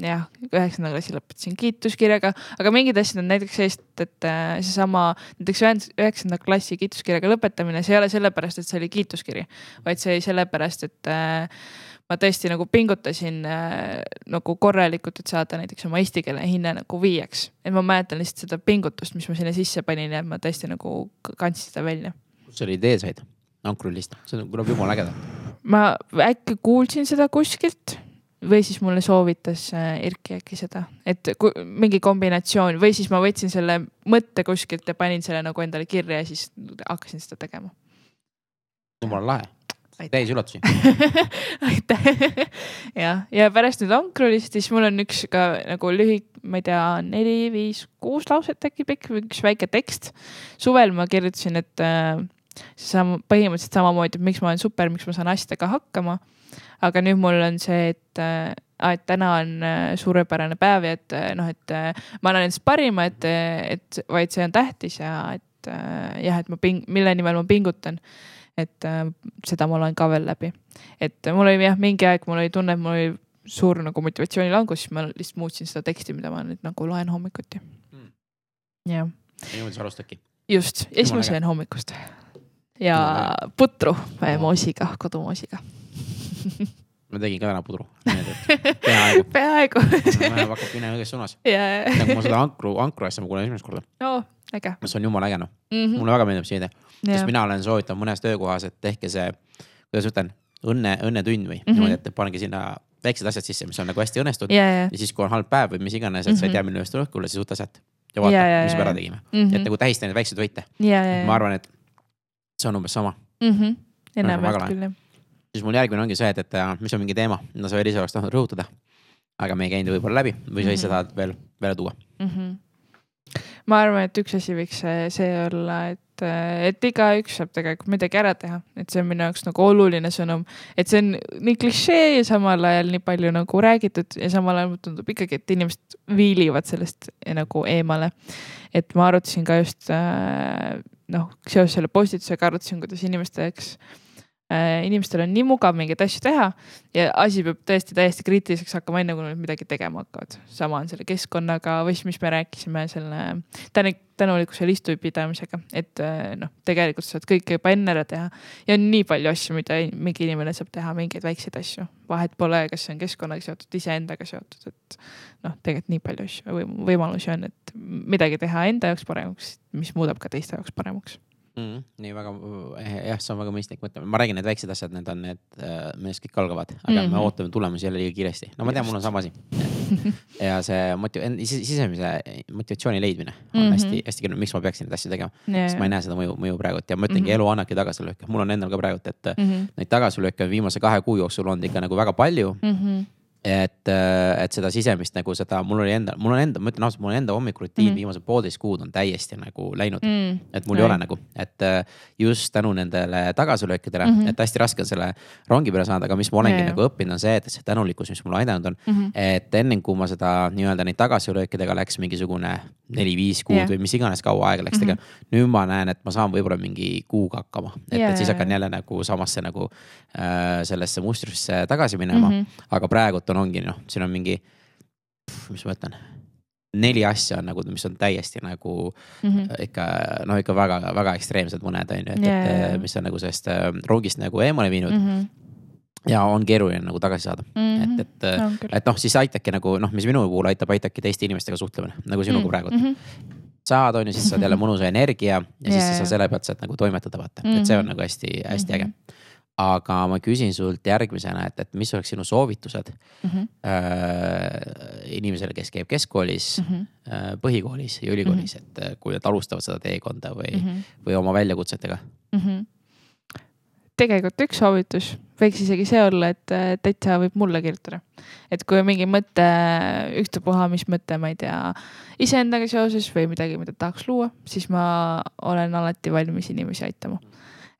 jah, üheksanda klassi lõpetasin kiituskirjaga, aga mingid asjad on näiteks sellist, et äh, seesama näiteks üheks- üheksanda klassi kiituskirjaga lõpetamine, see ei ole sellepärast, et see oli kiituskiri, vaid see oli sellepärast, et äh, ma tõesti nagu pingutasin äh, nagu korralikult, et saada näiteks oma eesti keele hinne nagu viieks. et ma mäletan lihtsalt seda pingutust, mis ma sinna sisse panin ja ma tõesti nagu kandsin seda välja kust selle idee said? ankrulist, see on- kõlab jumala ägedalt. Ma äkki kuulsin seda kuskilt või siis mulle soovitas äh, Erki äkki seda, et kui, mingi kombinatsioon või siis ma võtsin selle mõtte kuskilt ja panin selle nagu endale kirja ja siis hakkasin seda tegema. jumala lahe, täisülatusi aitäh jah, ja pärast nüüd Ankrulist, siis mul on üks ka nagu lühi, ma ei tea, neli, viis, kuus lauset äkki pikk, üks väike tekst. suvel ma kirjutasin, et äh, sama, põhimõtteliselt samamoodi, et miks ma olen super, miks ma saan asjadega hakkama aga nüüd mul on see, et äh, et täna on äh, suurepärane päev ja et äh, noh, et ma annan endast parima, et, et vaid see on tähtis ja et jah, et ma ping-, mille nimel ma pingutan. et seda ma loen ka veel läbi. et mul oli jah, mingi aeg mul oli tunne, et mul oli suur nagu motivatsioonilangus, siis ma lihtsalt muutsin seda teksti, mida ma nüüd nagu loen hommikuti mm.. jah. niimoodi sa alustadki? just, ja siis ma söön hommikust ja no, putru moosiga, kodumoosiga ma tegin ka täna pudru. peaaegu. peaaegu. hakkab minema õiges suunas yeah.. nagu ma seda ankru, ankru asja ma kuulen esimest korda oh,. äge. see on jumala äge noh mm -hmm., mulle väga meeldib see idee yeah., sest mina olen soovitanud mõnes töökohas, et tehke see, kuidas ütlen, õnne, õnnetund või mm -hmm. niimoodi, et pange sinna väiksed asjad sisse, mis on nagu hästi õnnestunud yeah, yeah. ja siis, kui on halb päev või mis iganes, et mm -hmm. sa ei tea, milline õhtul õhkule, siis võta sealt ja vaata yeah,, yeah, mis me ära tegime mm. -hmm. et nagu tähista neid väikseid võite yeah,. Yeah, ma arvan, et see on umbes sama mm. -hmm. enamjaolt küll jah siis mul järgmine ongi see, et, et mis on mingi teema, mida sa veel ise oleks tahtnud rõhutada. aga me ei käinud võib-olla läbi või sa ise mm -hmm. tahad veel, veel tuua mm? -hmm. ma arvan, et üks asi võiks see olla, et, et igaüks saab tegelikult midagi ära teha, et see on minu jaoks nagu oluline sõnum. et see on nii klišee ja samal ajal nii palju nagu räägitud ja samal ajal mulle tundub ikkagi, et inimesed viilivad sellest nagu eemale. et ma arutasin ka just noh, seoses selle postitusega arutasin, kuidas inimesteks Äh, inimestel on nii mugav mingeid asju teha ja asi peab tõesti täiesti kriitiliseks hakkama, enne kui nad midagi tegema hakkavad. sama on selle keskkonnaga või siis, mis me rääkisime selle tänu, tänulikkuse listupidamisega, et äh, noh, tegelikult sa saad kõike juba enne ära teha. ja on nii palju asju, mida mingi inimene saab teha, mingeid väikseid asju, vahet pole, kas see on keskkonnaga seotud, iseendaga seotud, et noh, tegelikult nii palju asju või võimalusi on, et midagi teha enda jaoks paremaks, mis muudab ka teiste jaoks paremaks mm,. nii väga, eh, jah, see on väga mõistlik mõte, ma räägin, need väiksed asjad, need on need, äh, millest kõik algavad, aga mm -hmm. me ootame tulemusi jälle liiga kiiresti. no ma tean, mul on sama asi. ja see motiv-, sisemise motivatsiooni leidmine on mm -hmm. hästi, hästi keeruline, miks ma peaksin neid asju tegema yeah.. sest ma ei näe seda mõju, mõju praegult ja ma ütlengi mm, -hmm. elu annabki tagasilööke, mul on endal ka praegult, et mm -hmm. neid tagasilööke on viimase kahe kuu jooksul olnud ikka nagu väga palju mm. -hmm et, äh, et seda sisemist nagu seda, mul oli enda, mul on enda, ma ütlen ausalt, mul on enda hommikurutiin mm. viimased poolteist kuud on täiesti nagu läinud mm.. et mul mm. ei ole nagu, et äh, just tänu nendele tagasilöökidele mm, -hmm. et hästi raske on selle rongi peale saada, aga mis ma olengi yeah. nagu õppinud, on see, et see tänulikkus, mis mulle aidanud on mm. -hmm. et enne kui ma seda nii-öelda neid tagasilöökidega läks mingisugune neli-viis kuud yeah. või mis iganes kaua aega läks mm -hmm. tegema. nüüd ma näen, et ma saan võib-olla mingi kuuga hakkama, et yeah,, et siis hakkan jälle nagu samasse nagu äh, sellesse mustrisse tagasi minema mm. -hmm. aga praegult on, ongi noh, siin on mingi, mis ma ütlen neli asja on nagu, mis on täiesti nagu mm -hmm. ikka noh, ikka väga-väga ekstreemsed mõned on ju, et yeah., et mis on nagu sellest äh, rongist nagu eemale viinud mm. -hmm ja on keeruline nagu tagasi saada mm, -hmm. et, et no,, et noh, siis aitabki nagu noh, mis minu puhul aitab, aitabki teiste inimestega suhtlemine nagu sinuga mm -hmm. praegu mm. -hmm. saad, on ju, siis saad jälle mõnusa energia ja yeah. siis sa saad selle pealt saad nagu toimetada, vaata mm, -hmm. et see on nagu hästi-hästi mm -hmm. äge. aga ma küsin sult järgmisena, et, et mis oleks sinu soovitused mm -hmm. äh, inimesele, kes käib keskkoolis mm, -hmm. äh, põhikoolis ja ülikoolis mm, -hmm. et kui nad alustavad seda teekonda või mm, -hmm. või oma väljakutsetega mm? -hmm tegelikult üks soovitus võiks isegi see olla, et täitsa võib mulle kirjutada. et kui on mingi mõte, ükstapuha, mis mõte, ma ei tea, iseendaga seoses või midagi, mida tahaks luua, siis ma olen alati valmis inimesi aitama.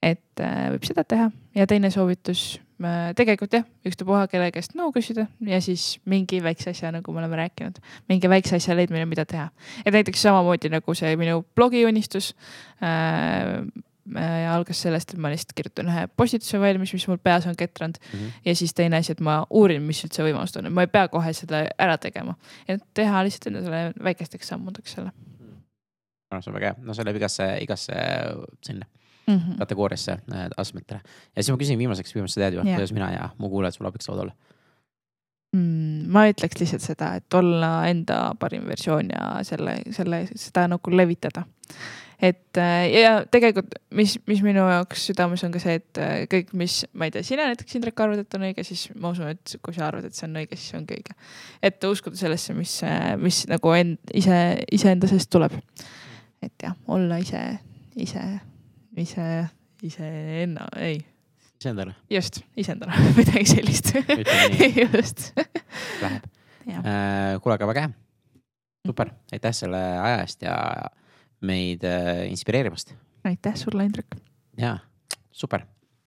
et äh, võib seda teha ja teine soovitus äh, tegelikult jah, ükstapuha kelle käest nõu küsida ja siis mingi väikse asja, nagu me oleme rääkinud, mingi väikse asja leidmine, mida teha. et näiteks samamoodi nagu see minu blogiunistus äh, Äh, algas sellest, et ma lihtsalt kirjutan ühe postituse valmis, mis mul peas on ketranud mm. -hmm. ja siis teine asi, et ma uurin, mis üldse võimalused on, ma ei pea kohe seda ära tegema. et teha lihtsalt endale väikesteks sammudeks selle. noh, see on väga hea, no see läheb igasse, igasse sinna mm -hmm. kategooriasse äh, astmetele. ja siis ma küsin viimaseks, viimast sa tead ju, kuidas mina ja mu kuulajad sulle abiks saavad olla mm,? ma ütleks lihtsalt seda, et olla enda parim versioon ja selle, selle, seda nagu levitada et äh, ja tegelikult, mis, mis minu jaoks südames on ka see, et äh, kõik, mis, ma ei tea, sina näiteks, Indrek, arvad, et on õige, siis ma usun, et kui sa arvad, et see on õige, siis see ongi õige. et uskuda sellesse, mis, mis nagu end, ise, iseenda seest tuleb. et jah, olla ise, ise, ise, iseenna, ei iseendale. just, iseendale midagi sellist. just. Läheb. kuule, aga väga hea. super, aitäh selle aja eest ja meid äh, inspireerimast. aitäh sulle, Indrek. ja, super